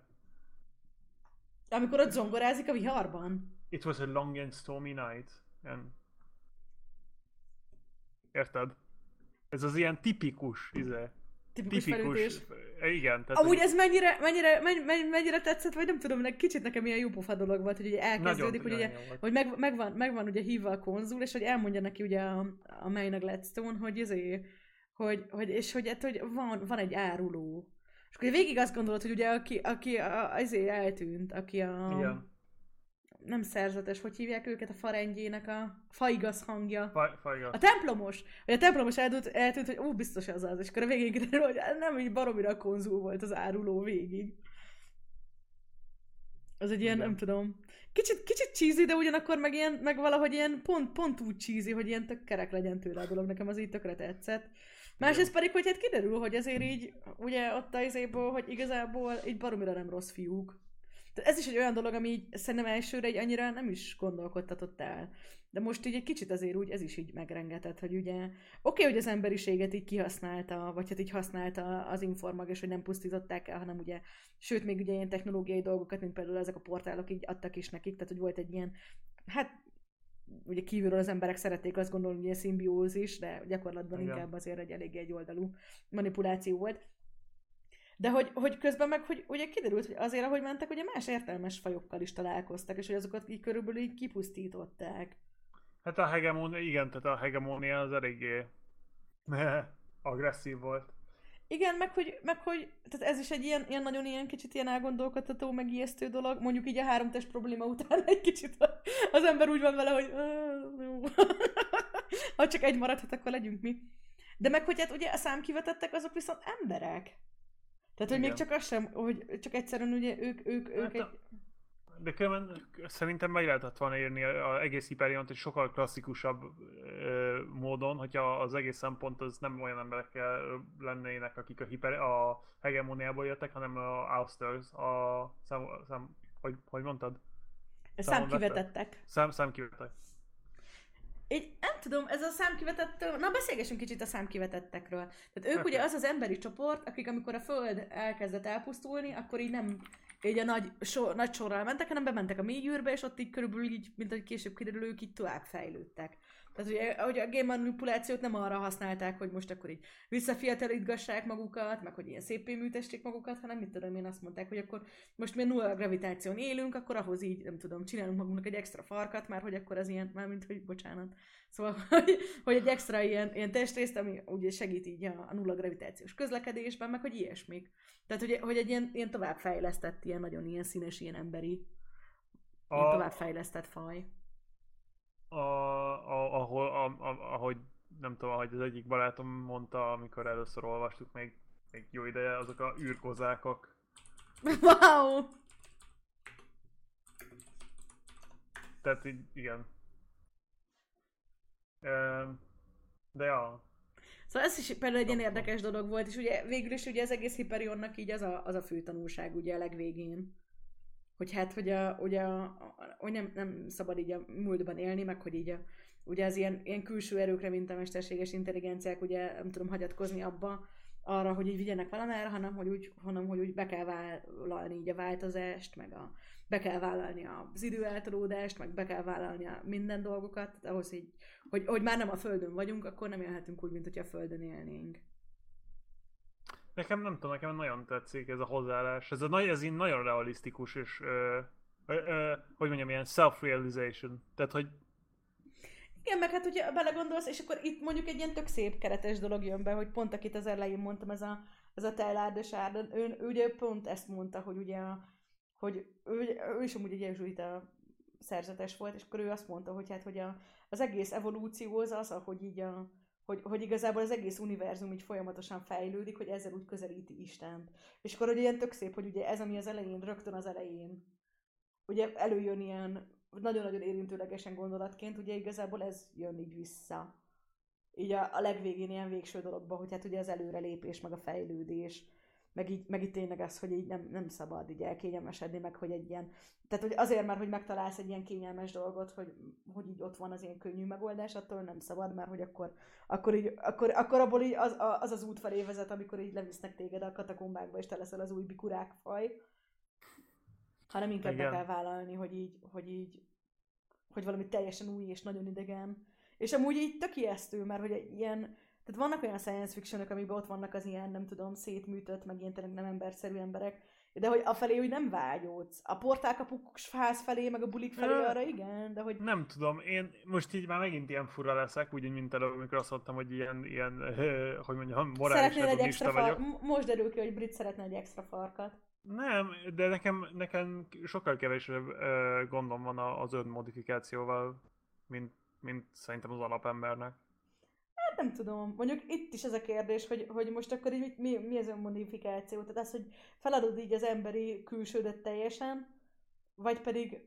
Amikor ott zongorázik a viharban.
It was a long and stormy night. And... Érted? Ez az ilyen tipikus, izé.
Tipikus,
Tipikus.
felütés.
Igen, tehát
Amúgy ez mennyire, mennyire, mennyire, mennyire tetszett, vagy nem tudom, nek- kicsit nekem ilyen jó pofa dolog volt, hogy ugye elkezdődik, hogy ugye
volt.
hogy meg, megvan, megvan ugye hívva a konzul, és hogy elmondja neki ugye a, a Maynard Gladstone, hogy izé, hogy, hogy, és hogy, hát, hogy van, van egy áruló. És akkor végig azt gondolod, hogy ugye aki, aki a, azért eltűnt, aki a,
Igen.
Nem szerzetes, hogy hívják őket, a farendjének a faigaz hangja.
Faj, fajga.
A templomos! Hogy a templomos eltűnt, eltűnt hogy ó, biztos az az, és akkor a végén kiderül, hogy nem így baromira konzul volt az áruló végig. Az egy ilyen,
Igen.
nem tudom, kicsit, kicsit cheesy, de ugyanakkor meg, ilyen, meg valahogy ilyen pont, pont úgy cheesy, hogy ilyen tök kerek legyen tőle a dolog, nekem az így tökre tetszett. Másrészt pedig, hogy hát kiderül, hogy azért így, ugye ott a izéból, hogy igazából így baromira nem rossz fiúk. Ez is egy olyan dolog, ami így szerintem elsőre egy annyira nem is gondolkodtatott el. De most így egy kicsit azért úgy ez is így megrengetett, hogy ugye oké, okay, hogy az emberiséget így kihasználta, vagy hát így használta az informag, és hogy nem pusztították el, hanem ugye, sőt, még ugye ilyen technológiai dolgokat, mint például ezek a portálok így adtak is nekik, tehát hogy volt egy ilyen, hát ugye kívülről az emberek szerették azt gondolni, hogy ilyen szimbiózis, de gyakorlatban
Igen.
inkább azért egy elég egyoldalú manipuláció volt. De hogy, hogy közben meg, hogy ugye kiderült, hogy azért, ahogy mentek, ugye más értelmes fajokkal is találkoztak, és hogy azokat így körülbelül így kipusztították.
Hát a hegemónia, igen, tehát a hegemónia az eléggé agresszív volt.
Igen, meg hogy, meg hogy tehát ez is egy ilyen, ilyen nagyon ilyen kicsit ilyen elgondolkodtató, meg ijesztő dolog. Mondjuk így a három test probléma után egy kicsit az ember úgy van vele, hogy "Ö, jó. ha csak egy maradhat, akkor legyünk mi. De meg hogy hát ugye a számkivetettek azok viszont emberek. Tehát, hogy még
Igen.
csak az sem, hogy csak egyszerűen ugye ők, ők, ők
Hát
egy...
a- De különben szerintem meg lehetett volna írni az egész Hyperiont egy sokkal klasszikusabb ö, módon, hogyha az egész szempont az nem olyan emberekkel lennének, akik a, hiper, a hegemóniából jöttek, hanem a Austers, a szám, szám, hogy, hogy mondtad? számon
számkivetettek.
Szám, számkivetek.
Így nem tudom, ez a számkivetett... Na, beszélgessünk kicsit a számkivetettekről. Tehát ők
Oké.
ugye az az emberi csoport, akik amikor a Föld elkezdett elpusztulni, akkor így nem így a nagy, sor, nagy sorral mentek, hanem bementek a mélyűrbe, és ott így körülbelül így, mint ahogy később kiderül, ők így tovább fejlődtek. Tehát ugye, hogy a game manipulációt nem arra használták, hogy most akkor így visszafiatalítgassák magukat, meg hogy ilyen szépé műtessék magukat, hanem mit tudom én azt mondták, hogy akkor most mi nulla gravitáción élünk, akkor ahhoz így, nem tudom, csinálunk magunknak egy extra farkat, már hogy akkor az ilyen, már mint hogy bocsánat. Szóval, hogy, hogy egy extra ilyen, ilyen testrészt, ami ugye segít így a, a nulla gravitációs közlekedésben, meg hogy ilyesmik. Tehát, hogy, hogy egy ilyen, ilyen továbbfejlesztett, ilyen nagyon ilyen színes, ilyen emberi A... Ilyen továbbfejlesztett faj.
A, a, ahol, a, a, ahogy nem tudom, ahogy az egyik barátom mondta, amikor először olvastuk még, még jó ideje, azok a űrkozákok.
Wow!
Tehát így, igen. De ja.
Szóval ez is például egy ilyen érdekes dolog volt, és ugye végül is ugye az egész Hyperionnak így az a, az a fő tanulság ugye a legvégén. Hogy hát, hogy, a, ugye, a, hogy nem, nem szabad így a múltban élni, meg hogy így a, ugye az ilyen, ilyen külső erőkre, mint a mesterséges intelligenciák, ugye nem tudom hagyatkozni abba, arra, hogy így vigyenek valamerre, hanem hogy úgy, hanem, hogy úgy be kell vállalni így a változást, meg a, be kell vállalni az időeltolódást, meg be kell vállalni a minden dolgokat, ahhoz, hogy, hogy, hogy már nem a Földön vagyunk, akkor nem élhetünk úgy, mint hogyha a Földön élnénk.
Nekem nem tudom, nekem nagyon tetszik ez a hozzáállás. Ez, a, ez így nagyon realisztikus, és ö, ö, ö, hogy mondjam, ilyen self-realization. Tehát, hogy
igen, meg hát ugye belegondolsz, és akkor itt mondjuk egy ilyen tök szép keretes dolog jön be, hogy pont akit az elején mondtam, ez a, ez a Teilárdes Árden, ő, ő, ugye pont ezt mondta, hogy ugye a, hogy ő, ő is amúgy egy a szerzetes volt, és akkor ő azt mondta, hogy hát, hogy a, az egész evolúció az az, ahogy így a, hogy, hogy igazából az egész univerzum így folyamatosan fejlődik, hogy ezzel úgy közelíti Istent. És akkor hogy ilyen tök szép, hogy ugye ez, ami az elején, rögtön az elején, ugye előjön ilyen nagyon-nagyon érintőlegesen gondolatként, ugye igazából ez jön így vissza. Így a, a legvégén ilyen végső dologba, hogy hát ugye az előrelépés, meg a fejlődés, meg így, meg így tényleg az, hogy így nem, nem szabad így elkényelmesedni, meg hogy egy ilyen, tehát hogy azért már, hogy megtalálsz egy ilyen kényelmes dolgot, hogy, hogy így ott van az ilyen könnyű megoldás, attól nem szabad, mert hogy akkor, akkor, így, akkor, akkor abból így az, az az út felé vezet, amikor így levisznek téged a katakombákba, és te leszel az új bikurák faj, hanem inkább Igen. be kell vállalni, hogy így, hogy így, hogy valami teljesen új és nagyon idegen. És amúgy így tök ijesztő, mert hogy egy ilyen, tehát vannak olyan science fictionok, amiben ott vannak az ilyen, nem tudom, szétműtött, meg ilyen tényleg nem emberszerű emberek, de hogy a felé úgy nem vágyódsz. A portálkapuk ház felé, meg a bulik felé arra igen, de hogy...
Nem tudom, én most így már megint ilyen fura leszek, úgy, mint előbb, amikor azt mondtam, hogy ilyen, ilyen hogy mondjam, morális
egy extra vagyok. Far... Most derül ki, hogy Brit szeretne egy extra farkat.
Nem, de nekem, nekem sokkal kevesebb gondom van az önmodifikációval, mint, mint szerintem az alapembernek.
Nem tudom. Mondjuk itt is ez a kérdés, hogy, hogy most akkor így mi, mi az önmodifikáció? Tehát az, hogy feladod így az emberi külsődet teljesen, vagy pedig,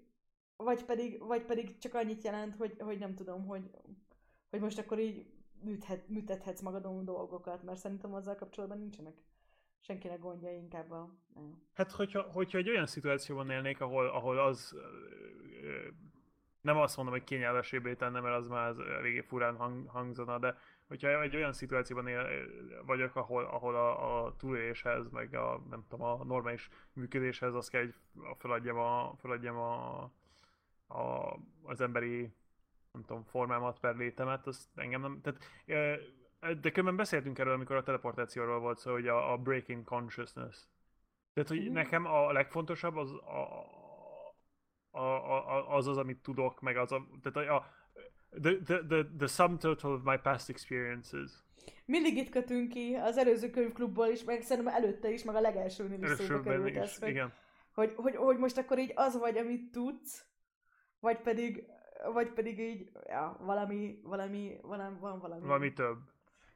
vagy pedig, vagy pedig csak annyit jelent, hogy, hogy nem tudom, hogy, hogy most akkor így műthet, műtethetsz magadon dolgokat, mert szerintem azzal kapcsolatban nincsenek senkinek gondja, inkább a...
Hát, hogyha, hogyha egy olyan szituációban élnék, ahol, ahol az nem azt mondom, hogy kényelmesébbé tenne, mert az már az eléggé furán hang, hangzana, de hogyha egy olyan szituációban él, vagyok, ahol, ahol a, a túléléshez, meg a, nem tudom, a normális működéshez, azt kell, hogy feladjam, a, feladjam a, a, az emberi nem tudom, formámat per létemet, azt engem nem, tehát de különben beszéltünk erről, amikor a teleportációról volt szó, hogy a, a breaking consciousness. Tehát, hogy nekem a legfontosabb az a, a, a, az, az, amit tudok, meg az a, tehát a, a the, the, the, the sum total of my past experiences.
Mindig itt kötünk ki az előző könyvklubból is, meg szerintem előtte is, meg a legelsőnél is szóba került ez, hogy, igen. Hogy, hogy, hogy, most akkor így az vagy, amit tudsz, vagy pedig, vagy pedig így, ja, valami, valami, valami, van valami.
Valami több.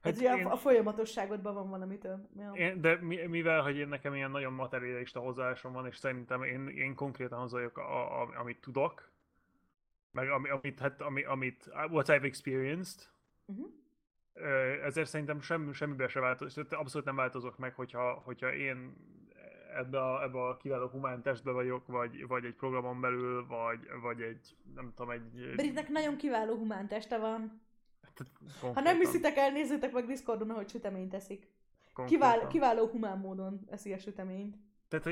Hát ugye én... a, a folyamatosságodban van valami több. Ja.
Én, de mivel, hogy én nekem ilyen nagyon materialista hozzáállásom van, és szerintem én, én konkrétan az vagyok, a, a, amit tudok, meg ami, amit, hát, ami, amit, what I've experienced, uh-huh. ezért szerintem sem, semmiben se változok, abszolút nem változok meg, hogyha, hogyha én ebbe a, ebbe a kiváló humán testbe vagyok, vagy, vagy egy programon belül, vagy, vagy egy, nem tudom, egy...
Britnek nagyon kiváló humán teste van. Konkrétan. Ha nem hiszitek el, nézzétek meg Discordon, ahogy süteményt eszik. Kivál, kiváló humán módon eszi a süteményt.
Tehát,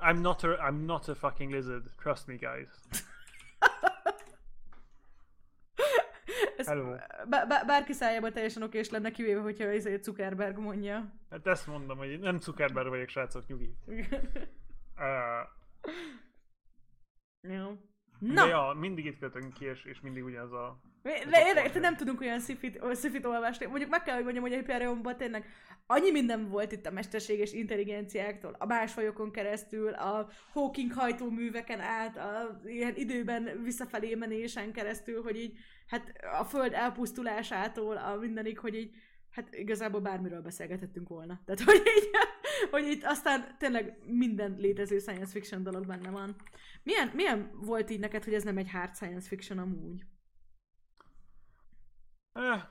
I'm not, a, I'm not a fucking lizard. Trust me, guys.
Ez Hello. bárki szájában teljesen okés lenne, kivéve, hogyha ez egy Zuckerberg mondja.
Hát ezt mondom, hogy nem Zuckerberg vagyok, srácok, nyugi. uh,
Jó.
Na. De ja, mindig itt kötünk ki, és, és mindig ugyanaz a...
De érde, te nem tudunk olyan szifit, szifit olvasni. Mondjuk meg kell, hogy mondjam, hogy a Hyperionban tényleg annyi minden volt itt a mesterséges intelligenciáktól, a másfajokon keresztül, a Hawking hajtóműveken át, a ilyen időben visszafelé menésen keresztül, hogy így, hát a föld elpusztulásától, a mindenik, hogy így, hát igazából bármiről beszélgetettünk volna. Tehát, hogy így, hogy itt aztán tényleg minden létező science fiction dolog benne van. Milyen, milyen volt így neked, hogy ez nem egy hard science fiction amúgy?
Eh,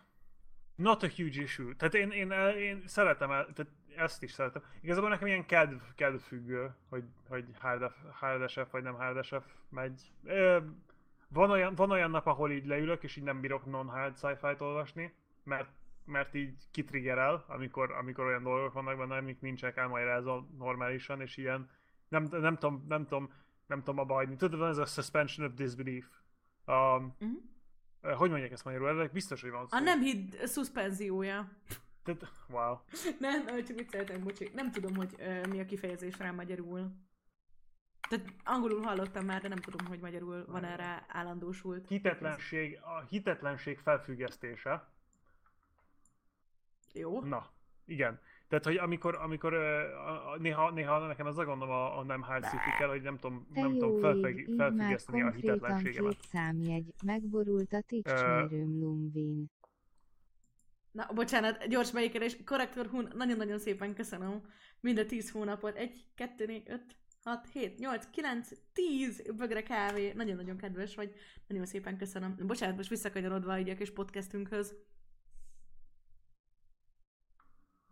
not a huge issue. Tehát én, én, én szeretem, el, tehát ezt is szeretem. Igazából nekem ilyen kedv, kedv függő, hogy, hogy hard, hard SF vagy nem hard SF megy. Eh, van olyan, van olyan nap, ahol így leülök, és így nem bírok non-hard sci-fi-t olvasni, mert mert így kitriggerel, amikor, amikor olyan dolgok vannak benne, amik nincsenek elmagyarázva normálisan, és ilyen nem, nem, tudom, nem tudom, nem tudom abba hagyni. Tudod, van ez a suspension of disbelief. Um, uh-huh. Hogy mondják ezt magyarul? Ezek biztos, hogy van
szó. A nem hidd szuspenziója.
Tehát, wow.
nem, csak vicceltem, bocsi. Nem tudom, hogy uh, mi a kifejezés rá magyarul. Tehát angolul hallottam már, de nem tudom, hogy magyarul van erre állandósult.
Hitetlenség, a hitetlenség felfüggesztése.
Jó.
Na, igen. Tehát, hogy amikor, amikor néha, néha nekem ez a gondom a, a nem hálszifikkel, hogy nem tudom, nem tudom felfeg, felfüggeszteni a hitetlenségemet. két
számjegy, megborult a ticsnyerőm uh, Lumvin.
Na, bocsánat, gyors beékelés. Korrektor Hun, nagyon-nagyon szépen köszönöm. Mind a 10 hónapot. 1, 2, 4, 5, 6, 7, 8, 9, 10 bögre kávé. Nagyon-nagyon kedves vagy. Nagyon szépen köszönöm. Bocsánat, most visszakanyarodva így a kis podcastünkhöz.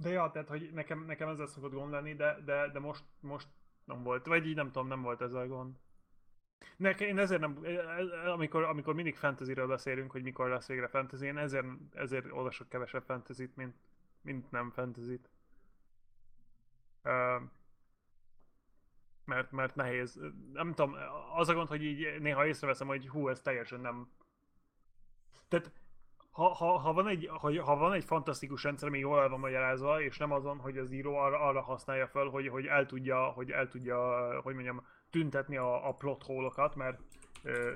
De ja, tehát, hogy nekem, nekem ezzel szokott gond lenni, de, de, de most, most nem volt, vagy így nem tudom, nem volt ez a gond. Nekem, én ezért nem, amikor, amikor mindig fantasyről beszélünk, hogy mikor lesz végre fantasy, én ezért, ezért olvasok kevesebb fantasy mint, mint nem fantasy uh, mert, mert nehéz. Nem tudom, az a gond, hogy így néha észreveszem, hogy hú, ez teljesen nem... Tehát ha, ha, ha, van egy, ha, ha van egy fantasztikus rendszer, ami jól el van magyarázva, és nem azon, hogy az író arra, arra használja fel, hogy, hogy el tudja, hogy el tudja, hogy mondjam, tüntetni a, a plot hole mert ö,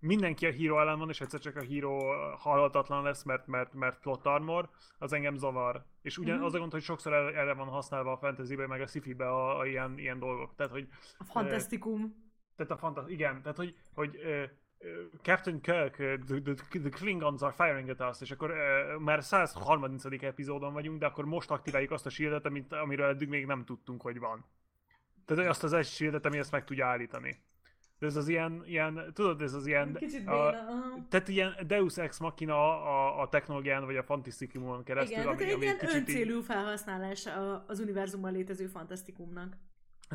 mindenki a híró ellen van, és egyszer csak a híró halhatatlan lesz, mert, mert, mert plot armor, az engem zavar. És ugyan mm-hmm. az a gond, hogy sokszor erre, van használva a fantasybe, meg a sci-fi-be a, a ilyen, ilyen dolgok. Tehát, hogy,
a fantasztikum.
Tehát a fantasztikum, igen, tehát hogy, hogy ö, Captain Kirk, the, the, the Klingons are firing at us, és akkor uh, már 130. epizódon vagyunk, de akkor most aktiváljuk azt a shieldet, amit, amiről eddig még nem tudtunk, hogy van. Tehát azt az egy shieldet, ami ezt meg tudja állítani. De ez az ilyen, ilyen tudod, ez az ilyen...
Kicsit béna, a,
Tehát ilyen Deus Ex Machina a, a technológián, vagy a fantasztikumon keresztül.
Igen, ami, egy ilyen öncélú így... felhasználás az univerzumban létező fantasztikumnak.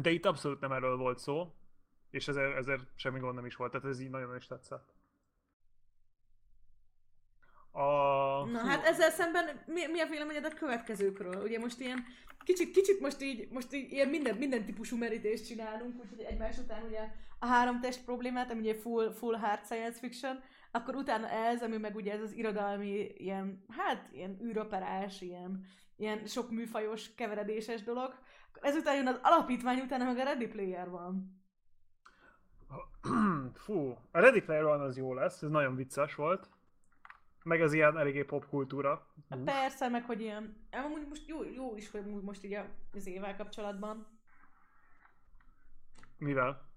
De itt abszolút nem erről volt szó és ezért, ezért semmi gond nem is volt, tehát ez így nagyon is tetszett.
A... Na hát ezzel szemben mi, mi a véleményed a következőkről? Ugye most ilyen kicsit, kicsit most így, most így ilyen minden, minden típusú merítést csinálunk, úgyhogy egymás után ugye a három test problémát, ami ugye full, full hard science fiction, akkor utána ez, ami meg ugye ez az irodalmi ilyen, hát ilyen űroperás, ilyen, ilyen sok műfajos keveredéses dolog. Ezután jön az alapítvány, utána meg a Ready Player van.
Fú, a Ready Player One az jó lesz, ez nagyon vicces volt. Meg az ilyen eléggé popkultúra.
Hát persze, meg hogy ilyen... Amúgy most jó, jó is, hogy most így az évvel kapcsolatban.
Mivel?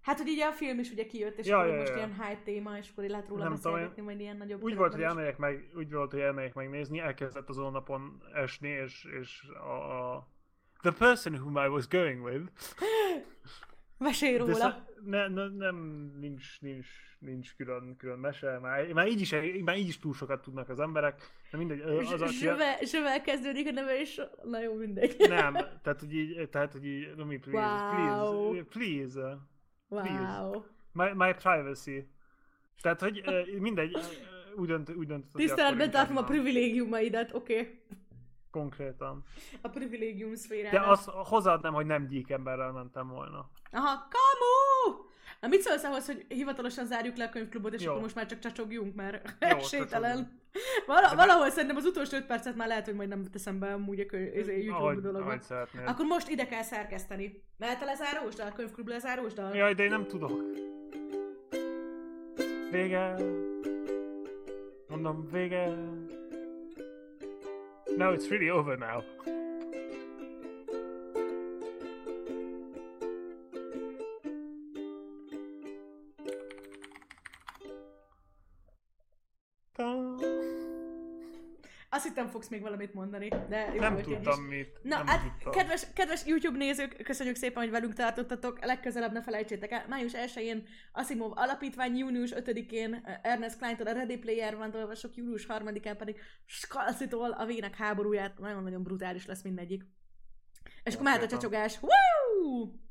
Hát, hogy így a film is ugye kijött, és ja, akkor ja, most ja. ilyen hype téma, és akkor lehet róla nem beszélgetni, tudom, majd ilyen nagyobb...
Úgy volt, hogy elmegyek meg, úgy volt, hogy elmegyek megnézni, elkezdett azon a napon esni, és, és a, a... The person whom I was going with
Mesélj róla. Szá-
ne, ne, nem, nincs, nincs, nincs külön, külön mese, már, már, így is, már így is túl sokat tudnak az emberek, de mindegy. Az
a, zsöve, zsövel kezdődik a neve, és na jó, mindegy.
Nem, tehát hogy így, tehát hogy így, no mi, please, wow. please, please, please. Wow. My, my privacy. Tehát, hogy mindegy, úgy, dönt, úgy döntött.
Tiszteletben tartom a privilégiumaidat, oké. Okay.
Konkrétan.
A privilégium szférában.
De azt hozzáadnám, hogy nem gyík emberrel mentem volna.
Aha, kamu! Na mit szólsz ahhoz, hogy hivatalosan zárjuk le a könyvklubot, és Jó. akkor most már csak csacsogjunk, mert esélytelen. Val- valahol szerintem az utolsó öt percet már lehet, hogy majd nem teszem be amúgy a könyv, YouTube ahogy, dologba. Akkor most ide kell szerkeszteni. Mehet a lezárósdal? A könyvklub lezárósdal?
Jaj, de én nem tudok. Vége. Mondom, vége. No, it's really over now.
Azt hittem fogsz még valamit mondani, de jó
Nem
így is.
tudtam mit.
Na,
nem
hát,
tudtam.
kedves, kedves YouTube nézők, köszönjük szépen, hogy velünk tartottatok. Legközelebb ne felejtsétek el, május 1-én Asimov Alapítvány, június 5-én eh, Ernest Kleintól a Ready Player van olvasok, július 3-án pedig Skalszitól a Vének háborúját. Nagyon-nagyon brutális lesz mindegyik. És akkor mehet a csacsogás. Woo!